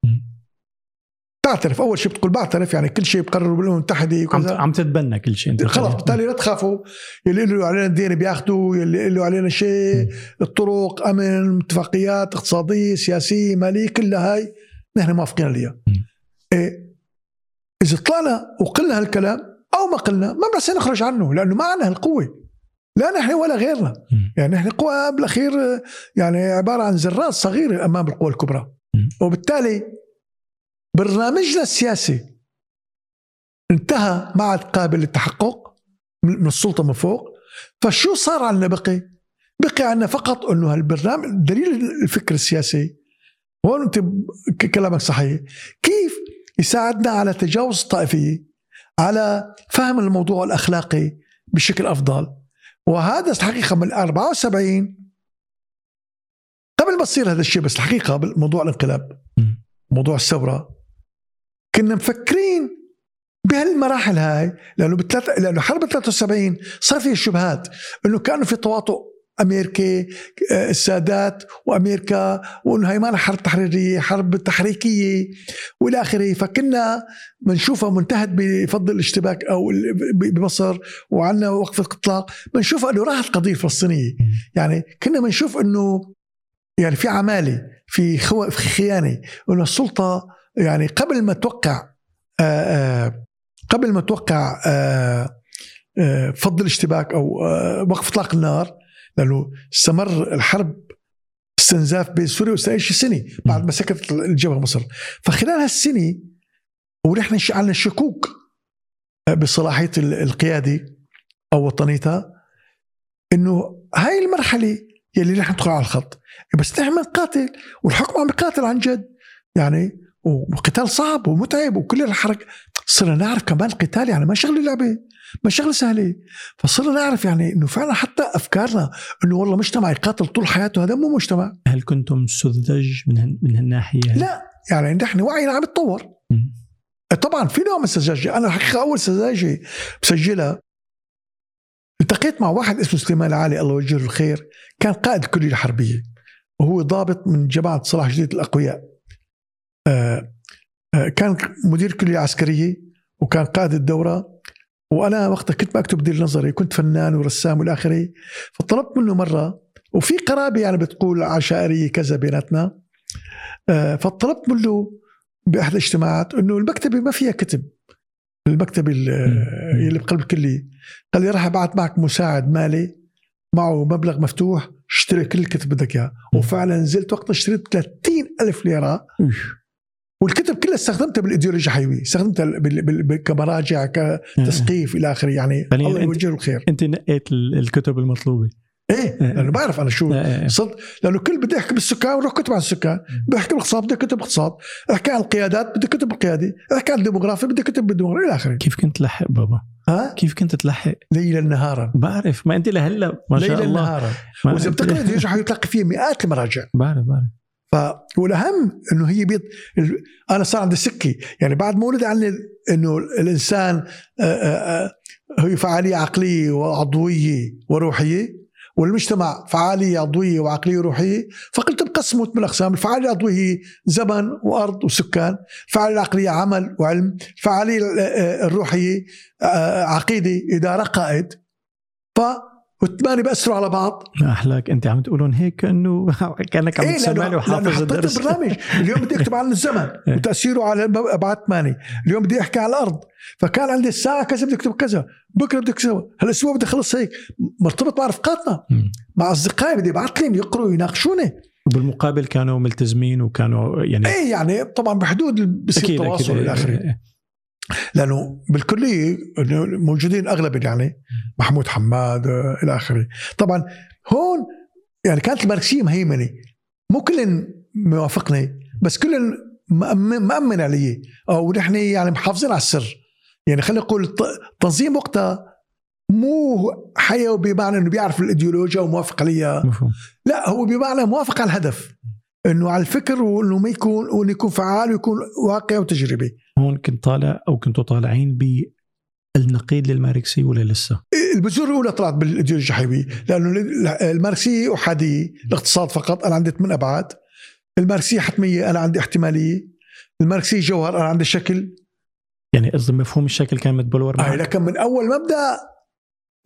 تعترف. أول شيء بتقول بعترف يعني كل شيء بقرروا بالأمم المتحدة عم وكذا. عم تتبنى كل شيء أنت خلاص بالتالي لا تخافوا. اللي له علينا الدين بياخذوا اللي له علينا شيء الطرق أمن اتفاقيات اقتصادية سياسية مالية كلها هاي نحن موافقين عليها. إيه إذا طلعنا وقلنا هالكلام أو ما قلنا ما بس نخرج عنه لأنه ما عندنا هالقوة. لا نحن ولا غيرنا. يعني نحن قوى بالأخير يعني عبارة عن ذرات صغيرة امام القوى الكبرى. وبالتالي برنامجنا السياسي انتهى ما عاد قابل للتحقق من السلطة من فوق. فشو صار عندنا بقي؟ بقي عندنا فقط إنه هالبرنامج دليل الفكر السياسي. هون أنت كلامك صحيح. كيف يساعدنا على تجاوز الطائفية؟ على فهم الموضوع الأخلاقي بشكل أفضل. وهذا الحقيقة من 74 قبل ما تصير هذا الشيء بس الحقيقة بموضوع الانقلاب. موضوع الثورة. كنا مفكرين بهالمراحل هاي لأنه بتلات لأنه حرب 73 صار فيها شبهات إنه كانه في تواطؤ أمريكي آه، السادات وأمريكا وإنه هي ما حرب تحريرية حرب تحريكية وإلى آخره. فكنا بنشوفها منتهت بفض الاشتباك أو بمصر وعندنا وقفه اطلاق بنشوفها إنه راحت القضية الفلسطينيه. يعني كنا بنشوف إنه يعني في عمالة في خو... في خيانة إنه السلطة يعني قبل ما توقع آآ آآ قبل ما توقع آآ فض الاشتباك أو وقف إطلاق النار لأنه استمر الحرب استنزاف بين سوريا وإسرائيل شي سنة بعد ما سكتت الجبهة مصر. فخلال هالسنة ونحن عندنا شكوك بصلاحية ال- القيادة أو وطنيتها إنه هاي المرحلة يلي نحن ندخل على الخط. بس نحن بنقاتل والحكم عم بيقاتل عن جد. يعني وقتال صعب ومتعب وكل الحركة. صرنا نعرف كمان القتال يعني ما شغلة لعبة ما شغلة سهلة. فصرنا نعرف يعني إنه فعلا حتى أفكارنا إنه والله مجتمع يقاتل طول حياته هذا مو مجتمع. هل كنتم سذج من من هالناحية؟ لا يعني نحن وعينا عم يتطور. طبعا في نوع من السذاجة. أنا الحقيقة أول سذاجة بسجلها التقيت مع واحد اسمه سليمان العالي الله يوجهه الخير كان قائد الكلية الحربية. وهو ضابط من جماعة صلاح جديد الأقوياء. آه، كان مدير كلية عسكرية وكان قائد الدورة وأنا وقتها كنت بكتب دير نظري كنت فنان ورسام والى آخره فطلبت منه مرة وفي قرابة يعني بتقول عشائرية كذا بيناتنا آه، فطلبت منه بأحد الاجتماعات إنه المكتبة ما فيها كتب المكتبة. اللي بقلب الكلية قال لي راح أبعث معك مساعد مالي معه مبلغ مفتوح اشتري كل الكتب بدك اياه مم. وفعلا نزلت وقتها اشتريت 30 ألف ليرة. والكتب كلها استخدمتها بالإيديولوجيا الحيويه استخدمتها بال- بال- بال- كمراجع كتثقيف إلى آخره. يعني يعني الله يوجه له الخير. أنت نقيت ال- الكتب المطلوبة. إيه لأنه بعرف أنا شو إيه. صرت لأنه كل بدي احكي بالسكان روح كتب عن السكان. بحكي بالاقتصاد بدي كتب اقتصاد. احكي عن القيادات بدي كتب بالقياده احكي عن الديموغرافيا بدي كتب بالديموغرافيا إلى آخره. كيف كنت تلحق بابا؟ ها؟ كيف كنت تلحق؟ ليلا نهارا. بعرف. ما أنت لهلا ما شاء ليلا الله. نهارا. ما وإذا بتقرأ يرجع يتلقي فيه مئات المراجع. بعرف بعرف. ف والأهم إنه هي ال... أنا صار عندي سكه يعني بعد ما ولد عني إنه الإنسان هي فعالية عقلية وعضوية وروحية والمجتمع فعالية عضوية وعقلية وروحية فقلت بقسمه ثمان أقسام. الفعالية العضوية هي زمن وأرض وسكان الفعالية العقلية عمل وعلم الفعالية ال- الروحية عقيدة اداره قائد ف والثمانيه بأثروا على بعض. احلاك أنت عم تقولون هيك كانه <laughs> كأنك عم إيه تسمع لأنه وحافظ الدرس. برنامج اليوم بدي أكتب عن الزمن <laughs> إيه. وتأثيره على ابعاد ثمانيه اليوم بدي أحكي عن الأرض. فكان عندي الساعة كذا بدي أكتب كذا. بكرة بدي أكتب هالأسبوع بدي أخلص هيك. مرتبط مع رفقاتنا. مع أصدقائي بدي أبعث لهم يقروا يناقشوني. وبالمقابل كانوا ملتزمين وكانوا يعني إيه يعني طبعا بحدود بصير أكيد تواصل أكيد إلى اخره إيه. لأنه بالكلية موجودين اغلب يعني محمود حماد إلى آخره. طبعا هون يعني كانت الماركسية مهيمنة. مو كل موافقني بس كل مأمن, علي. أو نحن يعني محافظين على السر. يعني خلينا نقول التنظيم وقتها مو حيوي بمعنى إنه بيعرف الإيديولوجيا وموافق عليها. لا هو بمعنى موافق على الهدف. إنه على الفكر وإنه ما يكون وإنه يكون فعال ويكون واقعي وتجريبي هون كنت طالع أو كنتوا طالعين بالنقيض للماركسي ولا لسه؟ البذور الأولى طلعت بالايديولوجيا الحيويه لأنه الماركسيه احاديه الاقتصاد فقط أنا عندي ثمان أبعاد. الماركسيه حتمية أنا عندي احتمالية. الماركسيه جوهر أنا عندي شكل. يعني قصدي مفهوم الشكل كان متبلور هاي معك؟ لكن من أول مبدأ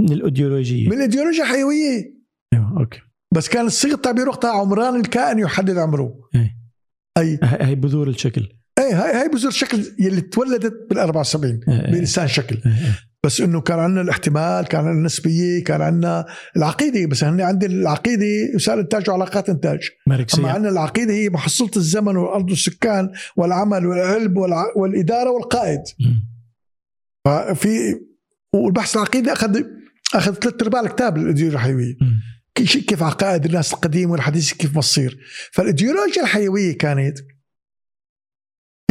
من الأيديولوجية. من الايديولوجيا الحيوية. أيوه okay. بس كان الصيغة التعبير وقتها عمران الكائن يحدد عمره. إيه. أي. هاي بذور الشكل. اي هاي هاي بذور شكل يلي تولدت بال 74 إيه، إيه. بلسان شكل. إيه،. بس إنه كان عندنا الاحتمال كان عندنا النسبية كان عندنا العقيدة. بس هن عندي العقيدة وسائل إنتاج وعلاقات إنتاج. أما ماركسيه عندنا العقيدة هي محصلة الزمن والأرض والسكان والعمل والعلم والع... والإدارة والقائد. ففي والبحث العقيدي اخذ أخذ ثلاث أرباع الكتاب الايديولوجيا الحيوية. كيف عقائد الناس القديم والحديث كيف مصير. فالايديولوجيا الحيوية كانت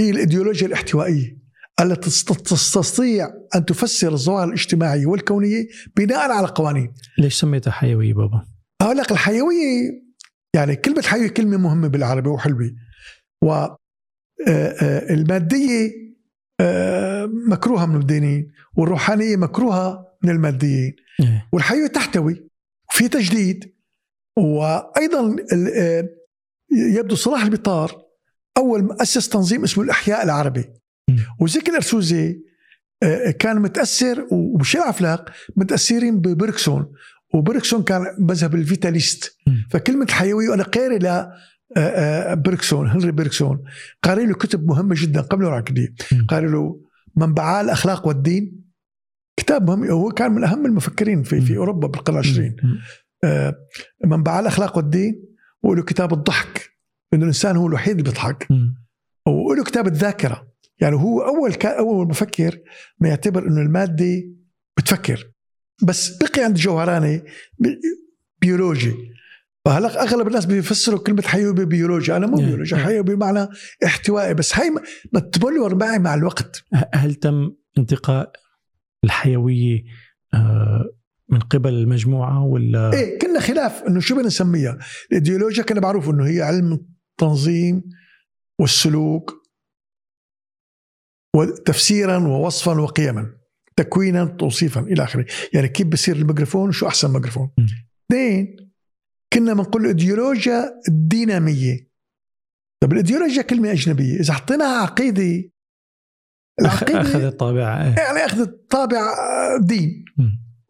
هي الإيديولوجيا الاحتوائية التي تست- تستطيع أن تفسر الظواهر الاجتماعيه والكونيه بناء على قوانين ليش سميتها حيوية بابا؟ أقول لك الحيوية يعني كلمة حيوية كلمة مهمة بالعربي وحلوة و آه، آه، المادية آه، مكروهة من الدينين والروحانية مكروهة من الماديين إيه. والحيوية تحتوي وفي تجديد وأيضا يبدو صلاح البيطار أول ما اسس تنظيم اسمه الإحياء العربي. وزكي الأرسوزي آه، كان متأثر وميشيل عفلق متأثرين ببرغسون وبرغسون كان مذهب ال vitalist. فكلمة الحيويه وأنا قاري ل آه، آه، برغسون هنري برغسون قاري له كتب مهمة جدا قبل العقديه. قاري له منبعا الأخلاق والدين كتاب مهم هو كان من أهم المفكرين في في. أوروبا بالقرن العشرين مم. آه، منبعا الأخلاق والدين وله كتاب الضحك إنه الإنسان هو الوحيد اللي بيضحك. وله كتاب الذاكرة. يعني هو أول كا أول مفكر ما يعتبر إنه المادة بتفكر. بس بقي عند جوهراني بي- بيولوجي. فهلأ أغلب الناس بيفسروا كلمة حيوي ببيولوجيا أنا مو إيه، بيولوجيا إيه. حيوي بمعنى احتوائي. بس هي ما تبلور معي مع الوقت. هل تم انتقاء الحيوية آه، من قبل المجموعة ولا؟ إيه كنا خلاف إنه شو بدنا نسميها؟ الإيديولوجيا كان معروف إنه هي علم التنظيم والسلوك وتفسيرا ووصفا وقيما تكوينا توصيفا إلى آخره. يعني كيف بصير الميكروفون؟ شو أحسن ميكروفون. اثنين كنا بنقول الايديولوجيا الدينامية. طب الإيديولوجيا كلمة أجنبية. إذا حطيناها عقيدة العقيدة اخذت طابع إيه. يعني اخذت طابع آه، دين.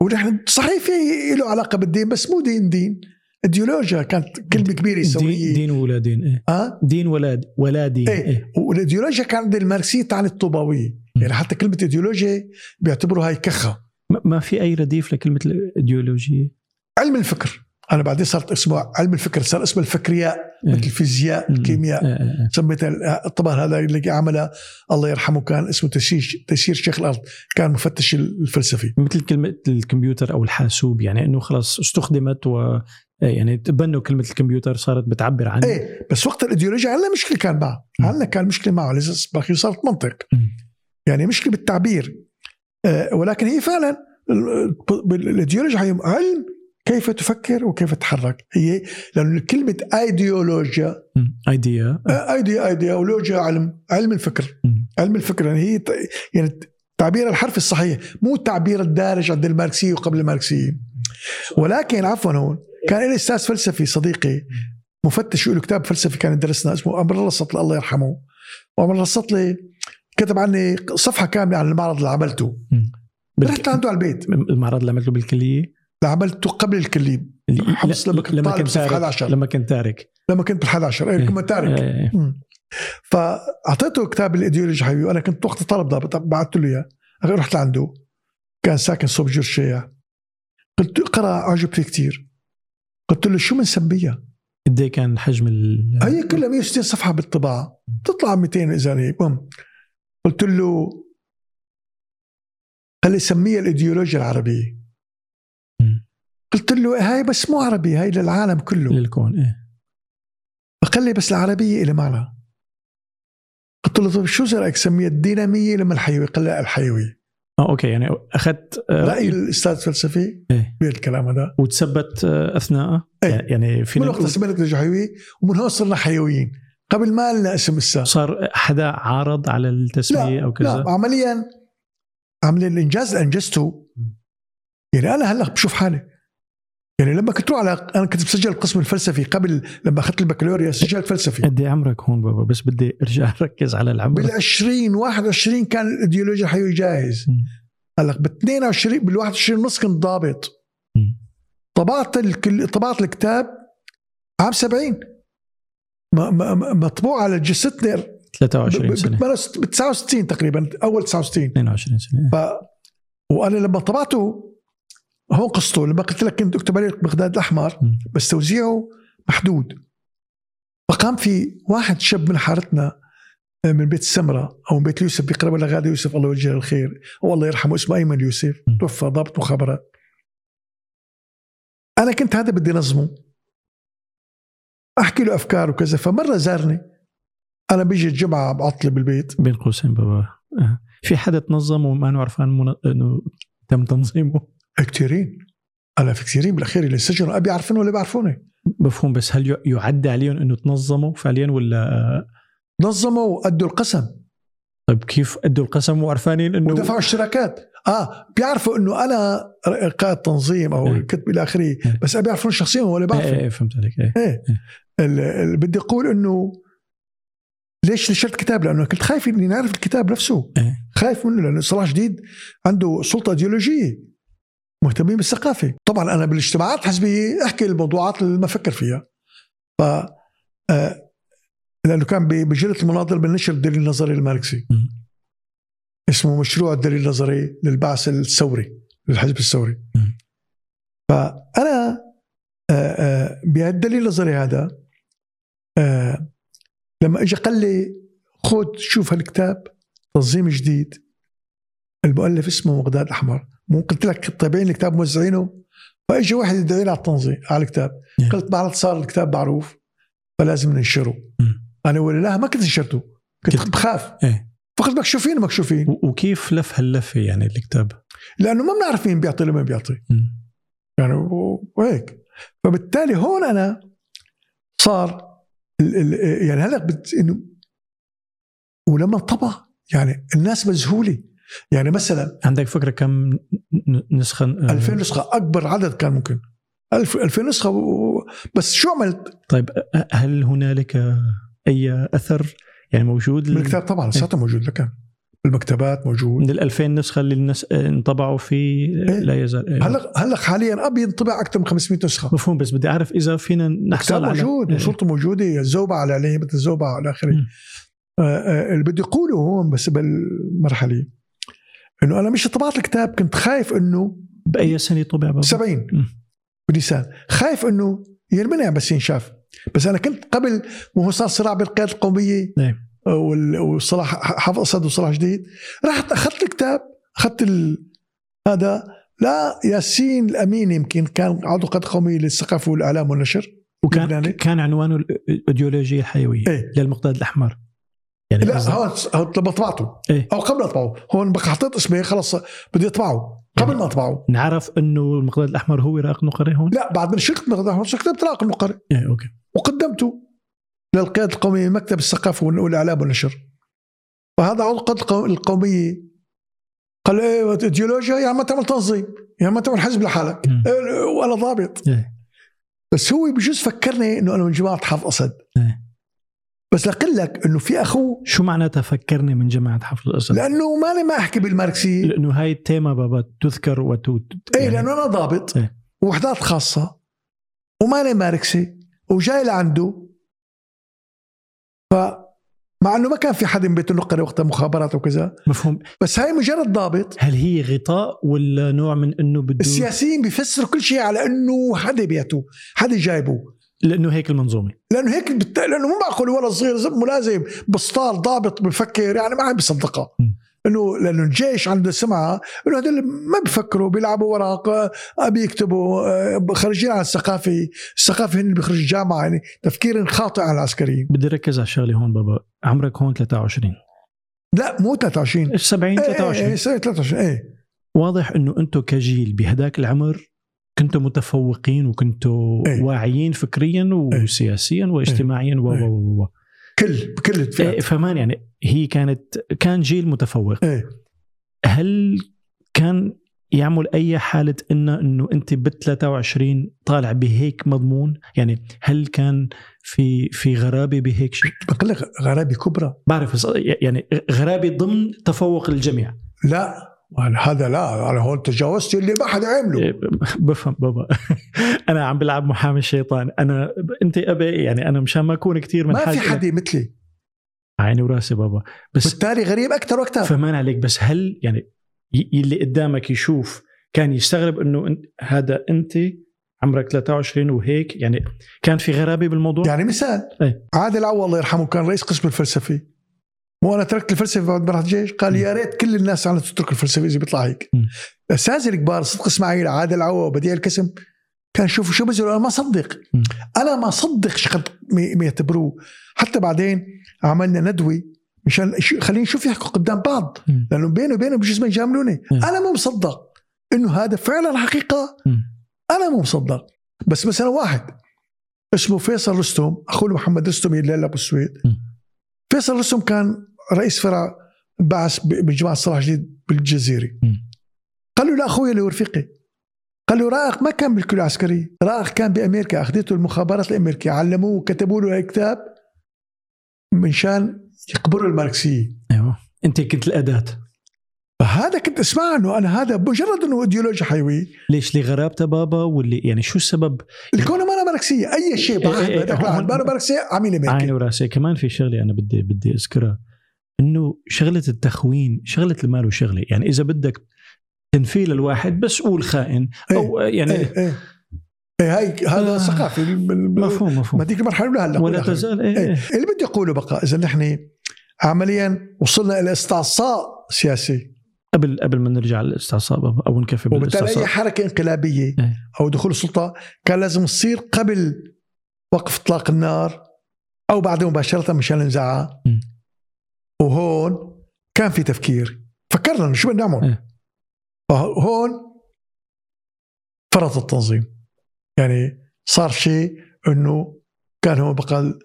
ونحن صحيح في له علاقة بالدين بس مو دين دين. ايديولوجيا كانت كلمة كبيرة دين, سويه دين ولا دين إيه. آه دين ولا ولا دين إيه. إيه. والايديولوجيا كانت الماركسيه تعني الطوباوية. يعني حتى كلمة ايديولوجيا بيعتبروا هاي كخة. ما- في أي رديف لكلمة الايديولوجيه علم الفكر. أنا بعدين صارت اسمه علم الفكر صار اسمه الفكرياء مثل الفيزياء الكيمياء. إيه، إيه، إيه. سميتها طبعا هذا اللي عملها الله يرحمه كان اسمه تسيير تسيير شيخ الأرض. كان مفتش الفلسفي مثل كلمة الكمبيوتر أو الحاسوب يعني أنه خلاص استخدمت و يعني تبنوا كلمة الكمبيوتر صارت بتعبر عن إيه بس وقت الإيديولوجيا عندنا مشكلة كان معه. عندنا كان مشكلة معه. لسه باقي صارت منطق. يعني مشكلة بالتعبير. آه، ولكن هي فعلا ال- ال- الإيديولوجيا هي علم كيف تفكر وكيف تتحرك. هي لأنه كلمة إيديولوجيا إيديا. آه، إيديا إيديولوجيا علم. علم الفكر. علم الفكر. يعني هي يعني تعبير الحرف الصحيح مو التعبير الدارج عند الماركسية وقبل الماركسيه ولكن عفوا هون كان لي أستاذ فلسفي صديقي مفتش له كتاب فلسفي كان يدرسنا اسمه أمر السطلي الله يرحمه. وأمر السطلي كتب عني صفحة كاملة عن المعرض اللي عملته. رحت لعنده على البيت. المعرض اللي عملته بالكلية؟ اللي عملته قبل الكلية. حبس لما كنت طالب صف تارك. 11. لما كنت تارك. لما كنت بال 11 إيه كنت تارك. إيه. مم. فأعطيته كتاب الايديولوجيا حبيبي. وأنا كنت وقت طالب ضابط بعثت له إياه. رحت لعنده. كان ساكن صوب جور الشيع قلت اقرأ اعجب فيه كثير. قلت له شو بنسميها؟ قد إيه كان حجم ال هي كلها 160 صفحة بالطباعة. تطلع 200 إذا هيك. المهم قلت له قال لي سميها الإيديولوجيا العربية. قلت له هاي بس مو عربي هاي للعالم كله. للكون إيه. فقال لي بس العربية إلى معنى. قلت له طيب شو رايك سميها الدينامية لما الحيوي قال لا الحيوي آه okay يعني أخذت آه، رأي الأستاذ الفلسفي إيه. بالكلام هذا. وتثبت آه، اثناءه إيه. يعني فينا من وقت سمينا حيوي ومن هون صرنا حيويين. قبل ما لنا اسم لسه صار حدا عارض على التسمية أو كذا؟ لا عمليا عمليا الإنجاز اللي انجزته يعني أنا هلأ بشوف حالي. يعني لما كنت روح على أنا كنت بسجل القسم الفلسفي قبل لما أخذت البكالوريا سجلت فلسفي. قد إيه عمرك هون بابا؟ بس بدي أرجع <laughs> أركز على العمر. بال 20 21 كان الايديولوجيا الحيوي جاهز. هلا ب 22 بال 21 ونص كنت ضابط. طبعت الكل... طبعت الكتاب عام 70 ما- ما- ما- مطبوع على جستنا 23 سنة. ب 69 تقريبا أول 69 22 سنة. ف وأنا لما طبعته هون قصته لما قلت لك كنت أكتب عليه بغداد الأحمر. بس توزيعه محدود. فقام في واحد شاب من حارتنا آه، من بيت السمرة أو من بيت يوسف بيقرب لغادة يوسف الله يوجه الخير. هو الله يرحمه اسمه أيمن يوسف. توفى ضابط مخابرات أنا كنت هذا بدي نظمه. أحكي له أفكار وكذا. فمرة زارني. أنا بيجي الجمعة بعطلي بالبيت. بين قوسين بابا. آه. في حدا تنظم وما نعرف. إنه تم تنظيمه. كثيرين أنا في كثيرين بالأخير اللي سجنوا أبي يعرفوني ولا بيعرفوني؟ مفهوم بس هل يعد عليهم إنه تنظموا فعليا ولا؟ نظموا وأدوا القسم. طيب كيف أدوا القسم وعرفانين إنه؟ ودفعوا اشتراكات آه بيعرفوا إنه أنا قائد تنظيم أو إيه. كتب إلى آخره إيه. بس أبي يعرفون شخصيا ولا إيه بعرفوا إيه فهمت عليك إيه. إيه. ال- بدي أقول إنه ليش نشرت كتاب لأنه كنت خايف إني نعرف الكتاب نفسه. إيه. خايف منه لأنه صلاح جديد عنده سلطة ايديولوجيه مهتمين بالثقافة. طبعا أنا بالاجتماعات الحزبيه أحكي الموضوعات اللي ما أفكر فيها. ف آه، لأنه كان بجرة المناظر بنشر الدليل النظري الماركسي. اسمه مشروع الدليل النظري للبعث الثوري للحزب الثوري. فأنا آه، آه، بهالدليل النظري هذا لما اجى قال لي خذ شوف هالكتاب تنظيم جديد المؤلف اسمه بغداد الأحمر. مو قلت لك طابعين الكتاب موزعينه؟ فاجى واحد يدعيني على التنظيم على الكتاب. نعم. قلت بعد صار الكتاب معروف فلازم ننشره. مم. أنا ولا لا ما كنت نشرته. كنت كنت- بخاف. إيه. فقط مكشوفين مكشوفين. و- وكيف لف هاللفة يعني الكتاب؟ لأنه ما بنعرف مين بيعطي ولا ما بيعطي. مم. يعني وهيك. فبالتالي هون أنا صار ال ال يعني هلأ بت إنه ولما طبع يعني الناس مذهولة. يعني مثلا عندك فكرة كم نسخة آه، 2000 نسخة أكبر عدد كان ممكن 1000 2000 نسخة و... بس شو عملت طيب آه، هل هنالك أي أثر يعني موجود من الكتاب طبعا لساته موجود لكن بالمكتبات موجود من ال 2000 نسخة اللي الناس آه، انطبعوا فيه آه، إيه. لا يزال إيه. هلأ هلأ حاليا أبي ينطبع أكثر من 500 نسخة مفهوم بس بدي أعرف إذا فينا نحصل على موجود إيه. وصورته موجودة الزوبعة على عليه مثل الزوبعة والى آخره. آه، آه، اللي بدي اقوله هون بس بالمرحله إنه أنا مش طبعت الكتاب كنت خايف إنه بأي سنة طبع بابا؟ 70 مم. بنيسان خايف إنه ينمنع بس ينشاف بس أنا كنت قبل ما هو صار صراع بين القيادة القومية نعم. وال- وصلاح حافظ أسد وصلاح جديد رحت أخذت الكتاب أخذت ال... هذا لا ياسين الأمين يمكن كان عضو قيادة قومية للثقافة والإعلام والنشر وكان. كان عنوانه الأيديولوجية الحيوية إيه. للمقداد الأحمر يعني لا هون هون لما طبعته. إيه. أو قبل اطبعه هون بقى حطيت اسمي خلص بدي أطبعه. قبل ما أطبعه. نعرف إنه المقداد الأحمر هو رائق نقري هون؟ لا بعد من شركة مقداد كتبت رائق النقري إيه okay. وقدمته للقيادة القومية مكتب الثقافة والإعلام والنشر. فهذا عضو القيادة القو- القومية. قال إيه ايديولوجيا يعني ما تعمل تنظيم يعني ما تعمل حزب لحالك. إيه، وأنا ضابط. إيه. بس هو بجوز فكرني إنه أنا من جماعة حافظ أسد. إيه. بس لقل لك إنه في اخوه شو معناتها فكرني من جماعة حافظ الاسد؟ لأنه ماني ما أحكي بالماركسيه لأنه هاي التيمة بابا تذكر وتو إيه يعني لأنه أنا ضابط إيه. ووحدات خاصة وماني ماركسي وجاي لعنده. ف مع إنه ما كان في حدا من بيت النقري وقتها مخابرات وكذا. مفهوم. بس هاي مجرد ضابط. هل هي غطاء ولا نوع من إنه بده؟ السياسيين بيفسروا كل شيء على إنه حدا بيته حدا جايبه. لأنه هيك المنظومة. لأنه هيك بت... لأنه مو معقول ولا صغير زب ملازم بسطال ضابط بفكر يعني ما عم بيصدقها. إنه لأنه الجيش عنده سمعة إنه هدول ما بيفكروا بيلعبوا ورق آه، بيكتبوا آه، خارجين عن الثقافة، الثقافة هن بيخرج الجامعة يعني تفكير خاطئ على العسكريين، بدي ركز على الشغلة هون بابا. عمرك هون 23 لا مو 23 إيش 70 إيه إيه 23 إيه سنة 23 إيه. واضح إنه أنتم كجيل بهداك العمر كنتوا متفوقين وكنتوا إيه. واعيين فكريا وسياسيا واجتماعيا و إيه. و و و. كل بكل إيه، الفئات. فمان يعني هي كانت كان جيل متفوق. إيه. هل كان يعمل أي حالة إن إنه أنت ب 23 طالع بهيك مضمون؟ يعني هل كان في في غرابة بهيك شيء؟ بقول لك غرابة كبرى. بعرف يعني غرابة ضمن تفوق الجميع. لا. هذا لا أنا هون تجاوزت اللي ما حدا عمله إيه، بفهم بابا. <laughs> أنا عم بلعب محامي الشيطان. أنا أنت أبي يعني أنا مشان ما أكون كثير من ما في حدا مثلي. عيني وراسي بابا. بس بالتالي غريب أكثر وأكثر فهمان عليك بس هل يعني اللي قدامك يشوف كان يستغرب إنه هذا أنت عمرك 23 وهيك؟ يعني كان في غرابة بالموضوع؟ يعني مثال إيه. عادل عوض الله يرحمه كان رئيس قسم الفلسفة. مو أنا تركت الفلسفة بعد ما رحت الجيش قال يا ريت كل الناس على تترك الفلسفة إذا بيطلع هيك مم. الاساتذه الكبار صدق إسماعيل عادل عوض بديع الكسم كان شوفوا شو بزر أنا ما صدق. أنا ما صدق ما يعتبروه حتى بعدين عملنا ندوة مشان خلينا نشوف يحكوا قدام بعض. لأنه بيني وبينهم بجوز ما يجاملوني. أنا مو مصدق إنه هذا فعلا حقيقة. أنا مو مصدق بس مثلا واحد اسمه فيصل رستم أخوه محمد رستم اللي هلا بالسويد. فيصل رستم كان رئيس فرع بعث بجماعة صلاح جديد بالجزيره مم. قال له لاخوي اللي هو رفيقي قال له رائق ما كان بالكليه العسكريه رائق كان بأمريكا. أخذته المخابرات الأمريكية. علموه وكتبوا له كتاب منشان يقبروا الماركسيه أيوه. أنت كنت الأداة. فهذا كنت أسمع إنه أنا هذا مجرد إنه ايديولوجيا حيويه ليش؟ لغرابته بابا واللي يعني شو السبب؟ الكون ما ماركسية. أي شيء إيه إيه إيه، أنا ماركسية عميل عيني امريكي وراسي. كمان في شغلة أنا بدي بدي أذكرها. إنه شغلة التخوين شغلة المال وشغلة يعني إذا بدك تنفيل الواحد بس قول خائن أو يعني إيه إيه إيه هاي هذا آه. ثقافي مفهوم ما مفهوم ديك المرحلة ولا هلا ولا تزال إيه إيه. إيه. اللي بدي أقوله بقى إذا نحن عمليا وصلنا إلى استعصاء سياسي قبل قبل ما نرجع للاستعصاء أو نكفي وبالتالي أي حركة انقلابية إيه. أو دخول السلطة كان لازم تصير قبل وقف إطلاق النار أو بعد مباشرة مشان النزاعات مم. وهون كان في تفكير. فكرنا شو بدنا نعمل؟ إيه. فهون فرط التنظيم. يعني صار شيء إنه كان هو بقى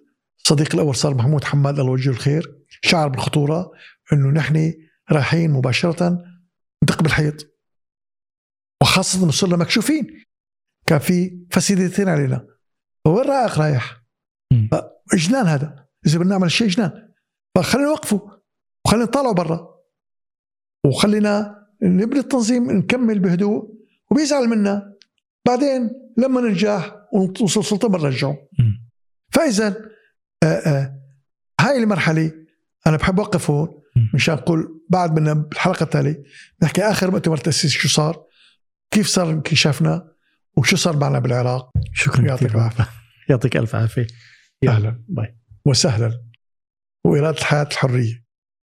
الصديق الأول صار محمود حماد الله يوجهه الخير شعر بالخطورة إنه نحن رايحين مباشرة ندق بالحيط. وخاصة إنه صرنا مكشوفين. كان في فسيلتين علينا. فوين رايح رايح؟ مم. جنان هذا. إذا بدنا نعمل شيء جنان فخلينا نوقفه وخلينا نطلعه برا. وخلينا نبني التنظيم نكمل بهدوء وبيزعل منا. بعدين لما ننجح ونوصل سلطة بنرجعه. فإذا آه، آه، هاي المرحلة أنا بحب اوقف هون. مشان أقول بعد منا بالحلقة التالية نحكي آخر مؤتمر تأسيس شو صار كيف صار انكشافنا وشو صار معنا بالعراق. شكرا يعطيك العافية. يعطيك ألف عافية. أهلا. باي. وسهلا. وإرادة الحياة الحرية.